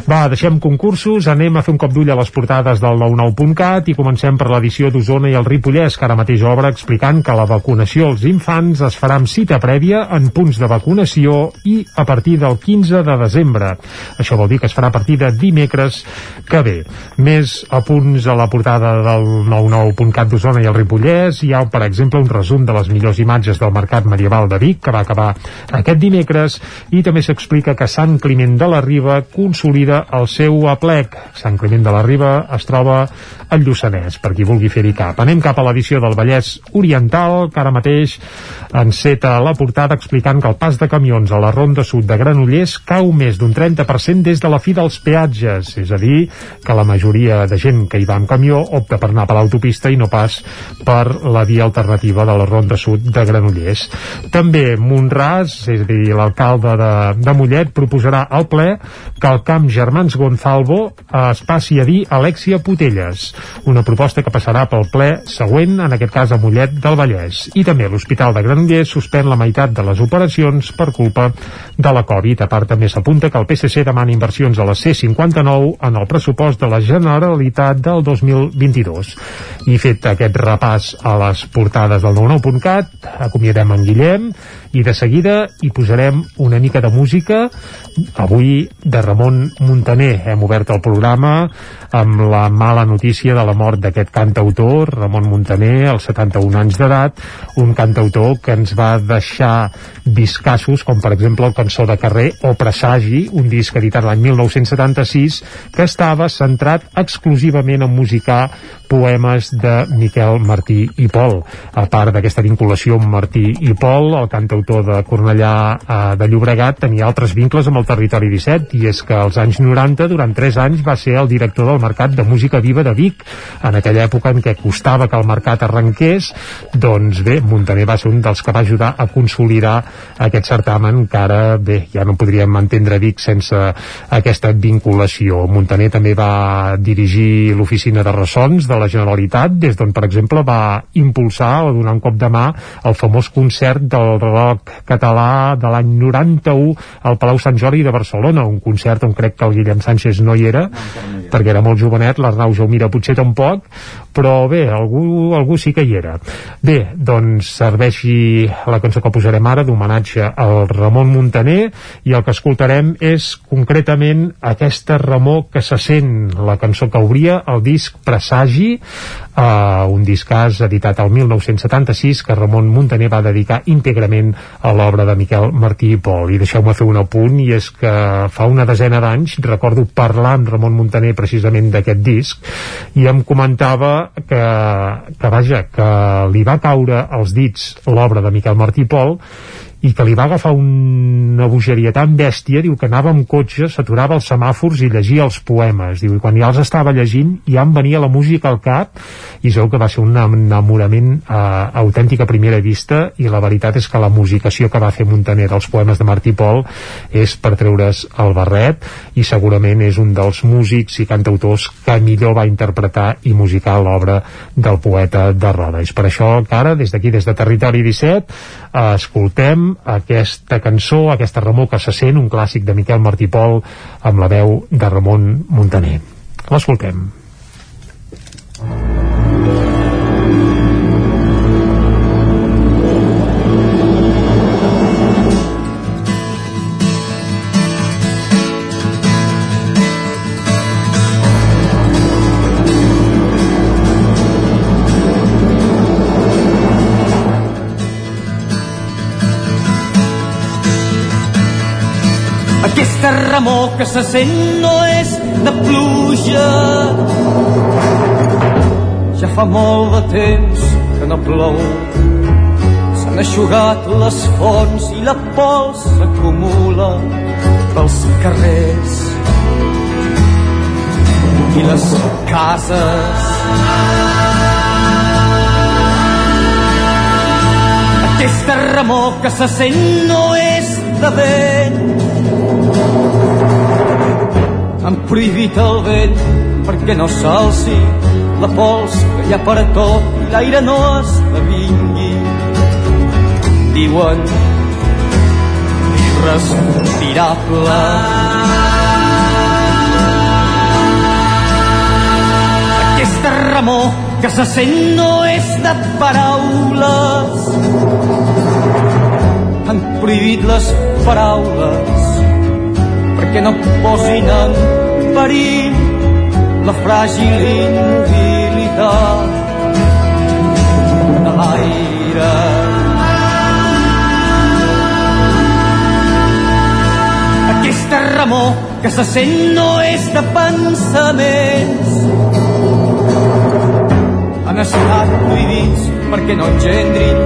Speaker 1: Va, deixem concursos, anem a fer un cop d'ull a les portades del 99.cat i comencem per l'edició d'Osona i el Ripollès, que ara mateix obre explicant que la vacunació als infants es farà amb cita prèvia en punts de vacunació i a partir del 15 de desembre. Això vol dir que es farà a partir de dimecres que ve. Més apunts a la portada del 99.cat d'Osona i el Ripollès. Hi ha, per exemple, un resum de les millors imatges del Mercat Medieval de Vic, que va acabar aquest dimecres, i també s'explica que Sant Climent de la Riba consolida el seu aplec. Sant Climent de la Riba es troba al Lluçanès, per qui vulgui fer-hi cap. Anem cap a l'edició del Vallès Oriental, que ara mateix enceta la portada explicant que el pas de camions a la Ronda Sud de Granollers cau més d'un 30% des de la fi dels peatges, és a dir, que la majoria de gent que hi va amb camió opta per anar per l'autopista i no pas per la via alternativa de la Ronda Sud de Granollers. També Monràs, és a dir, l'alcalde de, de Mollet, proposarà al ple que el camp Germans Gonzalvo es passi a dir Alexia Putelles, una proposta que passarà pel ple següent, en aquest cas a Mollet del Vallès. I també l'Hospital de Granollers suspèn la meitat de les operacions per culpa de la Covid. A part, també s'apunta que el PSC demana inversions a la C-59 en el pressupost de la Generalitat del 2022. I fet aquest repàs a les portades del 99.cat, acomiadem en Guillem i de seguida hi posarem una mica de música avui de Ramon Muntaner hem obert el programa amb la mala notícia de la mort d'aquest cantautor, Ramon Muntaner als 71 anys d'edat, un cantautor que ens va deixar discassos com per exemple el cançó de carrer o Presagi, un disc editat l'any 1976 que estava centrat exclusivament en musicar poemes de Miquel Martí i Pol. A part d'aquesta vinculació amb Martí i Pol, el cantautor de Cornellà eh, de Llobregat, tenia altres vincles amb el territori 17, i és que als anys 90, durant 3 anys, va ser el director del Mercat de Música Viva de Vic. En aquella època en què costava que el mercat arrenqués, doncs bé, Montaner va ser un dels que va ajudar a consolidar aquest certamen que ara, bé, ja no podríem entendre Vic sense aquesta vinculació. Montaner també va dirigir l'oficina de ressons de la Generalitat, des d'on, per exemple, va impulsar o donar un cop de mà el famós concert del rock català de l'any 91 al Palau Sant Jordi de Barcelona, un concert on crec que el Guillem Sánchez no hi era, no, perquè era molt jovenet, l'Arnau Jaumira potser tampoc, però bé, algú, algú sí que hi era. Bé, doncs serveixi la cançó que posarem ara d'homenatge al Ramon Montaner i el que escoltarem és concretament aquesta remor que se sent, la cançó que obria el disc Presagi, eh, un discàs editat al 1976 que Ramon Montaner va dedicar íntegrament a l'obra de Miquel Martí i Pol. I deixeu-me fer un apunt, i és que fa una desena d'anys recordo parlar amb Ramon Montaner precisament d'aquest disc, i em comentava que, que vaja, que li va caure als dits l'obra de Miquel Martí i Pol i que li va agafar una bogeria tan bèstia, diu que anava amb cotxe, s'aturava als semàfors i llegia els poemes, diu, i quan ja els estava llegint ja em venia la música al cap i veu que va ser un enamorament eh, autèntic a primera vista i la veritat és que la musicació que va fer Montaner dels poemes de Martí Pol és per treure's el barret i segurament és un dels músics i cantautors que millor va interpretar i musicar l'obra del poeta de Roda. És per això que ara, des d'aquí, des de Territori 17, eh, escoltem aquesta cançó, aquesta remor que se sent, un clàssic de Miquel Martí Pol amb la veu de Ramon Montaner. L'escoltem.
Speaker 2: Aquesta remor que se sent no és de pluja. Ja fa molt de temps que no plou. S'han eixugat les fonts i la pols s'acumula pels carrers i les cases. Aquesta remor que se sent no és de vent han prohibit el vent perquè no s'alci la pols que hi ha per tot i l'aire no esdevingui. Diuen irrespirable. Aquesta remor que se sent no és de paraules. Han prohibit les paraules perquè no posin en perill la fràgil immobilitat de l'aire. Aquesta remor que se sent no és de pensaments han estat prohibits perquè no engendrin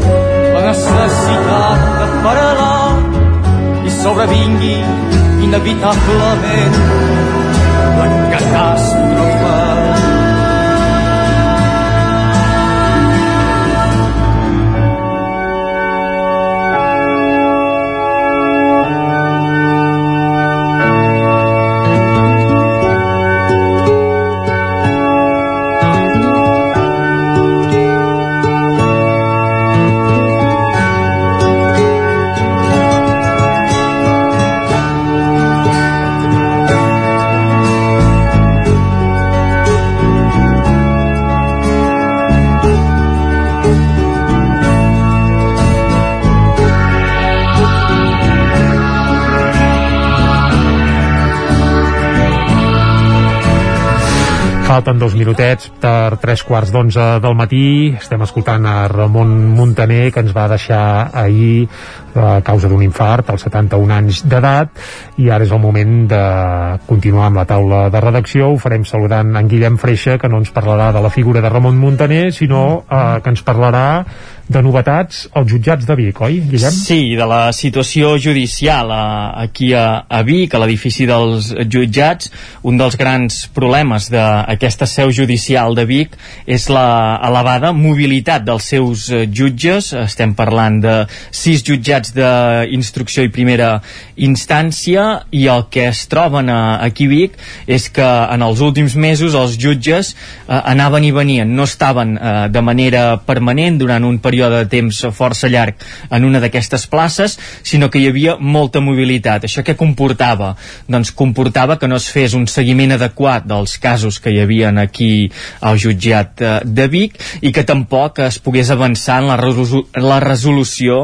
Speaker 2: la necessitat de paral·lar i sobrevingui inevitablement la catàstrofe.
Speaker 1: Falten dos minutets per tres quarts d'onze del matí. Estem escoltant a Ramon Montaner, que ens va deixar ahir a causa d'un infart als 71 anys d'edat i ara és el moment de continuar amb la taula de redacció. Ho farem saludant en Guillem Freixa, que no ens parlarà de la figura de Ramon Montaner, sinó eh, que ens parlarà de novetats als jutjats de Vic, oi, Guillem?
Speaker 41: Sí, de la situació judicial a, aquí a, a Vic, a l'edifici dels jutjats, un dels grans problemes d'aquesta seu judicial de Vic és la elevada mobilitat dels seus eh, jutges. Estem parlant de sis jutjats d'instrucció i primera instància i el que es troben a, aquí a Vic és que en els últims mesos els jutges eh, anaven i venien, no estaven eh, de manera permanent durant un període de temps força llarg en una d'aquestes places, sinó que hi havia molta mobilitat. Això què comportava? Doncs comportava que no es fes un seguiment adequat dels casos que hi havien aquí al jutjat eh, de Vic i que tampoc es pogués avançar en la, la resolució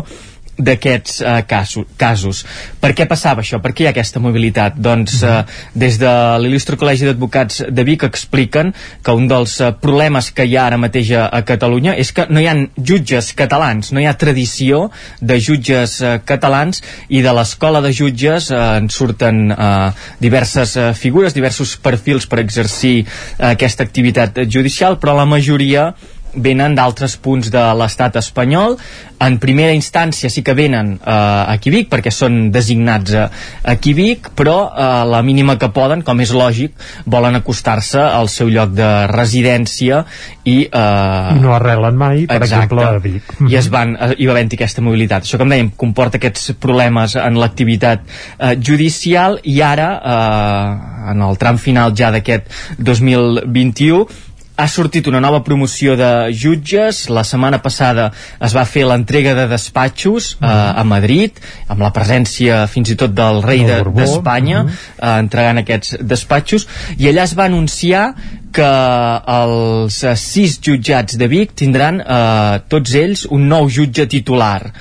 Speaker 41: d'aquests eh, casos, casos. Per què passava això? Per què hi ha aquesta mobilitat? Doncs eh, des de l'il·lustre Col·legi d'Advocats de Vic expliquen que un dels eh, problemes que hi ha ara mateix a, a Catalunya és que no hi ha jutges catalans, no hi ha tradició de jutges eh, catalans i de l'escola de jutges eh, en surten eh, diverses eh, figures, diversos perfils per exercir eh, aquesta activitat judicial, però la majoria venen d'altres punts de l'estat espanyol. En primera instància sí que venen eh, aquí a Vic perquè són designats a, aquí a Vic però eh, la mínima que poden com és lògic volen acostar-se al seu lloc de residència i, eh,
Speaker 1: no arrelen mai, per
Speaker 41: exacte,
Speaker 1: exemple, a Vic.
Speaker 41: i es van, eh, hi va haver aquesta mobilitat. Això com dèiem comporta aquests problemes en l'activitat eh, judicial i ara eh, en el tram final ja d'aquest 2021 ha sortit una nova promoció de jutges. La setmana passada es va fer l'entrega de despatxos eh, a Madrid, amb la presència fins i tot del rei de- d'Espanya, de, eh, entregant aquests despatxos, i allà es va anunciar que els eh, sis jutjats de Vic tindran eh, tots ells un nou jutge titular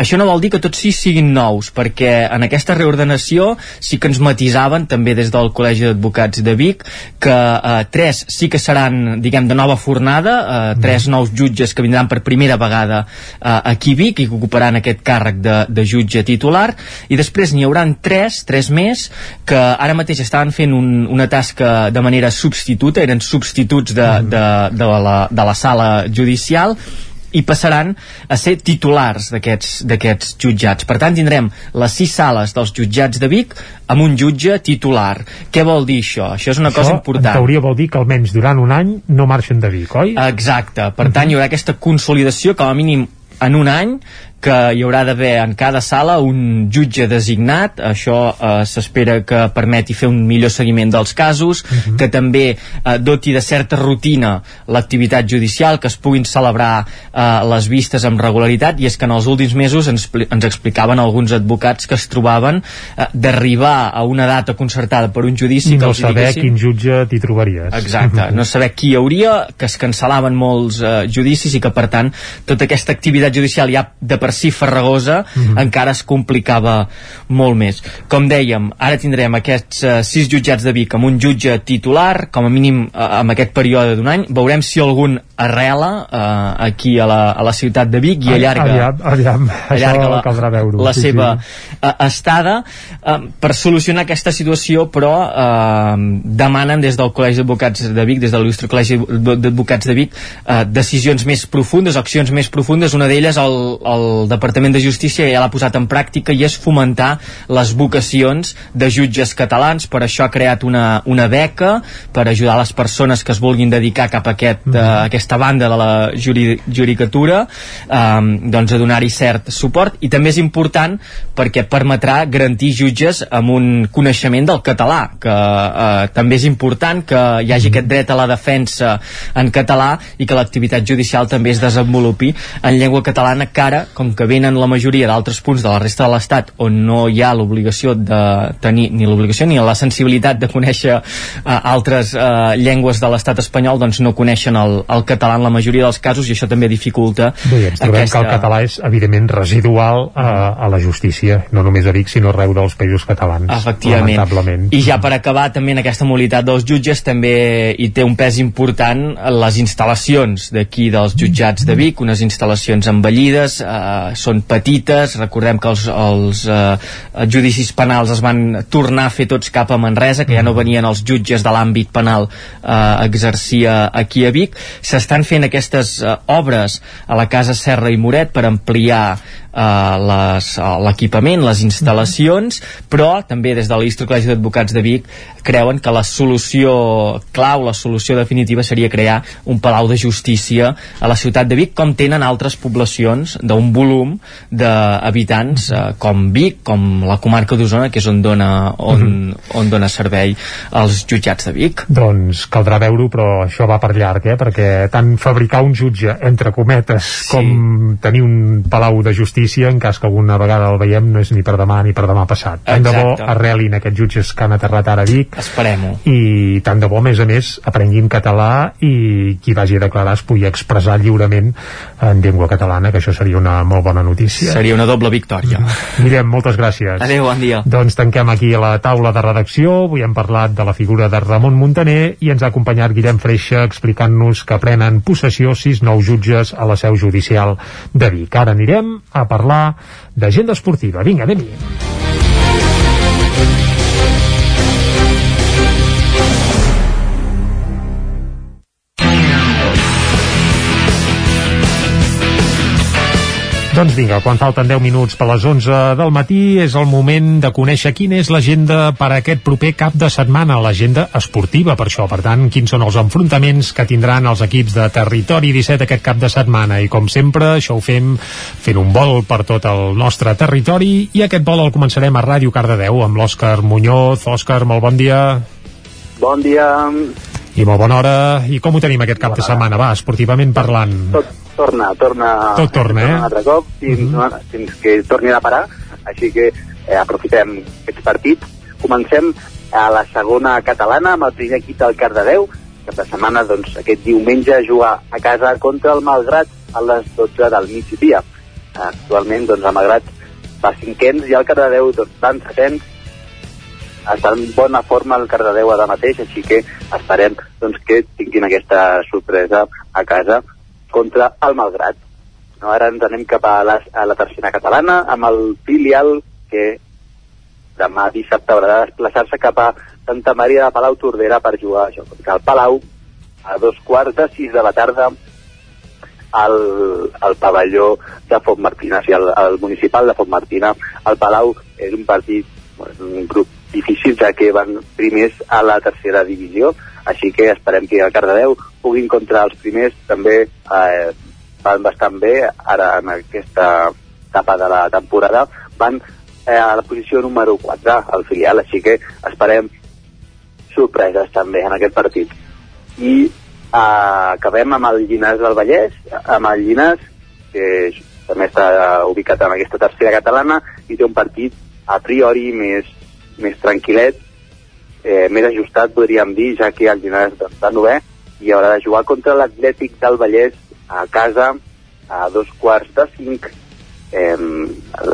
Speaker 41: això no vol dir que tots sis siguin nous, perquè en aquesta reordenació sí que ens matisaven, també des del Col·legi d'Advocats de Vic, que eh, tres sí que seran, diguem, de nova fornada, eh, tres nous jutges que vindran per primera vegada eh, aquí a Vic i que ocuparan aquest càrrec de, de jutge titular, i després n'hi hauran tres, tres més, que ara mateix estaven fent un, una tasca de manera substituta, eren substituts de, de, de, la, de la sala judicial, i passaran a ser titulars d'aquests jutjats. Per tant, tindrem les sis sales dels jutjats de Vic amb un jutge titular. Què vol dir això? Això és una cosa
Speaker 1: Això,
Speaker 41: important.
Speaker 1: en teoria vol dir que almenys durant un any no marxen de Vic, oi?
Speaker 41: Exacte. Per tant, hi haurà aquesta consolidació com a mínim en un any que hi haurà d'haver en cada sala un jutge designat, això eh, s'espera que permeti fer un millor seguiment dels casos, que també eh, doti de certa rutina l'activitat judicial, que es puguin celebrar eh, les vistes amb regularitat, i és que en els últims mesos ens, ens explicaven alguns advocats que es trobaven eh, d'arribar a una data concertada per un judici
Speaker 1: I
Speaker 41: que
Speaker 1: no
Speaker 41: els
Speaker 1: saber
Speaker 41: diguessin.
Speaker 1: quin jutge t'hi trobaries.
Speaker 41: Exacte, no saber qui hi hauria, que es cancel·laven molts eh, judicis i que per tant tota aquesta activitat judicial ja de per si farragosa
Speaker 1: Mhm.
Speaker 41: encara es complicava molt més. Com dèiem, ara tindrem aquests eh, sis jutjats de Vic amb un jutge titular, com a mínim eh, amb aquest període d'un any, veurem si algun arrela eh, aquí a la, a la ciutat de Vic i allarga
Speaker 1: Aviam, aviam.
Speaker 41: allarga
Speaker 1: Això
Speaker 41: la,
Speaker 1: caldrà veure
Speaker 41: la seva eh, estada eh, per solucionar aquesta situació però eh, demanen des del Col·legi d'Advocats de Vic des de l'il·lustre Col·legi d'Advocats de Vic eh, decisions més profundes, accions més profundes una d'elles el, el Departament de Justícia ja l'ha posat en pràctica i és fomentar les vocacions de jutges catalans. Per això ha creat una, una beca per ajudar les persones que es vulguin dedicar cap a aquest, eh, aquesta banda de la juri, juricatura eh, doncs a donar-hi cert suport. I també és important perquè permetrà garantir jutges amb un coneixement del català que eh, també és important que hi hagi aquest dret a la defensa en català i que l'activitat judicial també es desenvolupi en llengua catalana que ara, com que venen la majoria d'altres punts de la resta de l'Estat on no hi ha l'obligació de tenir ni l'obligació ni la sensibilitat de conèixer eh, altres eh, llengües de l'Estat espanyol doncs no coneixen el, el català en la majoria dels casos i això també dificulta
Speaker 1: Bé, ens trobem que el català és evidentment residual a, a la justícia, no només a Vic sinó arreu dels països catalans
Speaker 41: Efectivament.
Speaker 1: lamentablement
Speaker 41: I ja per acabar, també en aquesta mobilitat dels jutges també hi té un pes important les instal·lacions d'aquí dels jutjats de Vic, unes instal·lacions envellides, eh, eh, són petites. Recordem que els, els eh, judicis penals es van tornar a fer tots cap a Manresa que ja no venien els jutges de l'àmbit penal eh, a exercir aquí a Vic. S'estan fent aquestes eh, obres a la Casa Serra i Moret per ampliar eh, l'equipament, les instal·lacions, però també des de l'Institut Col·legi d'Advocats de Vic creuen que la solució clau, la solució definitiva seria crear un palau de justícia a la ciutat de Vic, com tenen altres poblacions d'un volum d'habitants eh, com Vic, com la comarca d'Osona, que és on dona, on, mm -hmm. on dona servei als jutjats de Vic.
Speaker 1: Doncs caldrà veure-ho, però això va per llarg, eh? perquè tant fabricar un jutge, entre cometes, sí. com tenir un palau de justícia justícia, en cas que alguna vegada el veiem, no és ni per demà ni per demà passat. Tant de bo arrelin aquests jutges que han aterrat ara a Vic.
Speaker 41: Esperem-ho.
Speaker 1: I tant de bo, a més a més, aprenguin català i qui vagi a declarar es pugui expressar lliurement en llengua catalana, que això seria una molt bona notícia.
Speaker 41: Seria una doble victòria.
Speaker 1: Mirem, moltes gràcies.
Speaker 41: Adéu, bon dia.
Speaker 1: Doncs tanquem aquí la taula de redacció. Avui hem parlat de la figura de Ramon Montaner i ens ha acompanyat Guillem Freixa explicant-nos que prenen possessió sis nous jutges a la seu judicial de Vic. Ara anirem a parlar d'agenda esportiva. Vinga, anem-hi. Doncs vinga, quan falten 10 minuts per les 11 del matí és el moment de conèixer quina és l'agenda per a aquest proper cap de setmana, l'agenda esportiva per això. Per tant, quins són els enfrontaments que tindran els equips de Territori 17 aquest cap de setmana. I com sempre, això ho fem fent un vol per tot el nostre territori i aquest vol el començarem a Ràdio Cardedeu amb l'Òscar Muñoz. Òscar, molt bon dia.
Speaker 42: Bon dia.
Speaker 1: I molt bona hora. I com ho tenim aquest cap bona. de setmana? Va, esportivament parlant.
Speaker 42: Tot, torna, torna,
Speaker 1: Tot torna, eh?
Speaker 42: un altre cop fins, mm -hmm. fins que torni a parar, així que eh, aprofitem aquests partits. Comencem a la segona catalana amb el primer equip del Cardedeu, que de setmana doncs, aquest diumenge jugar a casa contra el Malgrat a les 12 del migdia. Actualment doncs, el Malgrat fa cinquens i el Cardedeu doncs, van setens està en bona forma el Cardedeu ara mateix, així que esperem doncs, que tinguin aquesta sorpresa a casa contra el Malgrat. No, ara ens anem cap a la, a la tercera catalana amb el filial que demà dissabte haurà de desplaçar-se cap a Santa Maria de Palau Tordera per jugar això contra el Palau a dos quarts de sis de la tarda al, al pavelló de Fontmartina, o sigui, al, al municipal de Fontmartina. El Palau és un partit, un grup difícil, ja que van primers a la tercera divisió, així que esperem que el Cardedeu pugui encontrar els primers. També eh, van bastant bé ara en aquesta etapa de la temporada. Van eh, a la posició número 4 al filial, així que esperem sorpreses també en aquest partit. I eh, acabem amb el Llinàs del Vallès amb el Llinàs que també està ubicat en aquesta tercera catalana i té un partit a priori més, més tranquil·let eh, més ajustat, podríem dir, ja que el Llinars està novè i haurà de jugar contra l'Atlètic del Vallès a casa a dos quarts de cinc. Eh,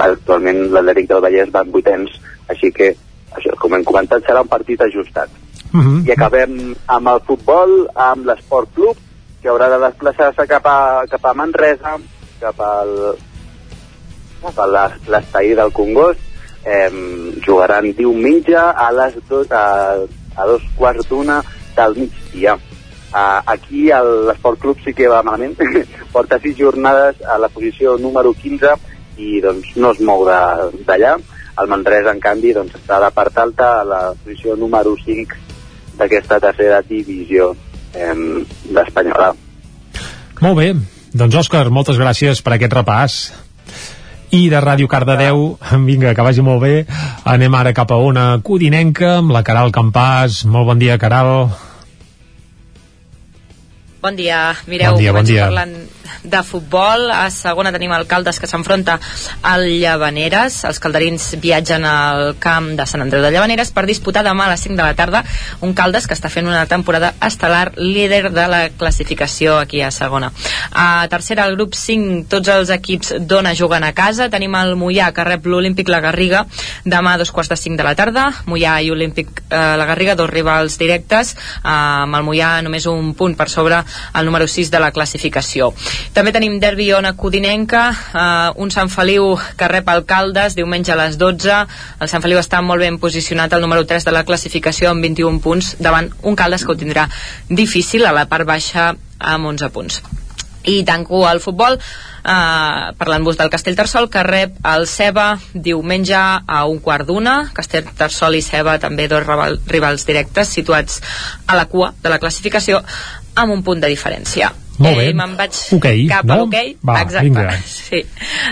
Speaker 42: actualment l'Atlètic del Vallès va en vuitens, així que, això, com hem comentat, serà un partit ajustat. Uh
Speaker 1: Mhm.
Speaker 42: -huh. I acabem amb el futbol, amb l'Esport Club, que haurà de desplaçar-se cap, a, cap a Manresa, cap al cap a l'es- l'estadi del Congost, eh, jugaran diumenge a les dos, a, a dos quarts d'una del migdia. Uh, aquí l'Esport Club sí que va malament, porta sis jornades a la posició número 15 i doncs no es mou d'allà. El Manresa, en canvi, doncs, està a la part alta, a la posició número 5 d'aquesta tercera divisió d'Espanyola.
Speaker 1: Molt bé. Doncs, Òscar, moltes gràcies per aquest repàs. I de Ràdio Cardedeu, vinga, que vagi molt bé, anem ara cap a una codinenca amb la Caral Campàs. Molt bon dia, Caral.
Speaker 14: Bon dia, mireu,
Speaker 1: Bon dia, bon dia.
Speaker 14: parlant de futbol. A segona tenim Alcaldes que s'enfronta al Llavaneres. Els calderins viatgen al camp de Sant Andreu de Llavaneres per disputar demà a les 5 de la tarda un Caldes que està fent una temporada estel·lar líder de la classificació aquí a segona. A tercera, al grup 5, tots els equips d'Ona juguen a casa. Tenim el Mollà que rep l'Olímpic La Garriga demà a dos quarts de 5 de la tarda. Mollà i Olímpic eh, La Garriga, dos rivals directes, eh, amb el Mollà només un punt per sobre el número 6 de la classificació. També tenim derbi Ona Codinenca, eh, un Sant Feliu que rep Alcaldes diumenge a les 12. El Sant Feliu està molt ben posicionat al número 3 de la classificació amb 21 punts davant un Caldes que ho tindrà difícil a la part baixa amb 11 punts. I tanco el futbol eh, parlant-vos del Castellterçol que rep el Ceba diumenge a un quart d'una. Castellterçol i Ceba també dos rivals directes situats a la cua de la classificació amb un punt de diferència
Speaker 1: molt bé.
Speaker 14: Eh, Me'n vaig
Speaker 1: okay,
Speaker 14: cap
Speaker 1: no?
Speaker 14: a l'hoquei.
Speaker 1: Va,
Speaker 14: Exacte.
Speaker 1: vinga.
Speaker 14: Sí.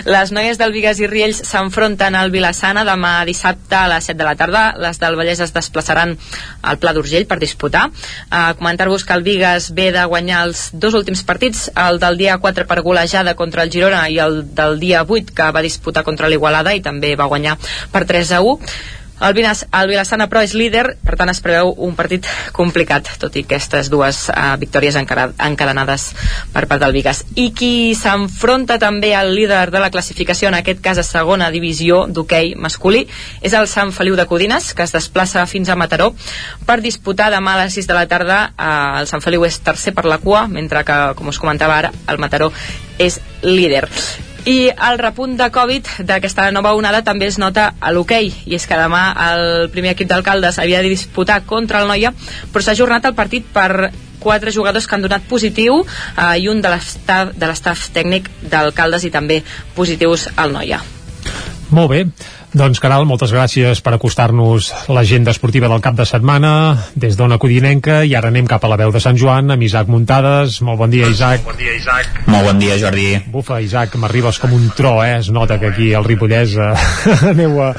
Speaker 14: Les noies del Vigues i Riells s'enfronten al Vilassana demà dissabte a les 7 de la tarda. Les del Vallès es desplaçaran al Pla d'Urgell per disputar. Uh, Comentar-vos que el Vigues ve de guanyar els dos últims partits, el del dia 4 per golejada contra el Girona i el del dia 8 que va disputar contra l'Igualada i també va guanyar per 3 a 1 el, Vinas, el Vilassana, però, és líder, per tant es preveu un partit complicat, tot i aquestes dues uh, victòries encadenades per part del Vigas. I qui s'enfronta també al líder de la classificació, en aquest cas a segona divisió d'hoquei masculí, és el Sant Feliu de Codines, que es desplaça fins a Mataró per disputar demà a les 6 de la tarda. Uh, el Sant Feliu és tercer per la cua, mentre que, com us comentava ara, el Mataró és líder. I el repunt de Covid d'aquesta nova onada també es nota a l'hoquei, i és que demà el primer equip d'alcaldes havia de disputar contra el Noia, però s'ha ajornat el partit per quatre jugadors que han donat positiu eh, i un de l'estaf tècnic d'alcaldes i també positius al Noia.
Speaker 1: Molt bé. Doncs, Caral, moltes gràcies per acostar-nos l'agenda esportiva del cap de setmana des d'Ona Codinenca i ara anem cap a la veu de Sant Joan amb Isaac Muntades. Molt bon dia, Isaac.
Speaker 5: Molt bon dia, Isaac. Molt bon dia, Jordi.
Speaker 1: Bufa, Isaac, m'arribes com un tro, eh? Es nota que aquí al Ripollès eh, aneu, a,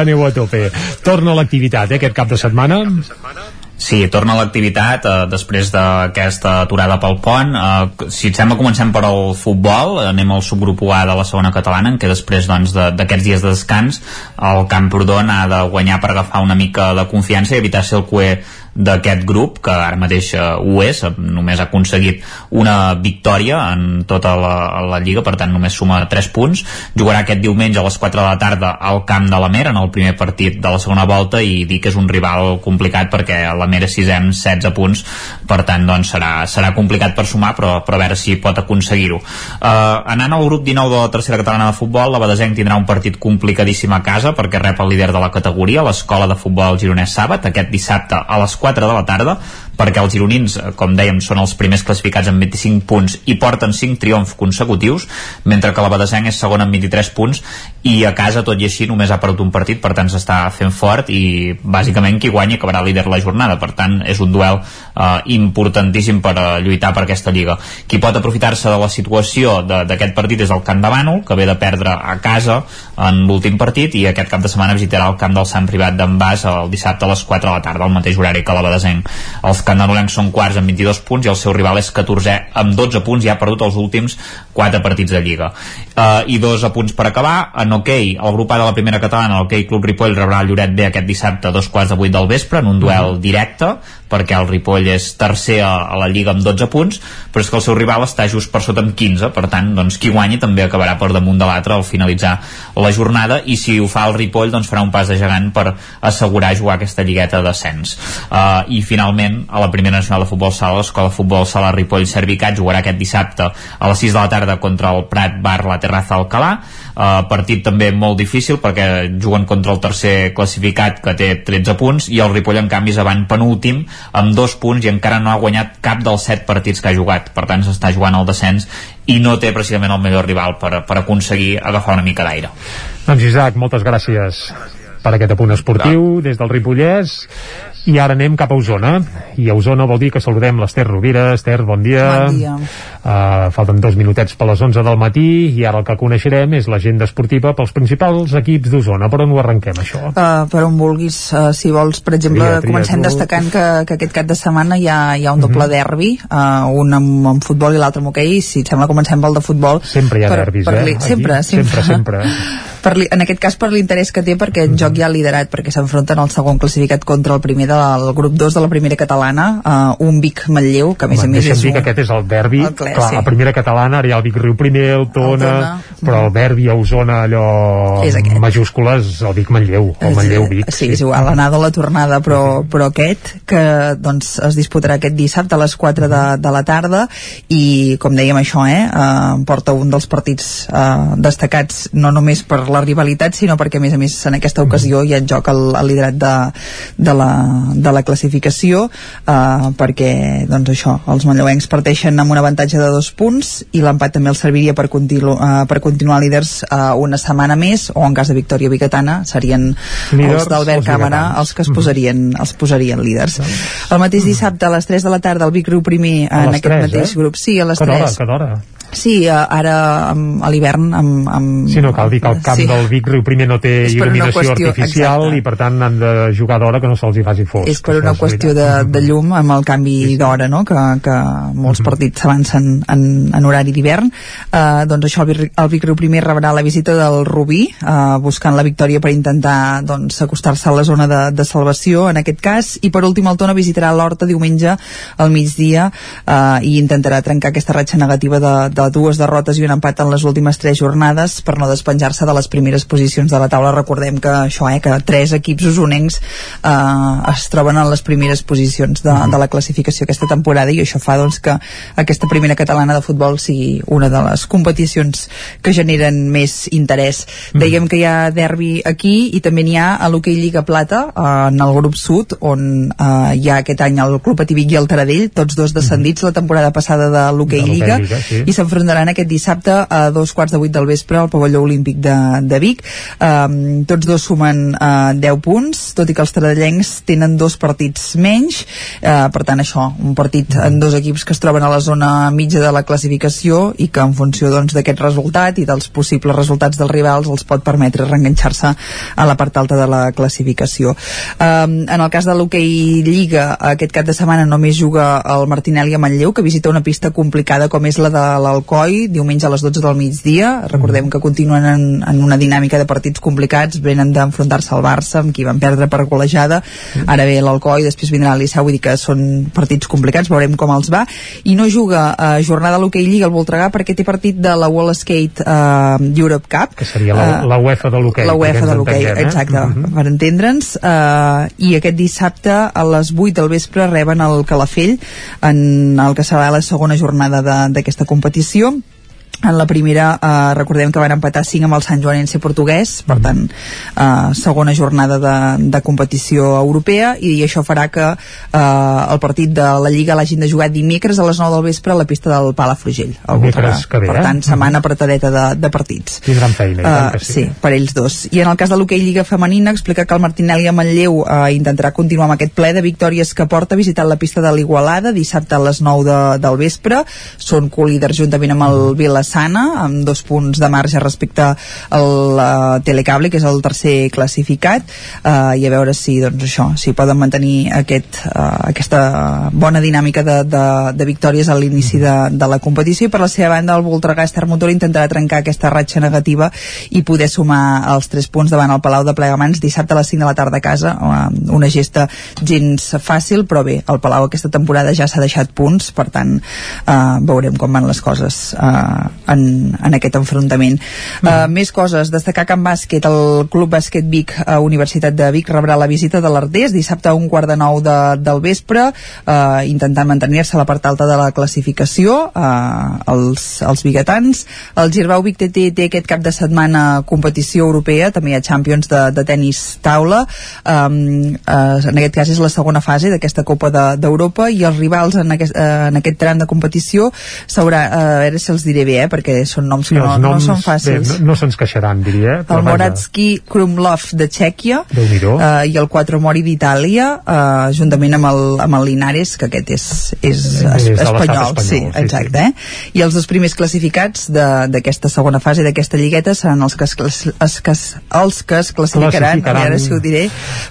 Speaker 1: aneu a tope. Torna l'activitat, eh, aquest cap de setmana.
Speaker 5: Sí, torna a l'activitat eh, després d'aquesta aturada pel pont. Eh, si et sembla, comencem per al futbol. Anem al subgrup A de la segona catalana, en què després d'aquests doncs, dies de descans el Camprodon ha de guanyar per agafar una mica de confiança i evitar ser el cué d'aquest grup, que ara mateix eh, ho és, només ha aconseguit una victòria en tota la, la Lliga, per tant només suma 3 punts. Jugarà aquest diumenge a les 4 de la tarda al camp de la Mer, en el primer partit de la segona volta, i dic que és un rival complicat perquè la Mer és 6 16 punts, per tant doncs, serà, serà complicat per sumar, però, però a veure si pot aconseguir-ho. Uh, anant al grup 19 de la tercera catalana de futbol, la Badesenc tindrà un partit complicadíssim a casa perquè rep el líder de la categoria, l'escola de futbol gironès Sàbat, aquest dissabte a les 4 de la tarda perquè els gironins, eh, com dèiem, són els primers classificats amb 25 punts i porten 5 triomfs consecutius, mentre que la Badesenc és segona amb 23 punts i a casa, tot i així, només ha perdut un partit, per tant s'està fent fort i bàsicament qui guanya acabarà líder la jornada, per tant és un duel eh, importantíssim per uh, lluitar per aquesta lliga. Qui pot aprofitar-se de la situació d'aquest partit és el Camp de Bànol, que ve de perdre a casa en l'últim partit i aquest cap de setmana visitarà el camp del Sant Privat d'en Bas el dissabte a les 4 de la tarda, al mateix horari que la Badesenc. Els canarolencs són quarts amb 22 punts i el seu rival és 14è amb 12 punts i ha perdut els últims 4 partits de Lliga. Uh, I dos apunts per acabar. En hoquei, okay, el grup A de la primera catalana, el hoquei Club Ripoll rebrà el Lloret B aquest dissabte a dos quarts de vuit del vespre en un duel directe perquè el Ripoll és tercer a, a la Lliga amb 12 punts, però és que el seu rival està just per sota amb 15, per tant, doncs, qui guanyi també acabarà per damunt de l'altre al finalitzar la jornada, i si ho fa el Ripoll, doncs farà un pas de gegant per assegurar jugar aquesta lligueta d'ascens. Uh, I finalment, a la primera nacional de futbol sala, l'escola de futbol sala Ripoll Servicat jugarà aquest dissabte a les 6 de la tarda contra el Prat Bar La Terraza Alcalà, uh, partit també molt difícil perquè juguen contra el tercer classificat que té 13 punts i el Ripoll en canvi és avant penúltim amb dos punts i encara no ha guanyat cap dels set partits que ha jugat. Per tant s'està jugant al descens i no té precisament el millor rival per, per aconseguir agafar una mica d'aire.
Speaker 1: Doncs Isaac, moltes gràcies per aquest apunt esportiu des del Ripollès i ara anem cap a Osona i a Osona vol dir que saludem l'Ester Rovira Ester, bon dia,
Speaker 3: bon dia.
Speaker 1: Uh, falten dos minutets per les 11 del matí i ara el que coneixerem és l'agenda esportiva pels principals equips d'Osona per on ho arrenquem això?
Speaker 3: Uh, per on vulguis, uh, si vols per exemple, tria, tria comencem tu. destacant que, que aquest cap de setmana hi ha, hi ha un doble uh mhm. -huh. derbi uh, un amb, amb futbol i l'altre amb hoquei si et sembla comencem pel de futbol
Speaker 1: sempre hi ha
Speaker 3: per,
Speaker 1: derbis,
Speaker 3: per
Speaker 1: eh?
Speaker 3: sempre,
Speaker 1: sempre, sempre, sempre.
Speaker 3: per li, en aquest cas per l'interès que té perquè en uh -huh. joc ja ha liderat perquè s'enfronten el segon classificat contra el primer de del grup 2 de la primera catalana, uh, un Vic Manlleu, que a més
Speaker 1: Home,
Speaker 3: a més és
Speaker 1: dir
Speaker 3: un...
Speaker 1: que aquest és el derbi
Speaker 3: El cle,
Speaker 1: clar,
Speaker 3: sí.
Speaker 1: la primera catalana, ara hi ha el Vic Riu primer el Tona,
Speaker 3: Tona.
Speaker 1: però el derbi a Osona allò
Speaker 3: És aquest.
Speaker 1: majúscules el Vic Manlleu o Manlleu Vic
Speaker 3: Sí, és igual, l'anada o la tornada, però, però aquest, que doncs, es disputarà aquest dissabte a les 4 de, de la tarda i, com dèiem això, eh, eh, porta un dels partits eh, destacats no només per la rivalitat, sinó perquè, a més a més, en aquesta ocasió hi ha en joc el, el liderat de, de, la, de la classificació, eh, perquè, doncs això, els manlleuencs parteixen amb un avantatge de dos punts i l'empat també el serviria per, continu, eh, per continuar líders eh, una setmana més, o en cas de victòria biguetana serien
Speaker 1: Líders,
Speaker 3: els d'Albert
Speaker 1: els
Speaker 3: Càmera els que es posarien, els posarien líders. El mateix dissabte a les 3 de la tarda el Vic Riu primer en aquest
Speaker 1: 3,
Speaker 3: mateix
Speaker 1: eh?
Speaker 3: grup. Sí, a les
Speaker 1: que d'hora,
Speaker 3: 3.
Speaker 1: que d'hora
Speaker 3: Sí, ara a l'hivern amb, amb...
Speaker 1: Sí, no cal dir que el camp
Speaker 3: Sí.
Speaker 1: del Vic Riu primer no té il·luminació
Speaker 3: qüestió-
Speaker 1: artificial
Speaker 3: exacte.
Speaker 1: i per tant han de jugar d'hora que no se'ls hi faci fosc.
Speaker 3: és per una qüestió de, de llum amb el canvi d'hora no? que, que molts partits s'avancen en, en horari d'hivern eh, doncs això el, Vic- el Vic Riu primer rebrà la visita del Rubí eh, buscant la victòria per intentar doncs, acostar-se a la zona de, de salvació en aquest cas i per últim el Tona visitarà l'Horta diumenge al migdia eh, i intentarà trencar aquesta ratxa negativa de, de dues derrotes i un empat en les últimes tres jornades per no despenjar-se de les primeres posicions de la taula. Recordem que això, eh, que tres equips usonencs eh, es troben en les primeres posicions de, de la classificació aquesta temporada i això fa doncs, que aquesta primera catalana de futbol sigui una de les competicions que generen més interès. Dèiem que hi ha derbi aquí i també n'hi ha a l'hoquei Lliga Plata eh, en el grup sud on eh, hi ha aquest any el Club Ativic i el Taradell tots dos descendits la temporada passada de l'hoquei Lliga.
Speaker 1: Lliga, sí.
Speaker 3: i s'enfrontaran aquest dissabte a dos quarts de vuit del vespre al pavelló olímpic de, de Vic. Um, tots dos sumen uh, 10 punts tot i que els taradellencs tenen dos partits menys. Uh, per tant això, un partit en dos equips que es troben a la zona mitja de la classificació i que en funció doncs, d'aquest resultat i dels possibles resultats dels rivals els pot permetre reenganxar-se a la part alta de la classificació. Um, en el cas de l'hoquei Lliga aquest cap de setmana només juga el Martinelli a Manlleu que visita una pista complicada com és la de l'Alcoi diumenge a les 12 del migdia. Recordem que continuen en, en una dinàmica de partits complicats venen d'enfrontar-se al Barça amb qui van perdre per golejada. Ara ve l'Alcoi, després vindrà Liceu vull dir que són partits complicats, veurem com els va. I no juga a jornada a l'hoquei Lliga al Voltregà perquè té partit de la Wall Skate uh, Europe Cup.
Speaker 1: Que seria la,
Speaker 3: Eh,
Speaker 1: la UEFA de l'hoquei
Speaker 3: la UEFA de l'hoquei,
Speaker 1: eh?
Speaker 3: exacte,
Speaker 1: Mhm.
Speaker 3: per entendre'ns. Uh, i aquest dissabte a les 8 del vespre reben el Calafell en el que serà la segona jornada de- d'aquesta competició decisión en la primera eh, recordem que van empatar 5 amb el Sant Joanense portuguès per tant eh, segona jornada de, de competició europea i això farà que eh, el partit de la Lliga l'hagin de jugar dimecres a les 9 del vespre a la pista del Palafrugell al
Speaker 1: Dimecres que ve,
Speaker 3: per
Speaker 1: eh?
Speaker 3: tant setmana apretadeta de, de partits
Speaker 1: tindran feina, que sí.
Speaker 3: sí, per ells dos. I en el cas de l'hoquei Lliga Femenina explica que el Martinelli a Manlleu uh, intentarà continuar amb aquest ple de victòries que porta visitant la pista de l'Igualada dissabte a les 9 de, del vespre. Són colíders juntament amb el Vilassana amb dos punts de marge respecte al uh, Telecable, que és el tercer classificat. Uh, i a veure si doncs això, si poden mantenir aquest, uh, aquesta bona dinàmica de, de, de victòries a l'inici de, de la competició. I per la seva banda el Voltregà Motor intentarà trencar aquesta ratxa negativa i poder sumar els 3 punts davant el Palau de Plegamans dissabte a les 5 de la tarda a casa una gesta gens fàcil però bé, el Palau aquesta temporada ja s'ha deixat punts per tant eh, veurem com van les coses eh, en, en aquest enfrontament. Eh, més coses, destacar que en bàsquet el Club Bàsquet Vic a Universitat de Vic rebrà la visita de l'Ardés dissabte a un quart de nou de, del vespre eh, intentant mantenir-se a la part alta de la classificació eh, els, els biguetans. El Girbau Vic TT té aquest cap de setmana competició europea, també hi ha Champions de, de tennis taula. Um, eh, en aquest cas és la segona fase d'aquesta Copa de- d'Europa i els rivals en aquest, eh, en aquest tram de competició s'haurà, eh, a veure si els diré bé eh, perquè són noms
Speaker 1: Sí,
Speaker 3: que no, no
Speaker 1: noms,
Speaker 3: són fàcils
Speaker 1: Bé, no, no se'ns queixaran, diria. eh,
Speaker 3: el
Speaker 1: vaja.
Speaker 3: Moratski Krumlov de Txèquia eh, i el Quattro Mori d'Itàlia eh, juntament amb el, amb el Linares que aquest és, és,
Speaker 1: És
Speaker 3: es,
Speaker 1: l'estat
Speaker 3: espanyol,
Speaker 1: espanyol,
Speaker 3: sí,
Speaker 1: sí,
Speaker 3: exacte eh? i els dos primers classificats de- d'aquesta segona fase d'aquesta lligueta seran els que es, es, que es, els que es classificaran,
Speaker 1: Classificaran
Speaker 3: a veure si ho diré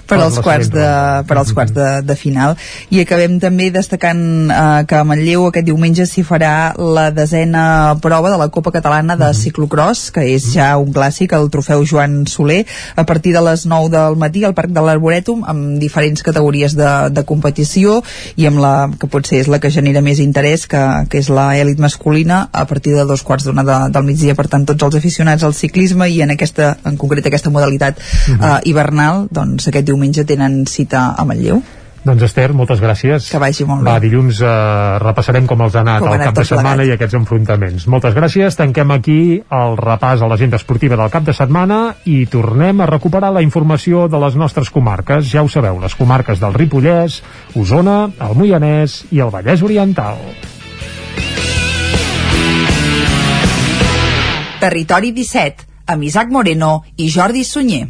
Speaker 3: per als quarts de, per als quarts de, de final i acabem també destacant eh, que a Manlleu aquest diumenge s'hi farà la desena prova prova de la Copa Catalana de Ciclocross, que és ja un clàssic, el trofeu Joan Soler, a partir de les 9 del matí al Parc de l'Arborètum, amb diferents categories de, de competició i amb la que potser és la que genera més interès, que, que és la èlit masculina, a partir de dos quarts d'una de, del migdia. Per tant, tots els aficionats al ciclisme i en aquesta, en concret aquesta modalitat uh -huh. uh, hivernal, doncs aquest diumenge tenen cita a Manlleu.
Speaker 1: Doncs Esther, moltes gràcies.
Speaker 3: Que vagi molt bé.
Speaker 1: Va, dilluns eh, repassarem com els ha anat
Speaker 3: Com
Speaker 1: el cap de setmana
Speaker 3: plegat.
Speaker 1: i aquests enfrontaments. Moltes gràcies. Tanquem aquí el repàs a l'agenda esportiva del cap de setmana i tornem a recuperar la informació de les nostres comarques. Ja ho sabeu, les comarques del Ripollès, Osona, el Moianès i el Vallès Oriental.
Speaker 3: Territori 17, amb Isaac Moreno i Jordi Sunyer.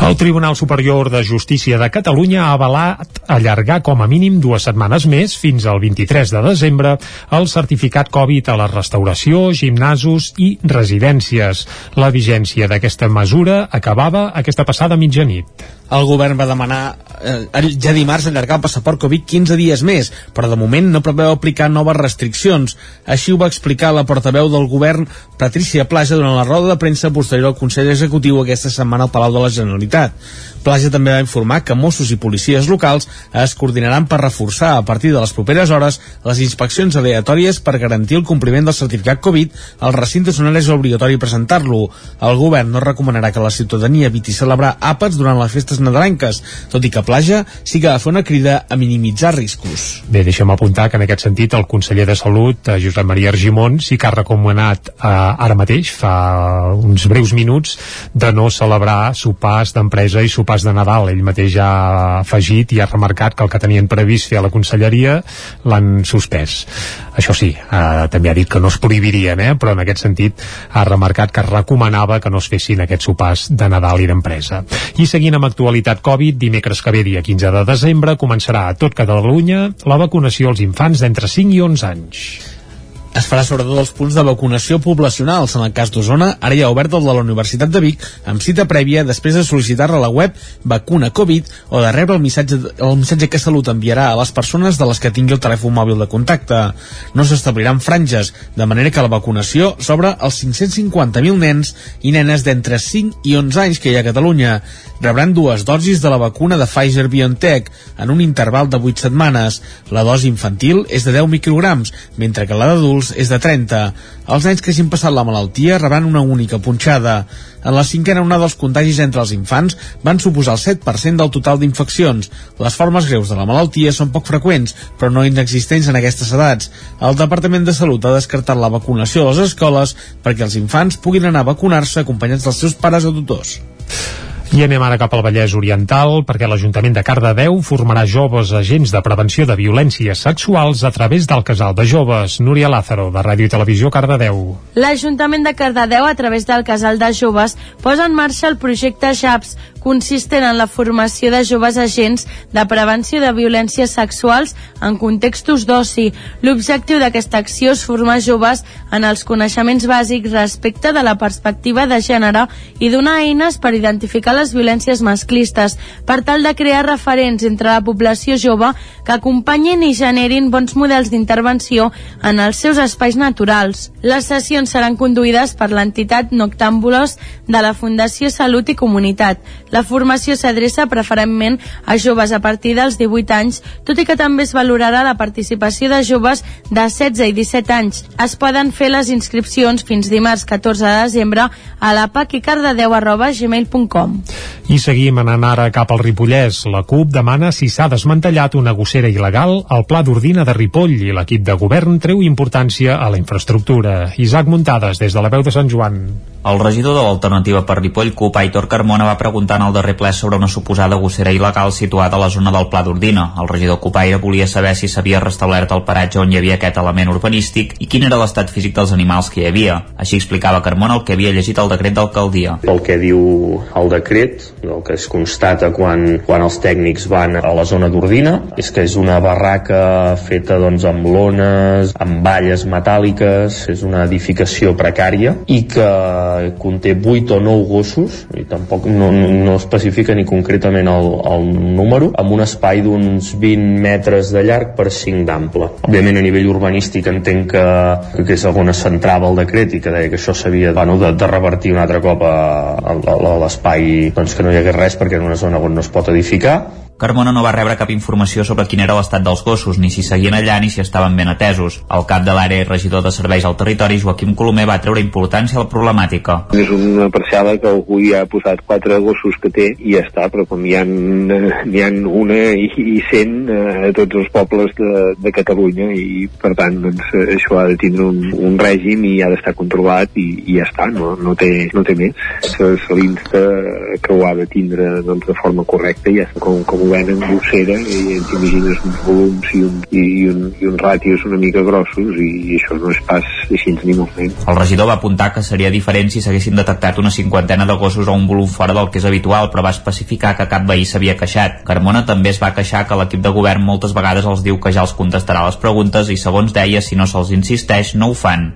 Speaker 1: El Tribunal Superior de Justícia de Catalunya ha avalat allargar com a mínim dues setmanes més, fins al 23 de desembre, el certificat Covid a la restauració, gimnasos i residències. La vigència d'aquesta mesura acabava aquesta passada mitjanit.
Speaker 4: El govern va demanar eh, ja dimarts allargar el passaport Covid 15 dies més, però de moment no preveu aplicar noves restriccions. Així ho va explicar la portaveu del govern, Patricia Plaja, durant la roda de premsa posterior al Consell Executiu aquesta setmana al Palau de la Generalitat. Plaja també va informar que Mossos i policies locals es coordinaran per reforçar a partir de les properes hores les inspeccions aleatòries per garantir el compliment del certificat Covid als recintes on és obligatori presentar-lo. El govern no recomanarà que la ciutadania eviti celebrar àpats durant les festes nadalenques, tot i que Plaja sí que fer una crida a minimitzar riscos.
Speaker 1: Bé, deixem apuntar que en aquest sentit el conseller de Salut, eh, Josep Maria Argimon, sí que ha recomanat eh, ara mateix, fa uns breus minuts, de no celebrar sopars d'empresa i sopars de Nadal. Ell mateix ja ha afegit i ha remarcat que el que tenien previst fer a la conselleria l'han suspès. Això sí, eh, també ha dit que no es prohibirien, eh, però en aquest sentit ha remarcat que recomanava que no es fessin aquests sopars de Nadal i d'empresa. I seguint amb actualitat Covid, dimecres que ve, dia 15 de desembre, començarà a tot Catalunya la vacunació als infants d'entre 5 i 11 anys.
Speaker 4: Es farà sobretot els punts de vacunació poblacionals. En el cas d'Osona, ara hi ha obert el de la Universitat de Vic amb cita prèvia després de sol·licitar-la a la web Vacuna Covid o de rebre el missatge, el missatge que Salut enviarà a les persones de les que tingui el telèfon mòbil de contacte. No s'establiran franges, de manera que la vacunació s'obre als 550.000 nens i nenes d'entre 5 i 11 anys que hi ha a Catalunya. Rebran dues dosis de la vacuna de Pfizer-BioNTech en un interval de 8 setmanes. La dosi infantil és de 10 micrograms, mentre que la d'adults és de 30. Els nens que hagin passat la malaltia rebran una única punxada. En la cinquena onada els contagis entre els infants van suposar el 7% del total d'infeccions. Les formes greus de la malaltia són poc freqüents, però no inexistents en aquestes edats. El Departament de Salut ha descartat la vacunació a les escoles perquè els infants puguin anar a vacunar-se acompanyats dels seus pares o tutors.
Speaker 1: I anem ara cap al Vallès Oriental perquè l'Ajuntament de Cardedeu formarà joves agents de prevenció de violències sexuals a través del Casal de Joves. Núria Lázaro, de Ràdio i Televisió Cardedeu.
Speaker 6: L'Ajuntament de Cardedeu, a través del Casal de Joves, posa en marxa el projecte JAPS, consistent en la formació de joves agents de prevenció de violències sexuals en contextos d'oci. L'objectiu d'aquesta acció és formar joves en els coneixements bàsics respecte de la perspectiva de gènere i donar eines per identificar les violències masclistes, per tal de crear referents entre la població jove que acompanyin i generin bons models d'intervenció en els seus espais naturals. Les sessions seran conduïdes per l'entitat Noctàmbulos de la Fundació Salut i Comunitat. La formació s'adreça preferentment a joves a partir dels 18 anys, tot i que també es valorarà la participació de joves de 16 i 17 anys. Es poden fer les inscripcions fins dimarts 14 de desembre a la paquicardedeu.gmail.com
Speaker 1: I seguim anant ara cap al Ripollès. La CUP demana si s'ha desmantellat una gossera il·legal al Pla d'Ordina de Ripoll i l'equip de govern treu importància a la infraestructura. Isaac Muntades, des de la veu de Sant Joan.
Speaker 5: El regidor de l'alternativa per Ripoll, CUP, Aitor Carmona, va preguntar en el darrer ple sobre una suposada gossera il·legal situada a la zona del Pla d'Ordina. El regidor Copaire volia saber si s'havia restablert el paratge on hi havia aquest element urbanístic i quin era l'estat físic dels animals que hi havia. Així explicava Carmona el que havia llegit el decret d'alcaldia.
Speaker 43: Pel que diu el decret, el que es constata quan, quan els tècnics van a la zona d'Ordina, és que és una barraca feta doncs, amb lones, amb valles metàl·liques, és una edificació precària i que conté 8 o 9 gossos i tampoc no, no, no especifica ni concretament el, el número, amb un espai d'uns 20 metres de llarg per 5 d'ample. Òbviament a nivell urbanístic entenc que, que és on es centrava el decret i que deia que això s'havia bueno, de, de revertir un altre cop a, a, a l'espai doncs que no hi hagués res perquè en una zona on no es pot edificar
Speaker 5: Carmona no va rebre cap informació sobre quin era l'estat dels gossos, ni si seguien allà ni si estaven ben atesos. El cap de l'àrea i regidor de serveis al territori, Joaquim Colomer, va treure importància a la problemàtica.
Speaker 44: És una parcel·la que algú hi ha posat quatre gossos que té i ja està, però com hi ha, hi ha una i, i cent eh, a tots els pobles de, de Catalunya i per tant doncs, això ha de tindre un, un règim i ha d'estar controlat i, i ja està, no, no, té, no té més. Se, se l'insta que ho ha de tindre doncs, de forma correcta i ja està, com, com venen bossera i t'imagines uns volums i, un, i, i, un, i uns ràtios una mica grossos i, i això no és pas així ni molt menys.
Speaker 5: El regidor va apuntar que seria diferent si s'haguessin detectat una cinquantena de gossos a un volum fora del que és habitual, però va especificar que cap veí s'havia queixat. Carmona també es va queixar que l'equip de govern moltes vegades els diu que ja els contestarà les preguntes i segons deia, si no se'ls insisteix, no ho fan.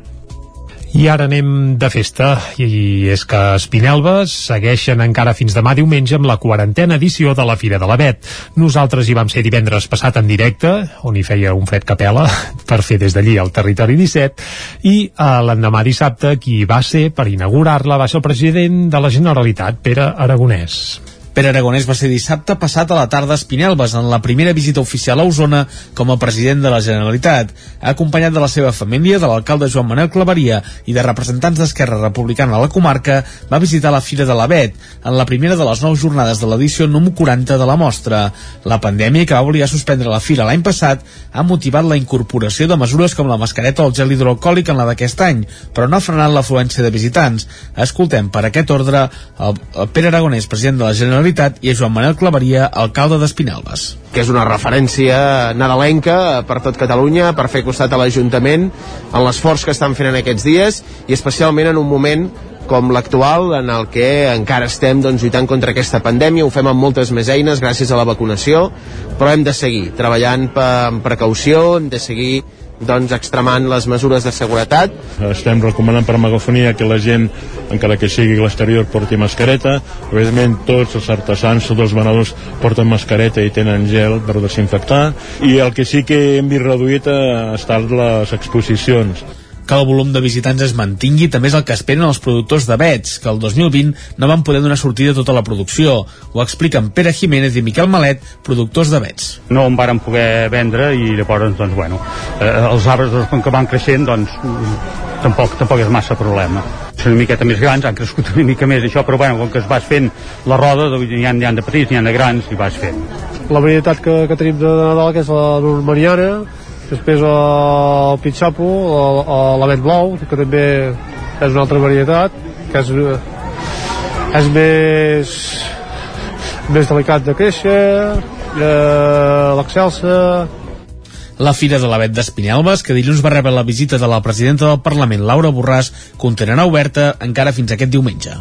Speaker 1: I ara anem de festa, i és que Espinelves segueixen encara fins demà diumenge amb la quarantena edició de la Fira de la Bet. Nosaltres hi vam ser divendres passat en directe, on hi feia un fred capella per fer des d'allí el territori 17, i a l'endemà dissabte qui va ser per inaugurar-la va ser el president de la Generalitat, Pere Aragonès.
Speaker 4: Pere Aragonès va ser dissabte passat a la tarda a Espinelves en la primera visita oficial a Osona com a president de la Generalitat, acompanyat de la seva família, de l'alcalde Joan Manuel Claveria i de representants d'Esquerra Republicana a la comarca, va visitar la Fira de l'Avet, en la primera de les nou jornades de l'edició número 40 de la mostra. La pandèmia que va obligar a suspendre la fira l'any passat ha motivat la incorporació de mesures com la mascareta o el gel hidroalcohòlic en la d'aquest any, però no ha frenat l'afluència de visitants. Escoltem per aquest ordre el Pere Aragonès, president de la Generalitat, Generalitat i a Joan Manuel Claveria, alcalde d'Espinelves.
Speaker 10: Que és una referència nadalenca per tot Catalunya, per fer costat a l'Ajuntament en l'esforç que estan fent en aquests dies i especialment en un moment com l'actual en el que encara estem doncs, lluitant contra aquesta pandèmia, ho fem amb moltes més eines gràcies a la vacunació, però hem de seguir treballant amb precaució, hem de seguir doncs, extremant les mesures de seguretat.
Speaker 45: Estem recomanant per megafonia que la gent, encara que sigui a l'exterior, porti mascareta. Evidentment, tots els artesans, tots els venedors porten mascareta i tenen gel per desinfectar. I el que sí que hem vist reduït ha estat les exposicions
Speaker 4: que el volum de visitants es mantingui també és el que esperen els productors de Bets, que el 2020 no van poder donar sortida a tota la producció. Ho expliquen Pere Jiménez i Miquel Malet, productors de Bets.
Speaker 22: No en varen poder vendre i llavors, doncs, bueno, eh, els arbres doncs, com que van creixent, doncs, tampoc, tampoc és massa problema. Són una miqueta més grans, han crescut una mica més això, però bueno, com que es vas fent la roda, doncs, hi ha, hi ha de petits, hi ha de grans, i vas fent.
Speaker 46: La varietat que, que tenim de Nadal, que és la normaniana, després el pitxapo, l'avent blau, que també és una altra varietat, que és, és més, més delicat de créixer, eh, l'excelsa,
Speaker 4: la Fira de l'Avet d'Espinelves, que dilluns va rebre la visita de la presidenta del Parlament, Laura Borràs, continuarà oberta encara fins aquest diumenge.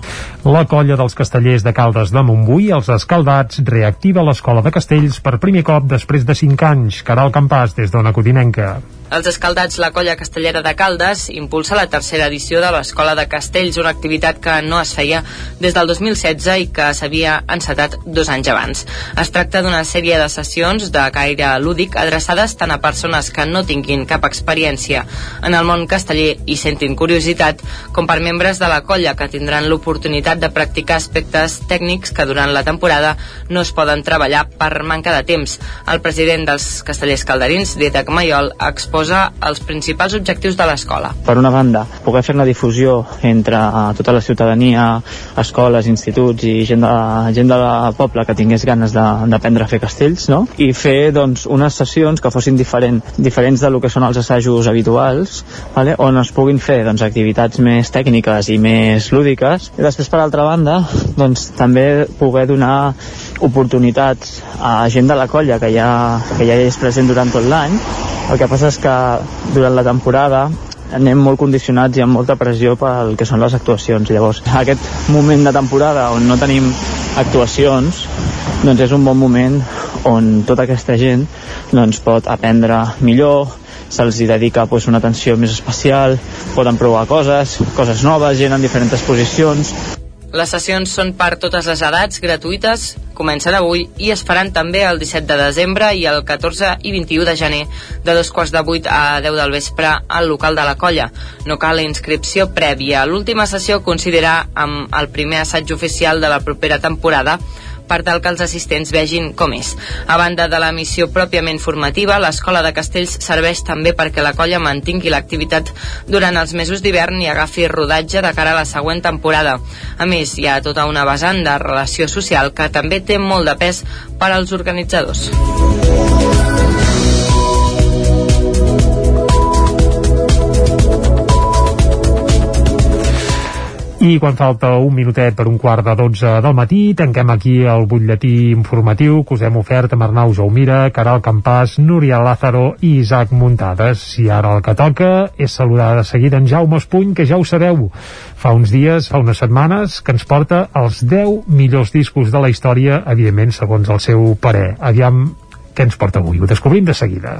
Speaker 1: La colla dels castellers de Caldes de Montbui, els escaldats, reactiva l'escola de castells per primer cop després de 5 anys. Caral Campàs, des d'Ona Codinenca.
Speaker 14: Els escaldats La Colla Castellera de Caldes impulsa la tercera edició de l'Escola de Castells, una activitat que no es feia des del 2016 i que s'havia encetat dos anys abans. Es tracta d'una sèrie de sessions de caire lúdic adreçades tant a persones que no tinguin cap experiència en el món casteller i sentin curiositat, com per membres de la colla que tindran l'oportunitat de practicar aspectes tècnics que durant la temporada no es poden treballar per manca de temps. El president dels castellers calderins, Dietac Mayol, exposa exposa els principals objectius de l'escola.
Speaker 47: Per una banda, poder fer una difusió entre uh, tota la ciutadania, escoles, instituts i gent de, gent de poble que tingués ganes d'aprendre a fer castells, no? I fer doncs, unes sessions que fossin diferent, diferents de lo que són els assajos habituals, vale? on es puguin fer doncs, activitats més tècniques i més lúdiques. I després, per altra banda, doncs, també poder donar oportunitats a gent de la colla que ja, que ja és present durant tot l'any. El que passa és que durant la temporada anem molt condicionats i amb molta pressió pel que són les actuacions. Llavors, aquest moment de temporada on no tenim actuacions, doncs és un bon moment on tota aquesta gent doncs, pot aprendre millor, se'ls dedica pues, una atenció més especial, poden provar coses, coses noves, gent en diferents posicions.
Speaker 14: Les sessions són per totes les edats, gratuïtes, comencen avui i es faran també el 17 de desembre i el 14 i 21 de gener de dos quarts de vuit a 10 del vespre al local de la colla. No cal inscripció prèvia. L'última sessió considerarà amb el primer assaig oficial de la propera temporada per tal que els assistents vegin com és. A banda de la missió pròpiament formativa, l'Escola de Castells serveix també perquè la colla mantingui l'activitat durant els mesos d'hivern i agafi rodatge de cara a la següent temporada. A més, hi ha tota una vessant de relació social que també té molt de pes per als organitzadors.
Speaker 1: I quan falta un minutet per un quart de 12 del matí, tanquem aquí el butlletí informatiu que us hem ofert amb Arnau Jaumira, Caral Campàs, Núria Lázaro i Isaac Muntades. I ara el que toca és saludar de seguida en Jaume Espuny, que ja ho sabeu, fa uns dies, fa unes setmanes, que ens porta els 10 millors discos de la història, evidentment, segons el seu parer. Aviam què ens porta avui. Ho descobrim de seguida.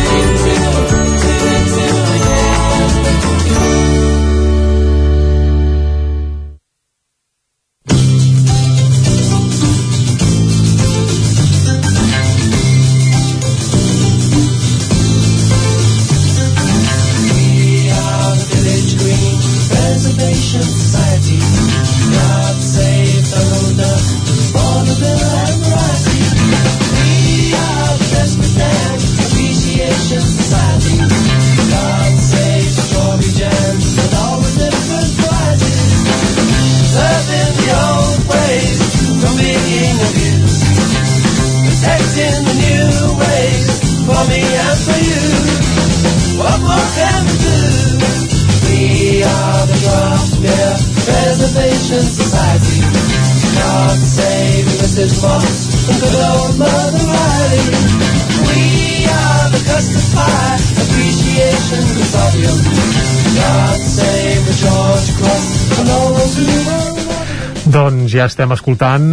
Speaker 1: Doncs ja estem escoltant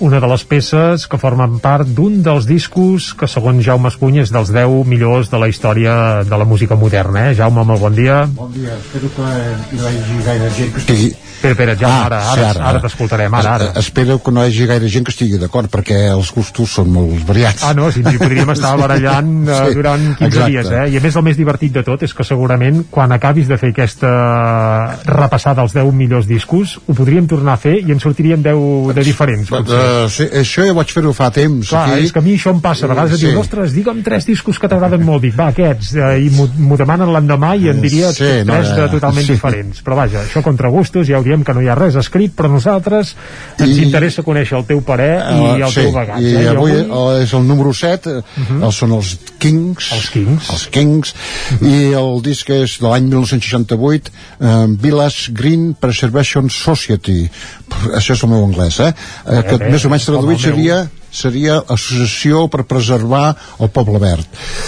Speaker 1: una de les peces que formen part d'un dels discos que segons Jaume Espuny és dels 10 millors de la història de la música moderna, eh? Jaume, molt bon dia.
Speaker 48: Bon dia, espero que no hi hagi gaire gent que estigui...
Speaker 1: Espera, espera, Jaume, ara,
Speaker 48: sí,
Speaker 1: ara, ara t'escoltarem, ara, ara.
Speaker 48: Es- Espero que no hi hagi gaire gent que estigui d'acord, perquè els gustos són molt variats.
Speaker 1: Ah, no, si ens hi podríem estar barallant uh,
Speaker 48: Sí,
Speaker 1: durant 15
Speaker 48: exacte.
Speaker 1: dies, eh? I a més el més divertit de tot és que segurament quan acabis de fer aquesta repassada als 10 millors discos, ho podríem tornar a fer i en sortirien 10 de diferents, potser.
Speaker 48: Uh, sí, això ja vaig fer-ho fa temps.
Speaker 1: Clar,
Speaker 48: aquí.
Speaker 1: és que a mi això em passa, a vegades et
Speaker 48: Sí.
Speaker 1: diuen, ostres, digue'm tres discos que t'agraden molt, dic, va, aquests, eh, i m'ho- demanen l'endemà i em diria
Speaker 48: Sí,
Speaker 1: tres
Speaker 48: no, ja.
Speaker 1: de totalment
Speaker 48: Sí.
Speaker 1: diferents. Però vaja, això contra gustos, ja ho diem que no hi ha res escrit, però nosaltres ens
Speaker 48: I-
Speaker 1: interessa conèixer el teu parer i el
Speaker 48: sí,
Speaker 1: teu bagatge.
Speaker 48: i
Speaker 1: eh?
Speaker 48: avui uh, és el número 7 uh -huh. són els Kings
Speaker 1: els Kings,
Speaker 48: els Kings i el disc és de l'any 1968 uh, Village Green Preservation Society això és el meu anglès eh? Uh, que
Speaker 1: bé,
Speaker 48: més o menys traduït
Speaker 1: meu.
Speaker 48: Seria Associació per preservar el poble verd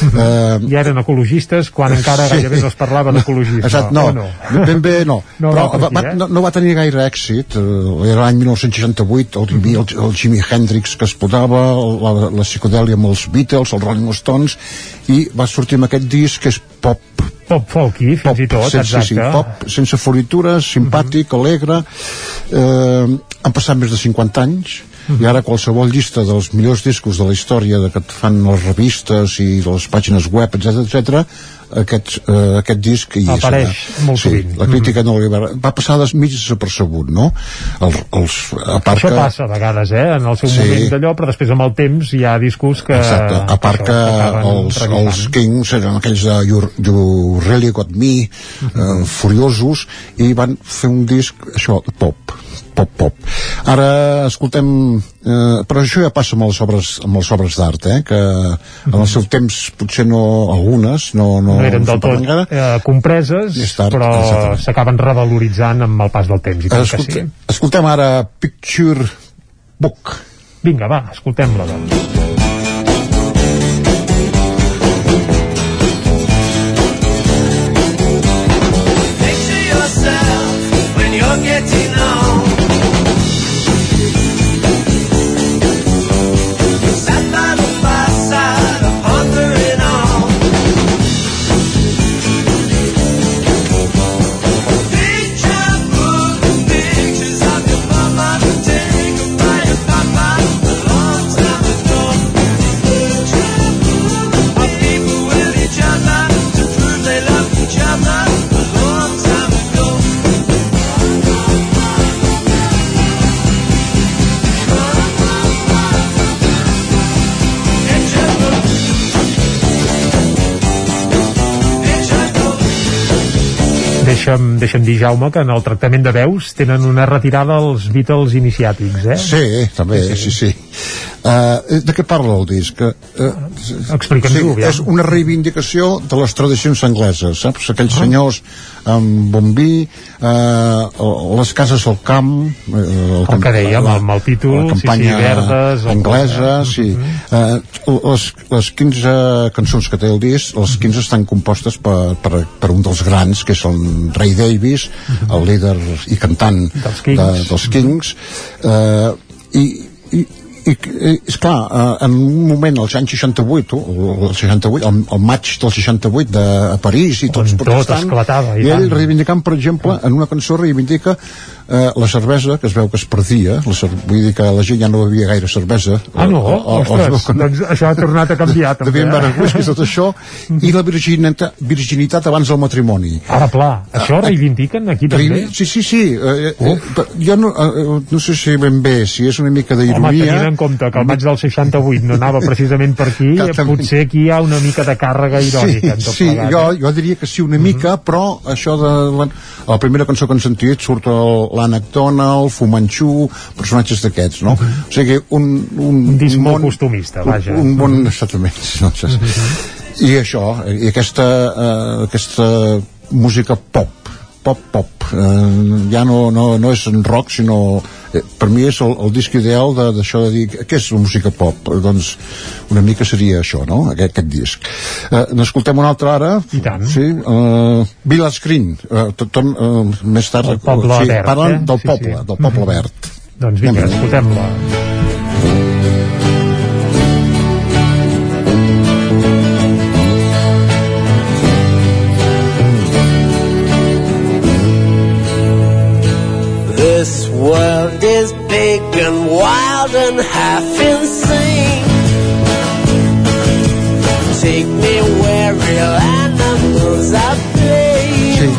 Speaker 48: uh,
Speaker 1: I eren ecologistes quan encara gairebé no es parlava d'ecologisme.
Speaker 48: Exacte, no,
Speaker 1: o no?
Speaker 48: ben bé no,
Speaker 1: No
Speaker 48: però
Speaker 1: va
Speaker 48: va,
Speaker 1: eh?
Speaker 48: no, no va tenir gaire èxit eh, era l'any 1968 el, el, el Jimi Hendrix que explotava la, la psicodèlia amb els Beatles, els Rolling Stones i va sortir amb aquest disc que és pop
Speaker 1: pop folky fins i tot,
Speaker 48: sense, sí, sí,
Speaker 1: exacte.
Speaker 48: pop sense floritures, simpàtic, alegre eh, han passat més de 50 anys i ara qualsevol llista dels millors discos de la història de que et fan les revistes i les pàgines web, etc etc aquest, eh, aquest disc és
Speaker 1: Apareix
Speaker 48: allà.
Speaker 1: molt
Speaker 48: sí,
Speaker 1: sovint.
Speaker 48: la crítica no li va, va passar des mig desapercebut no? els, els, a part
Speaker 1: Això
Speaker 48: que,
Speaker 1: passa a vegades, eh? En el seu
Speaker 48: Sí.
Speaker 1: moment d'allò, però després amb el temps hi ha discos que...
Speaker 48: Exacte, a part que
Speaker 1: acaben
Speaker 48: els,
Speaker 1: revisant.
Speaker 48: els Kings eren aquells de You, you Really Got Me eh, furiosos i van fer un disc això, pop pop pop Ara escoltem... Eh, però això ja passa amb les obres, amb les obres d'art, eh? Que en el seu temps potser no... Algunes no... No,
Speaker 1: no eren del tot
Speaker 48: encara.
Speaker 1: eh, compreses,
Speaker 48: tard,
Speaker 1: però s'acaben revaloritzant amb el pas del temps. I tant que sí.
Speaker 48: Escoltem ara Picture Book.
Speaker 1: Vinga, va, escoltem-la, doncs. Deixa'm, deixa'm dir, Jaume, que en el tractament de veus tenen una retirada als Beatles iniciàtics, eh?
Speaker 48: Sí, també, sí, sí. Uh, de què parla el disc? Uh,
Speaker 1: Explica'ns-ho, aviam.
Speaker 48: és una reivindicació de les tradicions angleses, saps? Aquells
Speaker 1: Ah.
Speaker 48: senyors amb bombí, uh, les cases al camp... Uh,
Speaker 1: El que dèiem, amb el títol,
Speaker 48: la campanya
Speaker 1: sí, sí, verdes, el-
Speaker 48: anglesa, sí. Uh, les, les 15 cançons que té el disc, les 15 estan compostes per, per, per un dels grans, que és el Ray Davis, el líder i cantant
Speaker 1: Dels Kings.
Speaker 48: De, dels Kings uh, i, i, i, és clar, uh, en un moment als anys 68, o el, 68 el, el maig del 68 de, a París i tots
Speaker 1: On tot esclatava, i
Speaker 48: i ell reivindicant per exemple, en una cançó reivindica eh, la cervesa, que es veu que es perdia la cer vull dir que la gent ja no bevia gaire cervesa
Speaker 1: Ah, no?
Speaker 48: O- o- o es
Speaker 1: Ostres,
Speaker 48: no.
Speaker 1: doncs això ha tornat a canviar, també.
Speaker 48: devien
Speaker 1: eh?
Speaker 48: whisky, tot això i la virginitat, virginitat abans del matrimoni
Speaker 1: Ara, pla, això reivindiquen aquí també?
Speaker 48: Sí, sí, sí. Eh, eh, jo no, eh, no sé si ben bé, si és una mica
Speaker 1: Home,
Speaker 48: d'ironia...
Speaker 1: tenint en compte que el maig del 68 no anava precisament per aquí, potser aquí hi ha una mica de càrrega irònica tot
Speaker 48: sí,
Speaker 1: plegat.
Speaker 48: jo,
Speaker 1: eh?
Speaker 48: jo diria que sí una mica, però això de la, la primera cançó que han sentit surt el- l'Ànec Donald, Fu Manchu, personatges d'aquests, no? O sigui, un, un,
Speaker 1: Un disc
Speaker 48: un món-
Speaker 1: costumista, vaja.
Speaker 48: Un, un bon, exactament. No, I això, i aquesta, eh, aquesta música pop, pop, pop, eh, ja no, no, no és en rock, sinó eh, per mi és el, el disc ideal de- d'això de, dir què és la música pop Eh, doncs una mica seria això no? aquest, aquest disc eh, n'escoltem un altre ara
Speaker 1: I tant.
Speaker 48: sí, eh, Village Green eh, tot, eh, més tard
Speaker 1: El poble
Speaker 48: sí,
Speaker 1: verd,
Speaker 48: parlen
Speaker 1: eh?
Speaker 48: del
Speaker 1: Sí,
Speaker 48: poble
Speaker 1: sí.
Speaker 48: del poble verd
Speaker 1: Doncs vinga, escoltem-la.
Speaker 49: This world is big and wild and half insane. Take me where real animals are playing.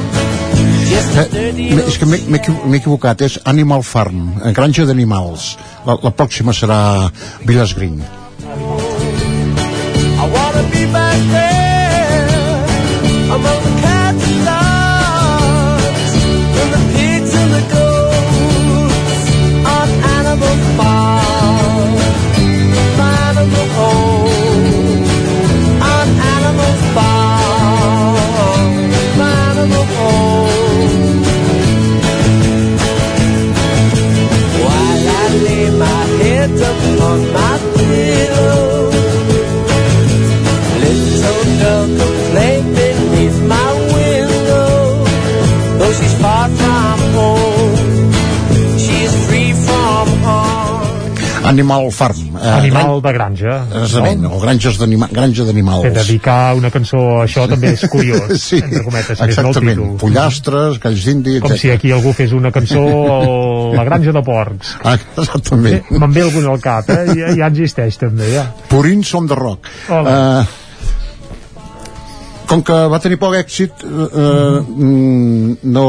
Speaker 48: Eh, és que m'he m'he equivo- m'he equivocat, és Animal Farm, eh, granja d'animals. La, la pròxima serà Village Green.
Speaker 49: I wanna be back there among Animal Farm.
Speaker 48: Eh,
Speaker 1: Animal de granja.
Speaker 48: Exactament, o granges granja d'animals.
Speaker 1: Que dedicar una cançó a això també és curiós,
Speaker 48: sí,
Speaker 1: entre cometes, més no
Speaker 48: exactament. Pollastres, galls d'indi,
Speaker 1: Com si aquí algú fes una cançó a la granja de porcs.
Speaker 48: Ah, exactament.
Speaker 1: Me'n ve algun al cap, eh? Ja, ja existeix també, ja.
Speaker 48: Purins on the rock.
Speaker 1: Hola.
Speaker 48: Eh, com que va tenir poc èxit, eh, mm, no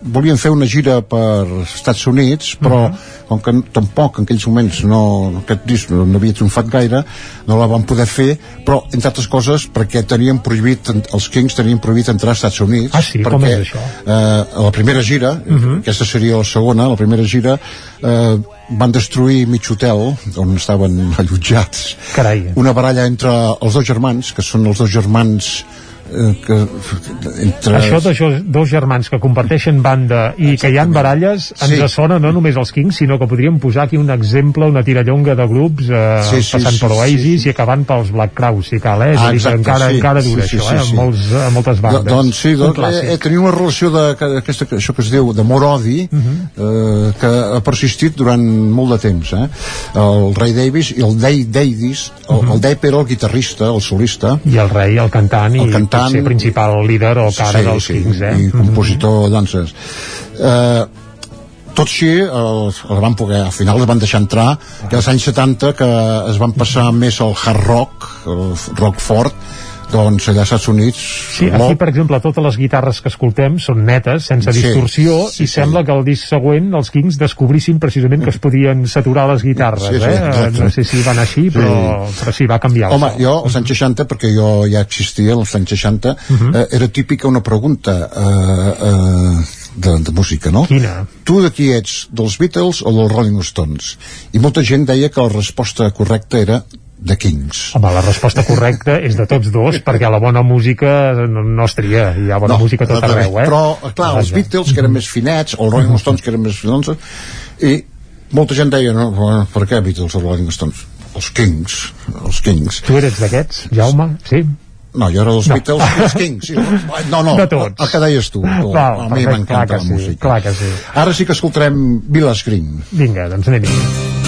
Speaker 48: volien fer una gira per Estats Units, però uh -huh. com que tampoc en aquells moments no, aquest disc no, no havia triomfat gaire, no la van poder fer, però entre altres coses perquè tenien prohibit, els Kings tenien prohibit entrar als Estats Units.
Speaker 1: Ah, sí?
Speaker 48: perquè,
Speaker 1: Com és això?
Speaker 48: Eh, a la primera gira, uh -huh. aquesta seria la segona, la primera gira, eh, van destruir mig hotel on estaven allotjats.
Speaker 1: Carai.
Speaker 48: Una baralla entre els dos germans, que són els dos germans que entre...
Speaker 1: Això de dos germans que comparteixen banda i que hi han baralles ens
Speaker 48: Sí.
Speaker 1: sona no només els Kings sinó que podríem posar aquí un exemple una tirallonga de grups eh,
Speaker 48: Sí, sí,
Speaker 1: passant
Speaker 48: sí,
Speaker 1: per
Speaker 48: sí,
Speaker 1: Oasis i acabant pels Black Crowes si cal, eh? És a
Speaker 48: Ah, exacte,
Speaker 1: encara,
Speaker 48: sí.
Speaker 1: encara dura
Speaker 48: Sí, sí,
Speaker 1: això,
Speaker 48: sí,
Speaker 1: eh?
Speaker 48: sí.
Speaker 1: Amb, molts, amb moltes bandes
Speaker 48: Do, doncs sí, doncs, eh, eh, tenia una relació de, que, aquesta, que, això que es diu d'amor-odi
Speaker 1: Mhm.
Speaker 48: eh, que ha persistit durant molt de temps eh? el Ray Davis i el Dave Davis el,
Speaker 1: Mhm.
Speaker 48: el Dave era el guitarrista, el solista
Speaker 1: i el rei, el cantant i
Speaker 48: El cantant-
Speaker 1: potser principal líder o cara dels Kings eh?
Speaker 48: i compositor de danses eh, tot així els, els van poder, al final els van deixar entrar i als anys 70 que es van passar més al hard rock el rock fort doncs allà als Estats Units
Speaker 1: Sí, aquí, per exemple, totes les guitarres que escoltem són netes, sense
Speaker 48: Sí,
Speaker 1: distorsió,
Speaker 48: sí,
Speaker 1: i
Speaker 48: sí.
Speaker 1: sembla que el disc següent els Kings descobrissin precisament que es podien saturar les guitarres,
Speaker 48: Sí, sí,
Speaker 1: eh?
Speaker 48: exacte.
Speaker 1: No sé si van així, però sí, però sí va canviar.
Speaker 48: Home, jo als anys 60, perquè jo ja existia als anys 60,
Speaker 1: Mhm.
Speaker 48: eh, era típica una pregunta eh, eh, de, de música, no?
Speaker 1: Quina?
Speaker 48: Tu de qui ets, dels Beatles o dels Rolling Stones? I molta gent deia que la resposta correcta era de Kings.
Speaker 1: Home, la resposta correcta és de tots dos, perquè la bona música no, no es tria, hi ha bona música a tot arreu, eh?
Speaker 48: Però, clar, els Beatles, que eren més finets, o els Rolling Stones, que eren més finets, i molta gent deia, no, per què Beatles o Rolling Stones? Els Kings, els Kings.
Speaker 1: Tu eres d'aquests, Jaume? Sí?
Speaker 48: No, jo era dels
Speaker 1: No.
Speaker 48: Beatles i els Kings. Sí, no, no,
Speaker 1: tots.
Speaker 48: el que deies tu. tu.
Speaker 1: Val,
Speaker 48: a mi m'encanta la
Speaker 1: sí,
Speaker 48: música.
Speaker 1: clar que sí.
Speaker 48: Ara sí que escoltarem Village Green.
Speaker 1: Vinga, doncs anem-hi.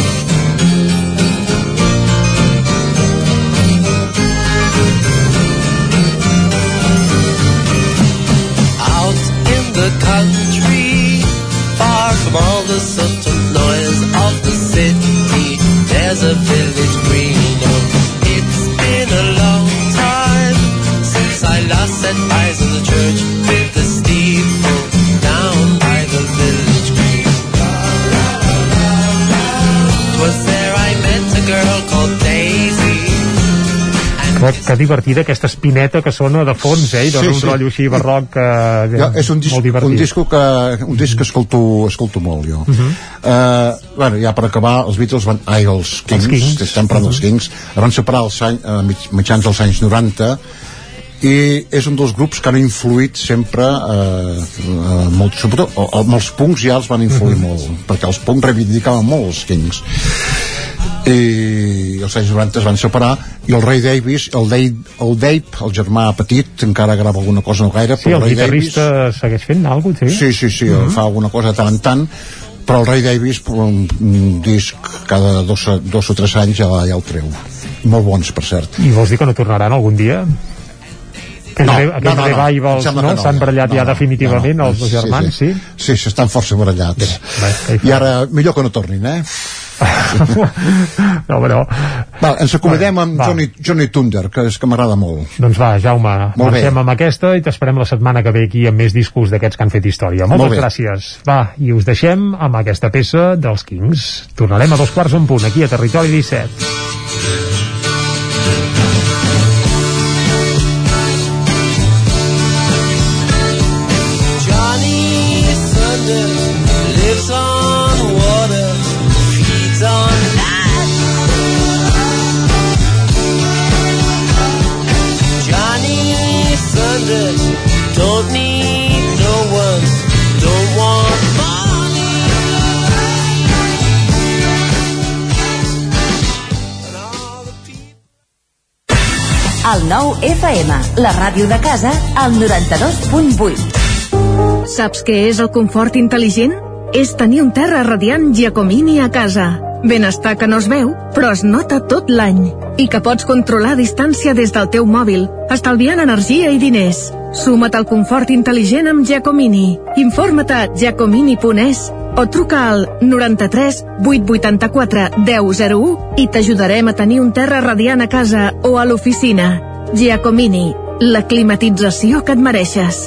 Speaker 49: do.
Speaker 1: Que, que divertida aquesta espineta que sona de fons, eh? I dona
Speaker 48: Sí,
Speaker 1: un
Speaker 48: sí.
Speaker 1: rotllo així barroc eh,
Speaker 48: Jo, és un disc,
Speaker 1: molt divertit.
Speaker 48: un disco que, un disc que escolto, escolto molt jo.
Speaker 1: Mhm.
Speaker 48: uh, bueno, ja per acabar, els Beatles van... Ai, els Kings,
Speaker 1: Els Kings.
Speaker 48: estem parlant dels Kings, es van separar als any, uh, mig, mitjans dels anys 90 i és un dels grups que han influït sempre eh, uh, molt, sobretot o, o, els punks ja els van influir
Speaker 1: Mhm.
Speaker 48: molt perquè els punks reivindicaven molt els Kings i els anys 90 es van separar i el Ray Davis, el Dave, el, Dave, el germà petit, encara grava alguna cosa no gaire,
Speaker 1: Sí,
Speaker 48: però
Speaker 1: el
Speaker 48: Ray Davis
Speaker 1: segueix fent alguna cosa,
Speaker 48: sí, sí, sí,
Speaker 1: Mhm.
Speaker 48: fa alguna cosa de tant en tant però el Ray Davis un, un disc cada dos, dos o tres anys ja, ja el treu molt bons per cert
Speaker 1: I vols dir que no tornaran algun dia? Aquells,
Speaker 48: No,
Speaker 1: re-
Speaker 48: no, no, no.
Speaker 1: revivals, no?
Speaker 48: que no,
Speaker 1: S'han barallat
Speaker 48: no,
Speaker 1: ja
Speaker 48: no,
Speaker 1: definitivament
Speaker 48: no, no.
Speaker 1: els dos
Speaker 48: Sí,
Speaker 1: germans, sí?
Speaker 48: sí, sí, estan força barallats i ara millor que no tornin eh?
Speaker 1: no, però...
Speaker 48: Va, ens acomodem amb
Speaker 1: Va.
Speaker 48: Johnny, Johnny Thunder que és que m'agrada molt
Speaker 1: Doncs va, Jaume,
Speaker 48: Molt bé.
Speaker 1: marxem amb aquesta i t'esperem la setmana que ve aquí amb més discos d'aquests que han fet història.
Speaker 48: Molt
Speaker 1: Moltes
Speaker 48: bé.
Speaker 1: gràcies. Va, i us deixem amb aquesta peça dels Kings. Tornarem a dos quarts en punt, aquí a Territori 17.
Speaker 50: El nou FM, la ràdio de casa, al 92.8.
Speaker 38: Saps què és el confort intel·ligent? És tenir un terra radiant Giacomini a casa. Benestar que no es veu, però es nota tot l'any. I que pots controlar a distància des del teu mòbil, estalviant energia i diners. Suma't al confort intel·ligent amb Giacomini. Informa't a giacomini.es o truca al 93 884 1001 i t'ajudarem a tenir un terra radiant a casa o a l'oficina. Giacomini, la climatització que et mereixes.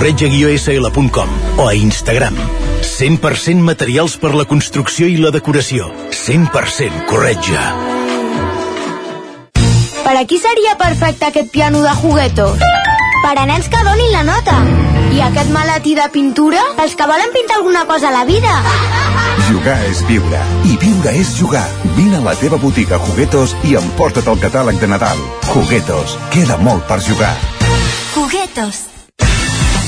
Speaker 51: corretja-sl.com o a Instagram. 100% materials per la construcció i la decoració. 100% corretja.
Speaker 52: Per a qui seria perfecte aquest piano de juguetos? Per a nens que donin la nota. I aquest maletí de pintura? Els que volen pintar alguna cosa a la vida.
Speaker 53: Jugar és viure. I viure és jugar. Vine a la teva botiga Juguetos i emporta't el catàleg de Nadal. Juguetos. Queda molt per jugar.
Speaker 50: Juguetos.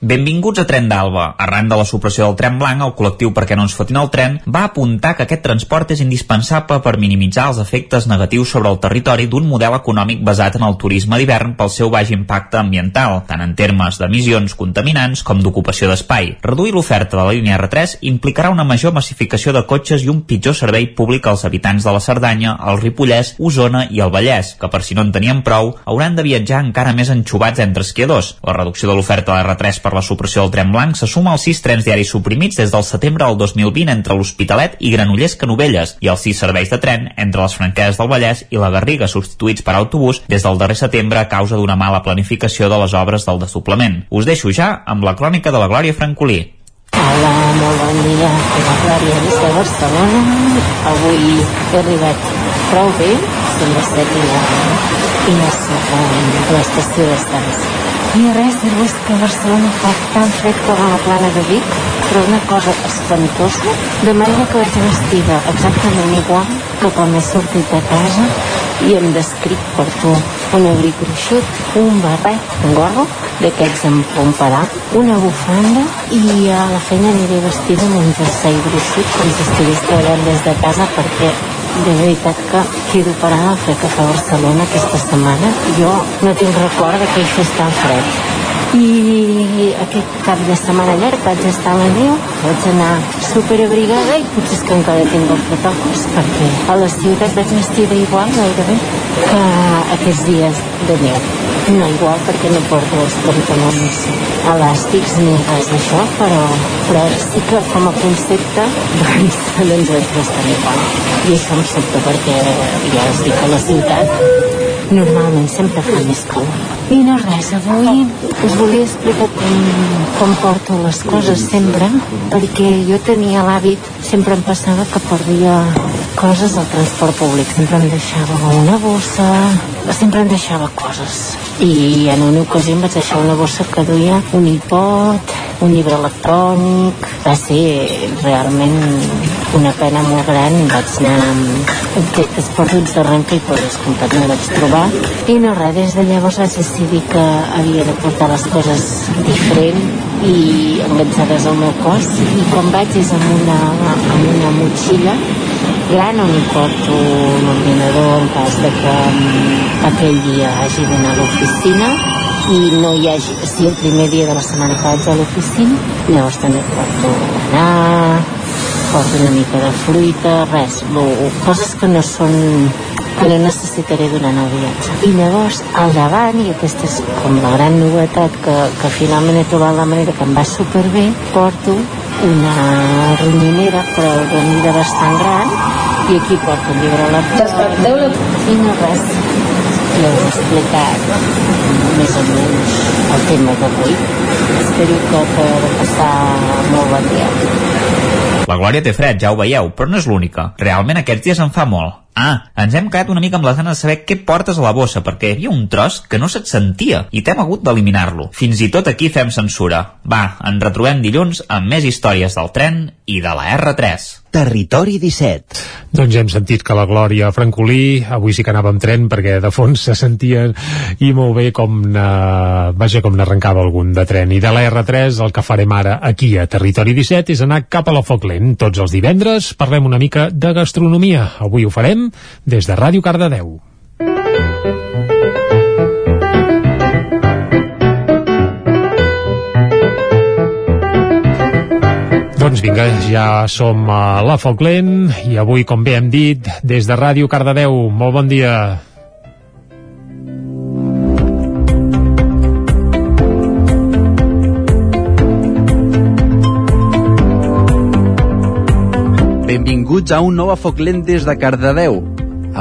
Speaker 5: Benvinguts a Tren d'Alba. Arran de la supressió del tren blanc, el col·lectiu Perquè no ens fotin el tren va apuntar que aquest transport és indispensable per minimitzar els efectes negatius sobre el territori d'un model econòmic basat en el turisme d'hivern pel seu baix impacte ambiental, tant en termes d'emissions contaminants com d'ocupació d'espai. Reduir l'oferta de la línia R3 implicarà una major massificació de cotxes i un pitjor servei públic als habitants de la Cerdanya, el Ripollès, Osona i el Vallès, que per si no en tenien prou, hauran de viatjar encara més enxubats entre esquiadors. La reducció de l'oferta de la R3 per la supressió del tren blanc se suma als sis trens diaris suprimits des del setembre del 2020 entre l'Hospitalet i Granollers Canovelles i els sis serveis de tren entre les franqueses del Vallès i la Garriga substituïts per autobús des del darrer setembre a causa d'una mala planificació de les obres del desdoblament. Us deixo ja amb la crònica de la Glòria Francolí.
Speaker 54: Hola, molt bon dia. La Glòria des de Barcelona. Avui he arribat prou bé, les 7 i soc a l'estació d'Estans. I res, dir-vos que Barcelona fa tan fred com a la plana de Vic, però una cosa espantosa, de manera que vaig vestida exactament igual que quan he sortit de casa i em descric per tu un abric gruixut, un barret, un gorro d'aquests amb pompadà, una bufanda i a la feina aniré vestida amb un jersei gruixut com si estigués treballant des de casa perquè de veritat que quedo parada al fred que a Barcelona aquesta setmana. Jo no tinc record que hi fes tan fred. I aquest cap de setmana llarg vaig estar a la neu, vaig anar superabrigada i potser és que encara tinc el protocos perquè a la ciutat vaig vestida igual gairebé que aquests dies de neu. No igual perquè no porto els pantalons elàstics ni res d'això, però, però sí que com a concepte doncs, doncs vaig bastant igual. I això em sobta perquè ja us dic a la ciutat normalment sempre fa més calor. I no res, avui us volia explicar com, com porto les coses sempre, perquè jo tenia l'hàbit, sempre em passava que perdia coses al transport públic. Sempre em deixava una bossa, sempre em deixava coses. I en una ocasió em vaig deixar una bossa que duia un hipot, un llibre electrònic, va ser realment una pena molt gran, vaig anar amb objectes perduts de Renfe i per descomptat no vaig trobar i no res, des de llavors vaig decidir que havia de portar les coses diferent i enganxades al meu cos i quan vaig és amb una, amb una motxilla gran on hi porto l'ordinador en cas de que mm, aquell dia hagi d'anar a l'oficina i no hi hagi, si el primer dia de la setmana que vaig a l'oficina llavors també porto anar porto una mica de fruita res, lo, coses que no són que no necessitaré durant el viatge. I llavors al davant i aquesta és com la gran novetat que, que finalment he trobat la manera que em va superbé porto una ronyonera però de mida bastant gran i aquí porto un llibre electrònic i no res ja us he explicat més o menys el tema d'avui espero que de passar molt bon dia
Speaker 5: La Glòria té fred, ja ho veieu, però no és l'única. Realment aquests dies en fa molt. Ah, ens hem quedat una mica amb les ganes de saber què portes a la bossa, perquè hi havia un tros que no se't sentia i t'hem hagut d'eliminar-lo. Fins i tot aquí fem censura. Va, ens retrobem dilluns amb més històries del tren i de la R3.
Speaker 39: Territori 17.
Speaker 1: Doncs ja hem sentit que la Glòria Francolí avui sí que anava amb tren perquè de fons se sentia i molt bé com na... vaja com n'arrencava algun de tren. I de la R3 el que farem ara aquí a Territori 17 és anar cap a la Foc Lent. Tots els divendres parlem una mica de gastronomia. Avui ho farem des de Ràdio Cardedeu. Doncs vinga, ja som a la Foc Lent i avui, com bé hem dit, des de Ràdio Cardedeu. Molt bon dia.
Speaker 55: Benvinguts a un nou Foc Lent des de Cardedeu.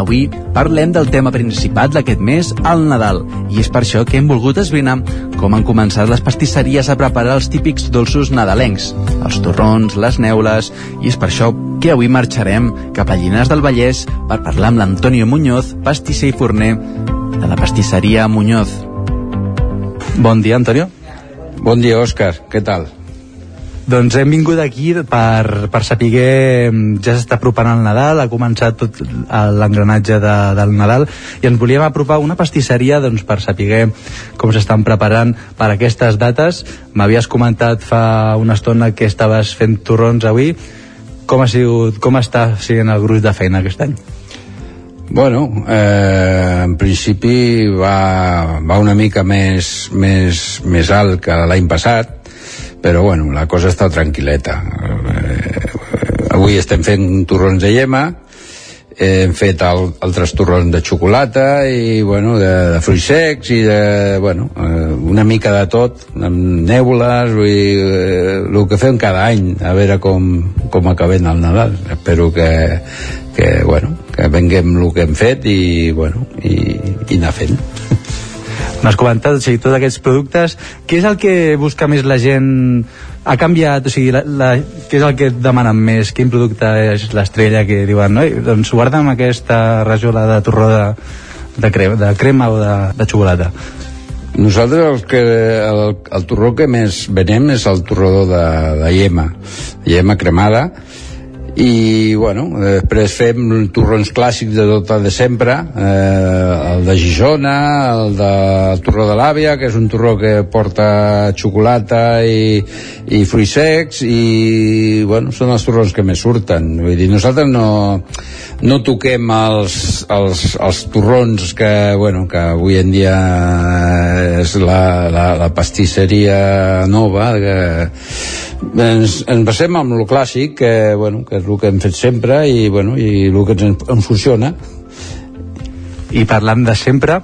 Speaker 55: Avui parlem del tema principat d'aquest mes, el Nadal, i és per això que hem volgut esbrinar com han començat les pastisseries a preparar els típics dolços nadalencs, els torrons, les neules, i és per això que avui marxarem cap a Llinars del Vallès per parlar amb l'Antonio Muñoz, pastisser i forner de la pastisseria Muñoz. Bon dia, Antonio.
Speaker 56: Bon dia, Òscar. Què tal?
Speaker 55: Doncs hem vingut aquí per, per saber ja s'està apropant el Nadal, ha començat tot l'engranatge de, del Nadal i ens volíem apropar una pastisseria doncs, per saber com s'estan preparant per aquestes dates. M'havies comentat fa una estona que estaves fent torrons avui. Com, ha sigut, com està sent el gruix de feina aquest any?
Speaker 56: Bueno, eh, en principi va, va una mica més, més, més alt que l'any passat, però bueno, la cosa està tranquil·leta. Eh, avui estem fent torrons de llema hem fet el, altres torrons de xocolata i bueno, de, de fruits secs i de, bueno, eh, una mica de tot amb neules i eh, el que fem cada any a veure com, com acabem el Nadal. Espero que, que, bueno, que venguem el que hem fet i, bueno, i, i anar fent
Speaker 55: M'has comentat, o sigui, tots aquests productes, què és el que busca més la gent? Ha canviat, o sigui, la, la, què és el que demanen més? Quin producte és l'estrella que diuen, no? Doncs guarda'm aquesta rajola de torró de, de, crema, de crema o de, de xocolata.
Speaker 56: Nosaltres el, que, el, el torró que més venem és el torró de, de llema, llema cremada, i bueno, després fem torrons clàssics de tot de sempre eh, el de Gijona el de el torró de l'àvia que és un torró que porta xocolata i, i fruits secs i bueno, són els torrons que més surten. Vull dir, nosaltres no no toquem els, els, els torrons que, bueno, que avui en dia és la, la, la pastisseria nova que ens, ens basem amb lo clàssic que, bueno, que és el que hem fet sempre i, bueno, i el que ens, ens funciona.
Speaker 55: I parlant de sempre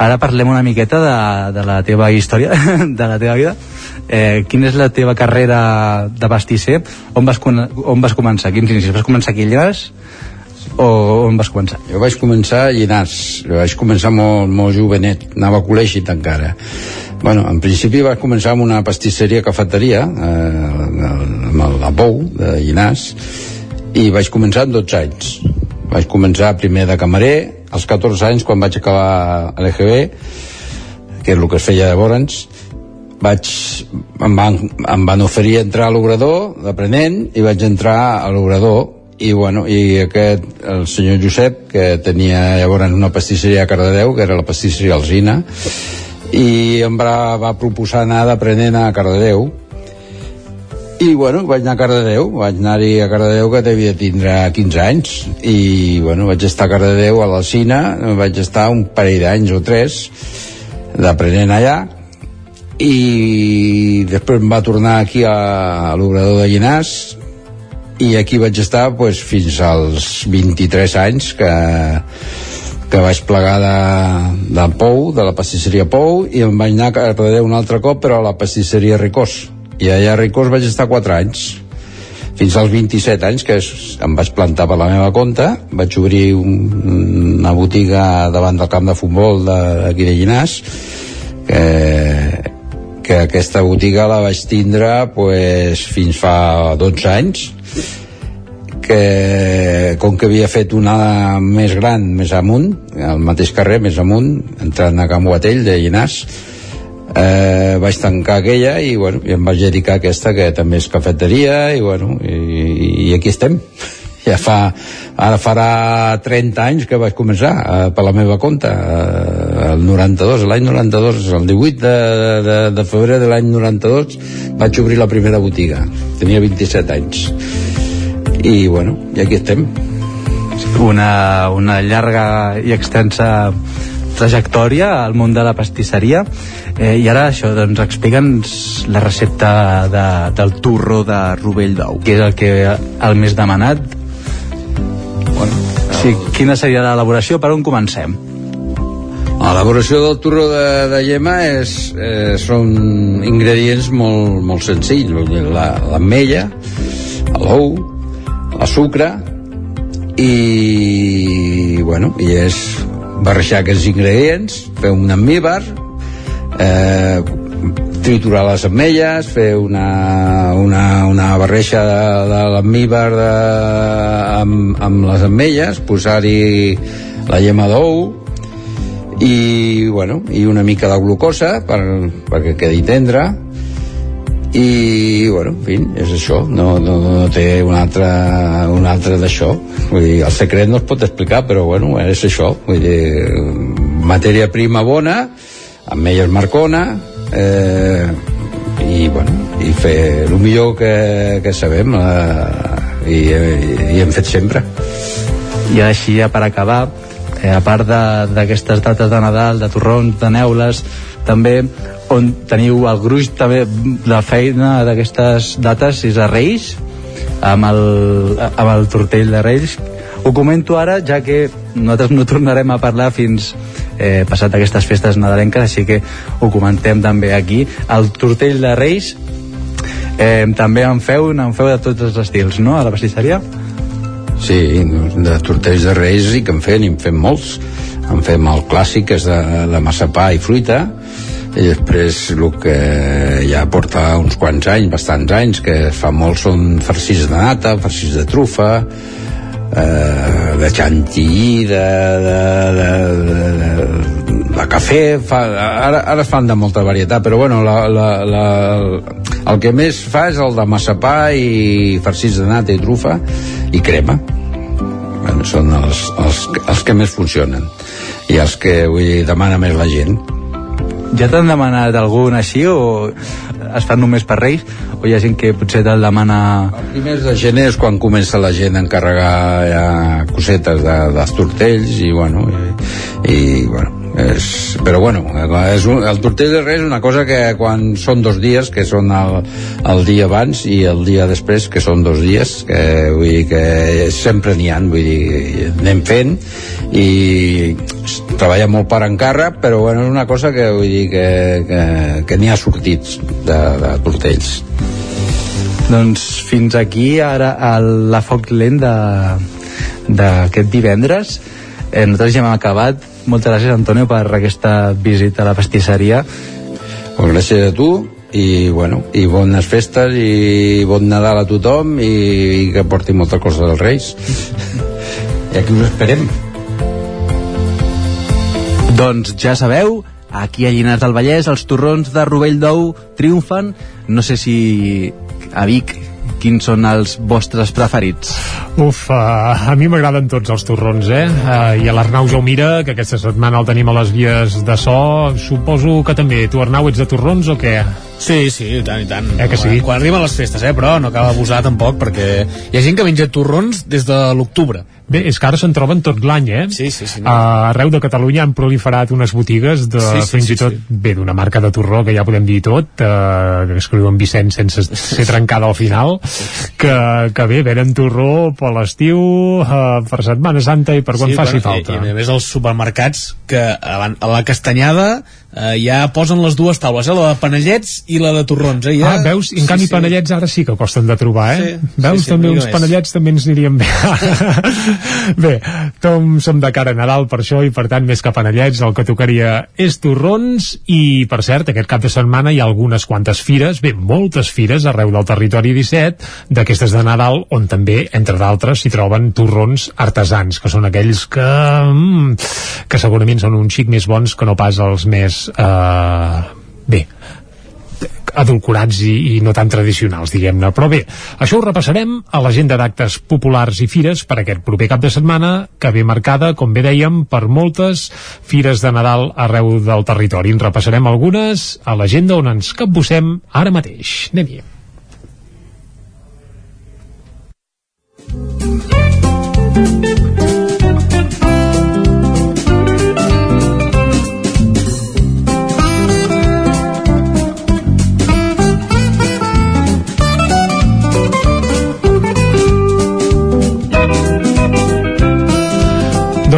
Speaker 55: ara parlem una miqueta de, de la teva història de la teva vida. Eh, quina és la teva carrera de pastisser on vas, on vas començar, quins inicis? Vas començar a Llinars o on vas començar?
Speaker 56: Jo vaig començar a Llinars, jo vaig començar molt, molt jovenet, anava a col·legi encara. Bueno, en principi vaig començar amb una pastisseria cafeteria, eh, amb la Pou, de Llinars, i vaig començar amb 12 anys. Vaig començar primer de camarer, als 14 anys, quan vaig acabar a l'EGB, que és el que es feia llavors, vaig, em, van, em van oferir entrar a l'obrador d'aprenent i vaig entrar a l'obrador i, bueno, i aquest, el senyor Josep que tenia llavors una pastisseria a Cardedeu que era la pastisseria Alzina i em va, va proposar anar d'aprenent a Cardedeu. I bueno, vaig anar a Cardedeu vaig anar-hi a Cardedeu que devia tindre 15 anys i bueno, vaig estar a Cardedeu a l'Alcina vaig estar un parell d'anys o tres d'aprenent allà i després em va tornar aquí a, a l'obrador de Llinàs i aquí vaig estar pues, fins als 23 anys que, que vaig plegar de, de Pou, de la pastisseria Pou i em vaig anar a Cardedeu un altre cop però a la pastisseria Ricós. I allà a Ricós vaig estar 4 anys. Fins als 27 anys que em vaig plantar per la meva compte vaig obrir un, una botiga davant del camp de futbol de- d'aquí de Llinàs que, que aquesta botiga la vaig tindre pues, fins fa 12 anys que com que havia fet una més gran més amunt, al mateix carrer més amunt, entrant a Can Boatell de Llinàs eh, vaig tancar aquella i, bueno, i em vaig dedicar a aquesta que també és cafeteria i, bueno, i, i aquí estem ja fa, ara farà 30 anys que vaig començar eh, per la meva compte eh, el 92, l'any 92 el 18 de, de, de febrer de l'any 92 vaig obrir la primera botiga. Tenia 27 anys. I bueno, i aquí estem.
Speaker 55: Una, una llarga i extensa trajectòria al món de la pastisseria. Eh, i ara això, doncs explica'ns la recepta de, del turro de rovell d'ou. Que és el que el més demanat sí, quina seria l'elaboració per on comencem?
Speaker 56: L'elaboració del turró de, de llema és, eh, són ingredients molt, molt senzills. L'ametlla, l'ou, la sucre i, bueno, i és barrejar aquests ingredients, fer un amíbar, eh, triturar les ametlles, fer una, una, una barreja de, de l'amíbar amb, amb les ametlles, posar-hi la llema d'ou, i, bueno, i una mica de glucosa per, perquè quedi tendre. I bueno, en fi, és això. No, no, no té un altre un altre d'això. Vull dir, el secret no es pot explicar però bueno, és això. Vull dir, matèria prima bona ametlles marcona eh, i bueno i fer el millor que, que sabem eh, i, i hem fet sempre.
Speaker 55: I així ja per acabar eh, a part de- d'aquestes dates de Nadal, de torrons, de neules també on teniu el gruix també la feina d'aquestes dates és a Reis amb el, amb el tortell de Reis. Ho comento ara ja que nosaltres no tornarem a parlar fins eh, passat aquestes festes nadalenques així que ho comentem també aquí el tortell de Reis eh, també en feu, en feu de tots els estils no? a la pastisseria?
Speaker 56: Sí, de tortells de reis sí que en fem, i en fem molts. En fem el clàssic, que és de, de massapà i fruita, i després el que ja porta uns quants anys, bastants anys, que es fa molt són farcits de nata, farcits de trufa, eh, de chantilly, de, de, de, de, de cafè, fa, ara, ara es fan de molta varietat, però bueno, la, la, la, el que més fa és el de massapà i farcits de nata i trufa i crema. Bueno, són els, els, els que més funcionen i els que vull dir, demana més la gent.
Speaker 55: Ja t'han demanat algun així o es fan només per Reis? O hi ha gent que potser te'l demana
Speaker 56: primers de gener és quan comença la gent a encarregar ja cosetes de, dels tortells i bueno, i, i bueno és, però bueno, és un, el tortell de res és una cosa que quan són dos dies, que són el, el dia abans i el dia després, que són dos dies, que vull dir que sempre n'hi ha, vull dir, anem fent i treballa molt per encàrrec, però bueno, és una cosa que vull dir que, que, que n'hi ha sortits de, de tortells.
Speaker 55: doncs fins aquí ara el, la foc lent d'aquest divendres eh, nosaltres ja hem acabat. Moltes gràcies Antonio per aquesta visita a la pastisseria.
Speaker 56: Pues gràcies a tu i, bueno, i bones festes i bon Nadal a tothom i, i que porti molta cosa dels Reis. I aquí us esperem.
Speaker 55: Doncs ja sabeu, Aquí a Llinars del Vallès els torrons de Rovell d'Ou triomfen. No sé si a Vic quins són els vostres preferits?
Speaker 1: Uf, uh, a mi m'agraden tots els torrons, eh? Uh, I a l'Arnau ja ho mira, que aquesta setmana el tenim a les vies de so. Suposo que també. Tu, Arnau, ets de torrons o què?
Speaker 4: Sí, sí, i tant, i tant.
Speaker 1: Eh que sí?
Speaker 4: Quan arriben les festes, eh, però no cal abusar tampoc, perquè hi ha gent que menja torrons des de l'octubre.
Speaker 1: Bé, és que ara se'n troben tot l'any, eh?
Speaker 4: Sí, sí, sí.
Speaker 1: No. Uh, arreu de Catalunya han proliferat unes botigues de,
Speaker 4: Sí, sí,
Speaker 1: fins
Speaker 4: sí,
Speaker 1: i tot, bé, d'una marca de torró que ja podem dir tot, uh, que es diu en Vicent sense ser trencada al final, que, que bé, venen torró per l'estiu, uh, per Setmana Santa i per quan faci
Speaker 4: bueno,
Speaker 1: falta.
Speaker 4: I, I a més els supermercats que a la castanyada eh, ja posen les dues taules, eh, la de panellets i la de torrons. Eh, ja...
Speaker 1: Ah, veus? En canvi, panellets ara sí que costen de trobar, eh?
Speaker 4: Sí,
Speaker 1: veus?
Speaker 4: sí, sí,
Speaker 1: també uns panellets també ens anirien bé. bé, tom som de cara a Nadal per això i per tant, més que panellets, el que tocaria és torrons i, per cert, aquest cap de setmana hi ha algunes quantes fires, bé, moltes fires arreu del territori 17 d'aquestes de Nadal, on també, entre d'altres, s'hi troben torrons artesans, que són aquells que, mm, que segurament són un xic més bons que no pas els més eh, bé adulcorats i, i no tan tradicionals, diguem-ne. Però bé, això ho repassarem a l'agenda d'actes populars i fires per aquest proper cap de setmana, que ve marcada, com bé dèiem, per moltes fires de Nadal arreu del territori. En repassarem algunes a l'agenda on ens capbussem ara mateix. Anem-hi.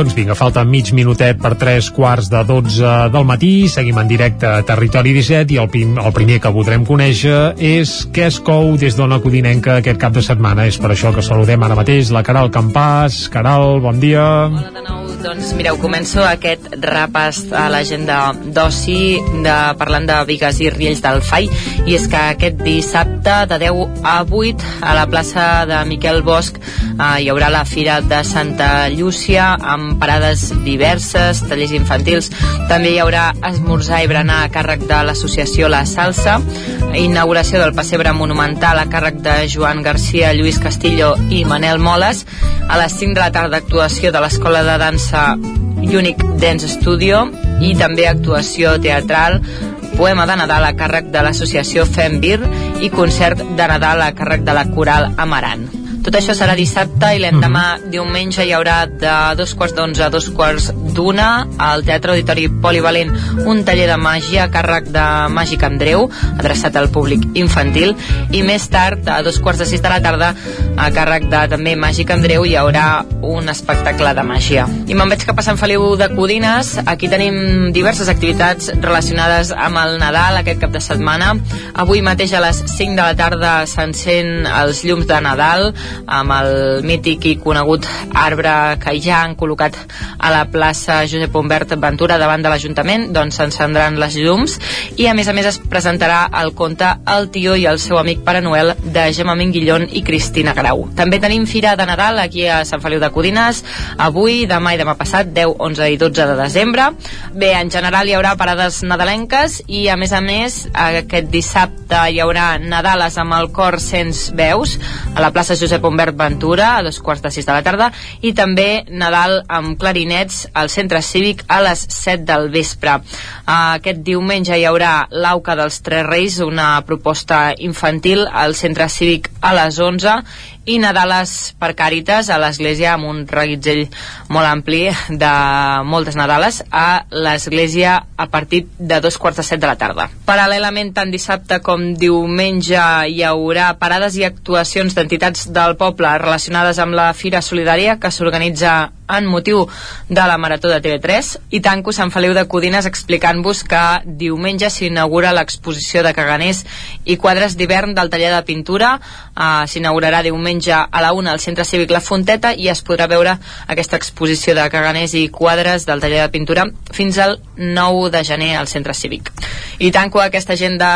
Speaker 1: Doncs vinga, falta mig minutet per tres quarts de 12 del matí. Seguim en directe a Territori 17 i el, prim, el primer que voldrem conèixer és què es cou des d'Ona Codinenca aquest cap de setmana. És per això que saludem ara mateix la Caral Campàs. Caral, bon dia.
Speaker 14: Hola de nou. Doncs mireu, començo aquest repàs a l'agenda d'oci de, parlant de Vigues i Riells del Fai i és que aquest dissabte de 10 a 8 a la plaça de Miquel Bosch eh, hi haurà la Fira de Santa Llúcia amb parades diverses, tallers infantils. També hi haurà esmorzar i berenar a càrrec de l'associació La Salsa. Inauguració del pessebre monumental a càrrec de Joan Garcia, Lluís Castillo i Manel Moles. A les 5 de la tarda actuació de l'Escola de Dansa Unique Dance Studio i també actuació teatral poema de Nadal a càrrec de l'associació Fembir i concert de Nadal a càrrec de la Coral Amaran. Tot això serà dissabte i l'endemà diumenge hi haurà de dos quarts d'onze a dos quarts d'una al Teatre Auditori Polivalent un taller de màgia a càrrec de Màgic Andreu, adreçat al públic infantil, i més tard, a dos quarts de sis de la tarda, a càrrec de també Màgic Andreu, hi haurà un espectacle de màgia. I me'n veig cap a Sant Feliu de Codines. Aquí tenim diverses activitats relacionades amb el Nadal aquest cap de setmana. Avui mateix a les 5 de la tarda s'encén els llums de Nadal amb el mític i conegut arbre que ja han col·locat a la plaça Josep Humbert Ventura davant de l'Ajuntament, doncs s'encendran les llums i a més a més es presentarà el conte El tio i el seu amic Pare Noel de Gemma Minguillón i Cristina Grau. També tenim Fira de Nadal aquí a Sant Feliu de Codines, avui, demà i demà passat, 10, 11 i 12 de desembre. Bé, en general hi haurà parades nadalenques i a més a més aquest dissabte hi haurà Nadales amb el cor Sens Veus a la plaça Josep Humbert Ventura a dos quarts de sis de la tarda i també Nadal amb clarinets al centre cívic a les 7 del vespre. Aquest diumenge hi haurà l'Auca dels Tres Reis, una proposta infantil al centre cívic a les 11 i Nadales per Càritas a l'església amb un reguitzell molt ampli de moltes Nadales a l'església a partir de dos quarts de set de la tarda. Paral·lelament, tant dissabte com diumenge hi haurà parades i actuacions d'entitats del poble relacionades amb la Fira Solidària que s'organitza en motiu de la Marató de TV3 i tanco Sant Feliu de Codines explicant-vos que diumenge s'inaugura l'exposició de caganers i quadres d'hivern del taller de pintura. Uh, s'inaugurarà diumenge a la una al Centre Cívic La Fonteta i es podrà veure aquesta exposició de caganers i quadres del taller de pintura fins al 9 de gener al Centre Cívic. I tanco aquesta agenda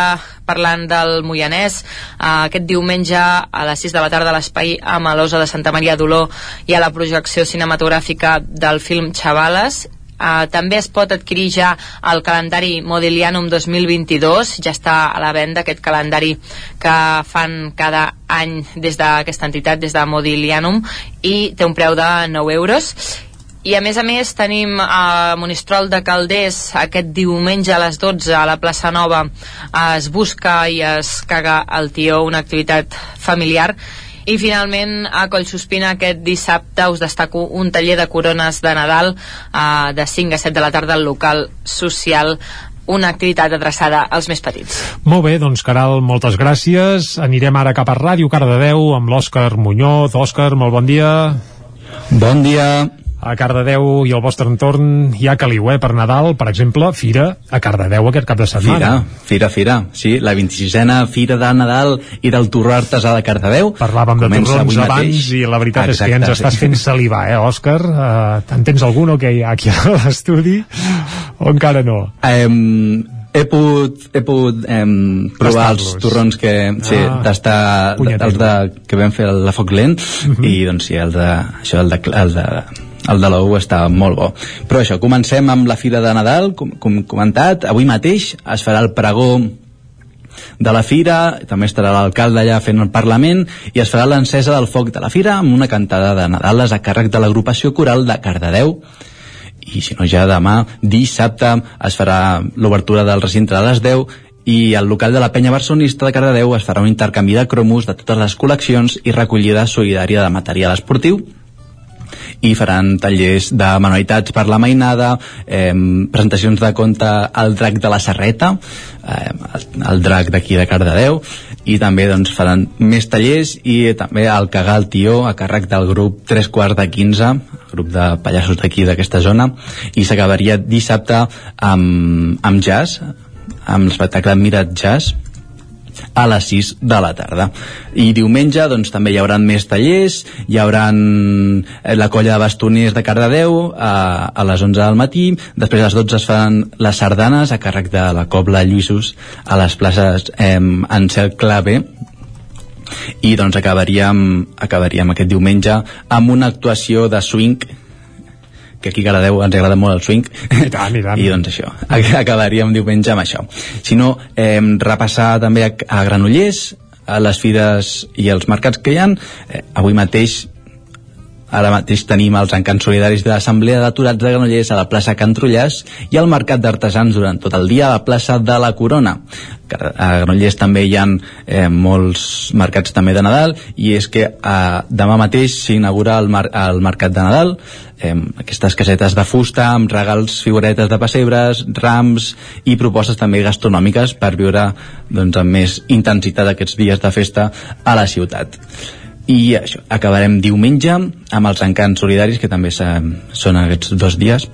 Speaker 14: parlant del Moianès. Uh, aquest diumenge a les 6 de la tarda a l'espai amb l'Osa de Santa Maria d'Oló hi ha la projecció cinematogràfica del film Xavales Uh, també es pot adquirir ja el calendari Modiglianum 2022, ja està a la venda aquest calendari que fan cada any des d'aquesta entitat, des de Modiglianum, i té un preu de 9 euros. I a més a més tenim a Monistrol de Calders. Aquest diumenge a les 12 a la plaça Nova es busca i es caga el tió, una activitat familiar i finalment a Collsospina aquest dissabte us destaco un taller de corones de Nadal eh, de 5 a 7 de la tarda al local social una activitat adreçada als més petits.
Speaker 1: Molt bé, doncs Caral, moltes gràcies. Anirem ara cap a Ràdio Cardedeu amb l'Òscar Muñoz. Òscar, molt bon dia.
Speaker 55: Bon dia.
Speaker 1: A Cardedeu i al vostre entorn hi ha caliu, eh? Per Nadal, per exemple, Fira a Cardedeu aquest cap de setmana.
Speaker 55: Fira, fira, fira. Sí, la 26a Fira de Nadal i del Torró Artesà de Cardedeu.
Speaker 1: Parlàvem de
Speaker 55: Comença
Speaker 1: torrons
Speaker 55: avui
Speaker 1: abans
Speaker 55: mateix.
Speaker 1: i la veritat és que ja ens
Speaker 55: Exacte,
Speaker 1: estàs
Speaker 55: sí.
Speaker 1: fent salivar, eh, Òscar? Uh, en tens algun o que hi ha aquí a l'estudi? O encara no?
Speaker 55: Em, he pogut, he pogut em, provar els torrons que, sí,
Speaker 1: Ah,
Speaker 55: tastar els de, que vam fer el de foc lent i doncs sí, el de, això, el de, el de, el de l'ou està molt bo. Però això, comencem amb la Fira de Nadal, com, com comentat, avui mateix es farà el pregó de la fira, també estarà l'alcalde allà fent el Parlament i es farà l'encesa del foc de la fira amb una cantada de Nadales a càrrec de l'agrupació coral de Cardedeu. I si no ja demà, dissabte es farà l'obertura del recinte a les 10 i al local de la penya barcelonista de Cardedeu es farà un intercanvi de cromos de totes les col·leccions i recollida solidària de material esportiu i faran tallers de manualitats per la mainada, eh, presentacions de conte al drac de la Serreta, eh, el, drac d'aquí de Cardedeu, i també doncs, faran més tallers i també el cagar el tió a càrrec del grup 3 quarts de 15, el grup de pallassos d'aquí d'aquesta zona, i s'acabaria dissabte amb, amb jazz, amb l'espectacle Mirat Jazz, a les 6 de la tarda. I diumenge doncs, també hi haurà més tallers, hi haurà la colla de bastoners de Cardedeu a, a les 11 del matí, després a les 12 es faran les sardanes a càrrec de la Cobla Lluïsos a les places eh, en cel clave i doncs acabaríem, acabaríem aquest diumenge amb una actuació de swing que aquí a Cardedeu ens agrada molt el swing.
Speaker 1: I tant, i tant.
Speaker 55: i doncs això, ac- acabaríem diumenge amb això. Si no, eh, repassar també a, a Granollers a les fires i els mercats que hi ha eh, avui mateix Ara mateix tenim els encants solidaris de l'Assemblea d'Aturats de Granollers a la plaça Can Trullàs i al Mercat d'Artesans durant tot el dia a la plaça de la Corona. A Granollers també hi ha eh, molts mercats també de Nadal i és que eh, demà mateix s'inaugura el, mar el Mercat de Nadal eh, aquestes casetes de fusta amb regals, figuretes de pessebres, rams i propostes també gastronòmiques per viure doncs, amb més intensitat aquests dies de festa a la ciutat i això, acabarem diumenge amb els encants solidaris que també són aquests dos dies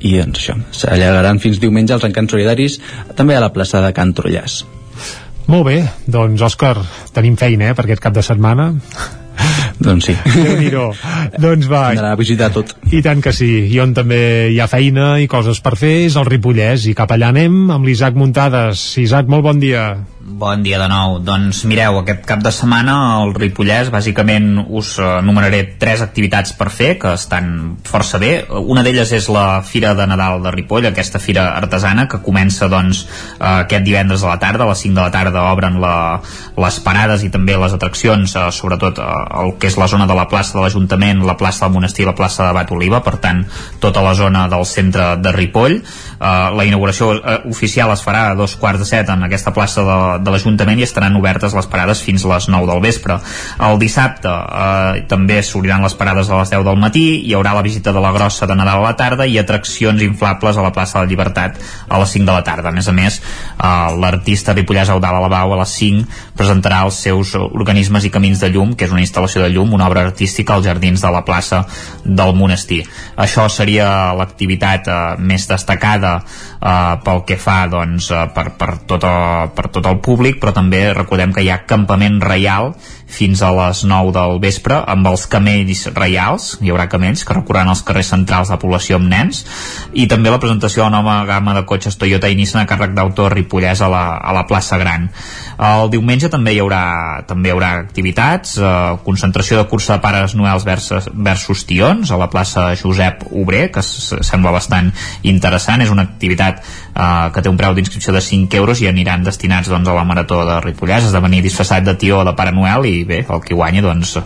Speaker 55: i doncs això, s'allargaran fins diumenge els encants solidaris també a la plaça de Can Trullàs
Speaker 1: Molt bé, doncs Òscar, tenim feina, eh, per aquest cap de setmana.
Speaker 55: doncs sí
Speaker 1: Déu-n'hi-do. doncs va.
Speaker 55: A visitar tot.
Speaker 1: I tant que sí. I on també hi ha feina i coses per fer és el Ripollès. I cap allà anem amb l'Isaac Muntades. Isaac, molt bon dia.
Speaker 5: Bon dia de nou. Doncs mireu, aquest cap de setmana al Ripollès bàsicament us eh, enumeraré tres activitats per fer que estan força bé. Una d'elles és la Fira de Nadal de Ripoll, aquesta fira artesana que comença doncs eh, aquest divendres a la tarda, a les 5 de la tarda obren la, les parades i també les atraccions, eh, sobretot el que és la zona de la plaça de l'Ajuntament, la plaça del Monestir i la plaça de Bat Oliva, per tant tota la zona del centre de Ripoll. La inauguració oficial es farà a dos quarts de set en aquesta plaça de, de l'Ajuntament i estaran obertes les parades fins a les 9 del vespre. El dissabte eh, també s'obriran les parades a les 10 del matí, hi haurà la visita de la grossa de Nadal a la tarda i atraccions inflables a la plaça de la Llibertat a les 5 de la tarda. A més a més, eh, l'artista ripollès Eudal Alabau a les 5 presentarà els seus organismes i camins de llum, que és una instal·lació de llum, una obra artística als jardins de la plaça del monestir. Això seria l'activitat eh, més destacada eh, pel que fa doncs, eh, per, per, tot, per tot el públic, però també recordem que hi ha campament reial fins a les 9 del vespre amb els camells reials, hi haurà camells que recorreran els carrers centrals de població amb nens. I també la presentació de la nova gamma de cotxes Toyota i Nissan a càrrec d'autor Ripollès a la, a la plaça Gran. El diumenge també hi haurà, també hi haurà activitats, eh, concentració de cursa de pares noels versus, versus tions a la plaça Josep Obrer, que sembla bastant interessant, és una activitat eh, que té un preu d'inscripció de 5 euros i aniran destinats doncs, a la Marató de Ripollès, has de venir disfressat de tió de Pare Noel i bé, el que guanyi doncs,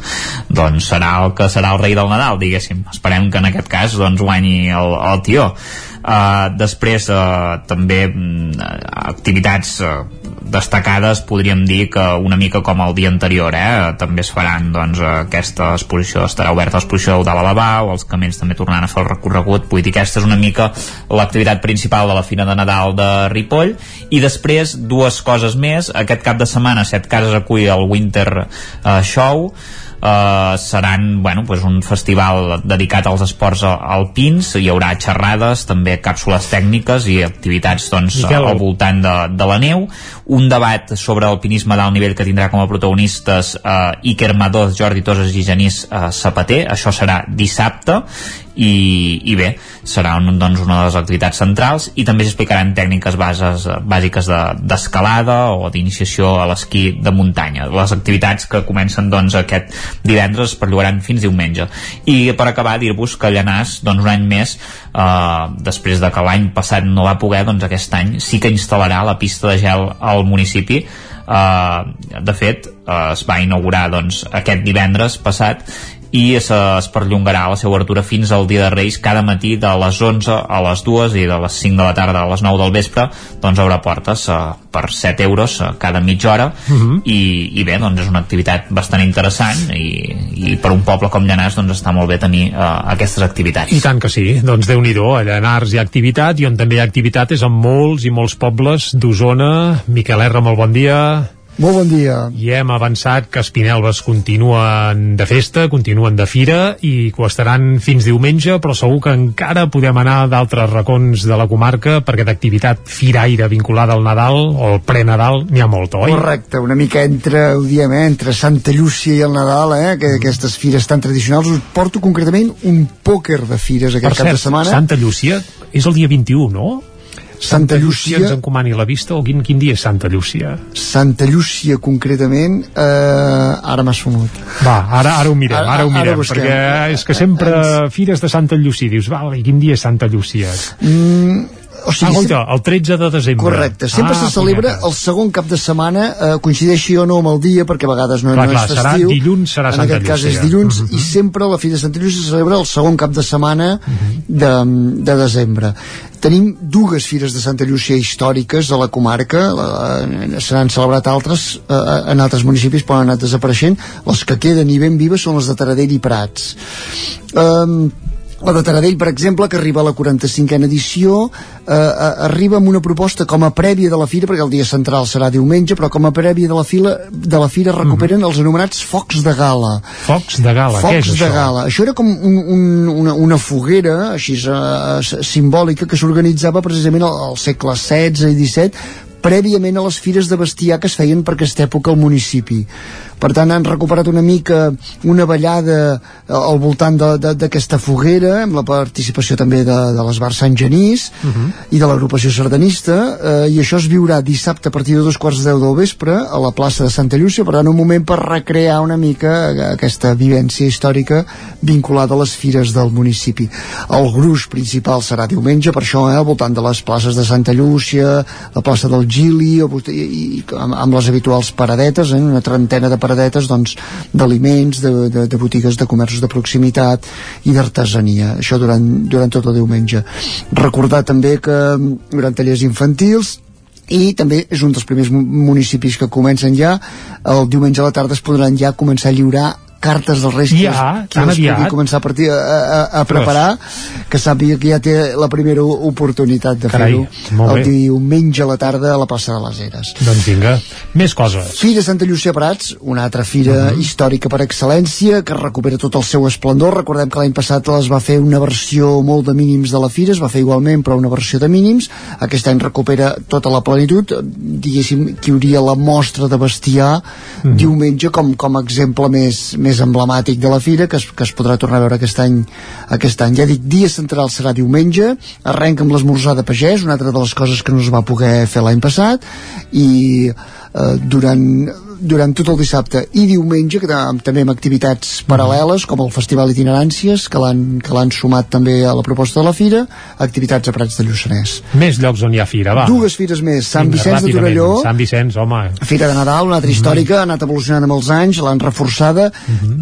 Speaker 5: doncs serà el que serà el rei del Nadal, diguéssim. Esperem que en aquest cas doncs, guanyi el, el tió. Uh, després uh, també mm, activitats uh, destacades podríem dir que una mica com el dia anterior eh? també es faran doncs, aquesta exposició estarà oberta l'exposició de la Lavau els camells també tornaran a fer el recorregut. Vull dir que aquesta és una mica l'activitat principal de la Fira de Nadal de Ripoll. I després dues coses més. Aquest cap de setmana Set Cases acull el Winter uh, Show Uh, seran bueno, pues un festival dedicat als esports alpins. Hi haurà xerrades, també càpsules tècniques i activitats doncs,
Speaker 1: Miquel.
Speaker 5: al voltant de, de la neu. Un debat sobre alpinisme d'alt nivell que tindrà com a protagonistes uh, Iker Madoz, Jordi Toses i Genís uh, Sabater, això serà dissabte i, i bé, serà un, doncs, una de les activitats centrals i també s'explicaran tècniques bases, bàsiques de- d'escalada o d'iniciació a l'esquí de muntanya. Les activitats que comencen doncs, aquest divendres es perllongaran fins diumenge. I per acabar, dir-vos que Llanàs, doncs, un any més, eh, després de que l'any passat no va poder, doncs aquest any sí que instal·larà la pista de gel al municipi Uh, de fet uh, es va inaugurar doncs, aquest divendres passat i es, es perllongarà la seva obertura fins al dia de Reis cada matí de les 11 a les 2 i de les 5 de la tarda a les 9 del vespre doncs obre portes uh, per 7 euros uh, cada mitja hora
Speaker 1: Mhm.
Speaker 5: i, i bé, doncs és una activitat bastant interessant i, i per un poble com Llanàs doncs està molt bé tenir uh, aquestes activitats
Speaker 1: I tant que sí, doncs déu nhi a Llanars hi ha activitat i on també hi ha activitat és en molts i molts pobles d'Osona. Miquel R, molt bon dia.
Speaker 28: Molt bon dia.
Speaker 1: I hem avançat que Espinelves continuen de festa, continuen de fira i que ho estaran fins diumenge, però segur que encara podem anar d'altres racons de la comarca perquè d'activitat firaire vinculada al Nadal o al pre-Nadal n'hi ha molta, oi?
Speaker 28: Correcte, una mica entre, ho diem, eh, entre Santa Llúcia i el Nadal, eh, que aquestes fires tan tradicionals. Us porto concretament un pòquer de fires aquest
Speaker 1: Per
Speaker 28: cap
Speaker 1: cert,
Speaker 28: de setmana.
Speaker 1: Santa Llúcia és el dia 21, no?
Speaker 28: Santa Llúcia-
Speaker 1: ens encomani la vista o quin, quin dia és Santa Llúcia?
Speaker 28: Santa Llúcia concretament eh, ara m'has fumut
Speaker 1: Va, ara, ara ho mirem,
Speaker 28: Ara-
Speaker 1: ara, ho
Speaker 28: ara
Speaker 1: mirem,
Speaker 28: busquem.
Speaker 1: perquè és que sempre fires de Santa Llúcia, dius, val, i quin dia és Santa Llúcia?
Speaker 28: mm, o sigui,
Speaker 1: ah, guaita, el 13 de desembre.
Speaker 28: Correcte, sempre
Speaker 1: ah,
Speaker 28: se celebra
Speaker 1: punyeta.
Speaker 28: el segon cap de setmana, eh, coincideixi o no amb el dia, perquè a vegades no,
Speaker 1: Clar,
Speaker 28: no
Speaker 1: clar,
Speaker 28: és
Speaker 1: serà
Speaker 28: festiu.
Speaker 1: dilluns, serà
Speaker 28: en
Speaker 1: Santa
Speaker 28: aquest cas és dilluns,
Speaker 1: Mhm.
Speaker 28: i sempre la Fira de Santa Llúcia se celebra el segon cap de setmana
Speaker 1: Mhm.
Speaker 28: de, de desembre. Tenim dues fires de Santa Llúcia històriques a la comarca, la- se n'han celebrat altres eh, en altres municipis, però han anat desapareixent. Les que queden i ben vives són les de Taradell i Prats. Um, la de Taradell, per exemple, que arriba a la 45a edició, eh, eh, arriba amb una proposta com a prèvia de la fira, perquè el dia central serà diumenge, però com a prèvia de la, fila, de la fira recuperen els anomenats focs de gala.
Speaker 1: Focs de gala, què és
Speaker 28: Focs de
Speaker 1: això?
Speaker 28: gala. Això era com un, un, una, una foguera així uh, simbòlica que s'organitzava precisament al, al segle XVI i XVII prèviament a les fires de bestiar que es feien per aquesta època al municipi. Per tant, han recuperat una mica una ballada eh, al voltant d'aquesta foguera, amb la participació també de, de les bars Sant Genís i de l'agrupació sardanista, eh, i això es viurà dissabte a partir de dos quarts de deu del vespre a la plaça de Santa Llúcia, per tant, un moment per recrear una mica eh, aquesta vivència històrica vinculada a les fires del municipi. El gruix principal serà diumenge, per això, eh, al voltant de les places de Santa Llúcia, la plaça del Gili, o, i, i, amb, amb les habituals paradetes, eh, una trentena de paradetes doncs, d'aliments, de, de, de botigues de comerços de proximitat i d'artesania, això durant, durant tot el diumenge. Recordar també que durant tallers infantils i també és un dels primers mu- municipis que comencen ja el diumenge a la tarda es podran ja començar a lliurar cartes dels Reis
Speaker 1: Ja,
Speaker 28: qui
Speaker 1: tan
Speaker 28: les pugui començar a, partir, a, a, a preparar que sàpiga que ja té la primera oportunitat de fer-ho el
Speaker 1: bé.
Speaker 28: diumenge a la tarda a la plaça de les Eres
Speaker 1: Doncs vinga, més coses.
Speaker 28: Fira Santa Llucia Prats, una altra fira
Speaker 1: Mhm.
Speaker 28: uh -huh. històrica per excel·lència, que recupera tot el seu esplendor. Recordem que l'any passat es va fer una versió molt de mínims de la fira, es va fer igualment, però una versió de mínims. Aquest any recupera tota la plenitud. Diguéssim, que hi hauria la mostra de bestiar uh
Speaker 1: Mhm.
Speaker 28: -huh. diumenge com, com a exemple més, més emblemàtic de la fira, que es, que es podrà tornar a veure aquest any. Aquest any. Ja dic, dia central serà diumenge, arrenca amb l'esmorzar de pagès, una altra de les coses que no es va poder fer l'any passat, i eh, durant durant tot el dissabte i diumenge que tam- també amb activitats paral·leles com el Festival Itineràncies que l'han sumat també a la proposta de la fira activitats a Prats de Lluçanès.
Speaker 1: Més llocs on hi ha fira, va.
Speaker 28: dues fires més, Sant
Speaker 1: Vinga,
Speaker 28: Vicenç de. Torelló.
Speaker 1: Sant Vicenç, home.
Speaker 28: Fira de Nadal, una altra històrica, ha anat evolucionant amb els anys, l'han reforçada,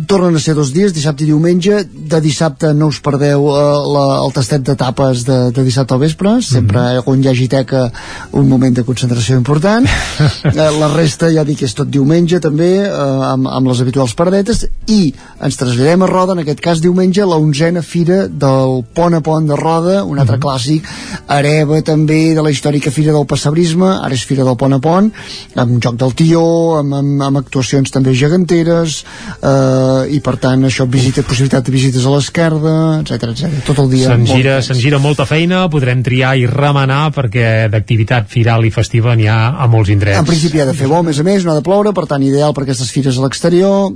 Speaker 28: tornen a ser dos dies, dissabte i diumenge, de dissabte no us perdeu eh, la, el tastet de tapes de, de dissabte al vespre, sempre on hi hagi teca un moment de concentració important, eh, la resta ja dic que és tot diumenge també, eh, amb, amb les habituals paradetes, i ens traslladem a Roda, en aquest cas diumenge, la onzena fira del Pont a Pont de Roda, un altre clàssic, hereva també de la històrica fira del Passabrisme, ara és fira del Pont a Pont, amb joc del tió, amb, amb, amb actuacions també geganteres, eh, i per tant això visita, possibilitat de visites a l'esquerda, etc etc. tot el dia.
Speaker 1: Se'n gira, se'n gira molta feina, podrem triar i remenar perquè d'activitat firal i festiva n'hi ha a molts indrets.
Speaker 28: En principi ha de fer bo, a més a més, no ha de ploure, per tant ideal per aquestes fires a l'exterior,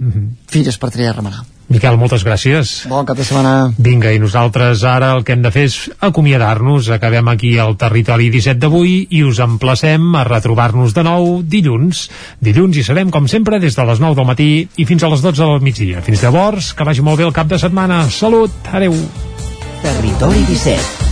Speaker 28: fires per triar remenar.
Speaker 1: Miquel, moltes gràcies.
Speaker 28: Bon cap de setmana.
Speaker 1: Vinga, i nosaltres ara el que hem de fer és acomiadar-nos. Acabem aquí al Territori 17 d'avui i us emplacem a retrobar-nos de nou dilluns. Dilluns hi serem, com sempre, des de les 9 del matí i fins a les 12 del migdia. Fins llavors, que vagi molt bé el cap de setmana. Salut, adeu.
Speaker 39: Territori 17,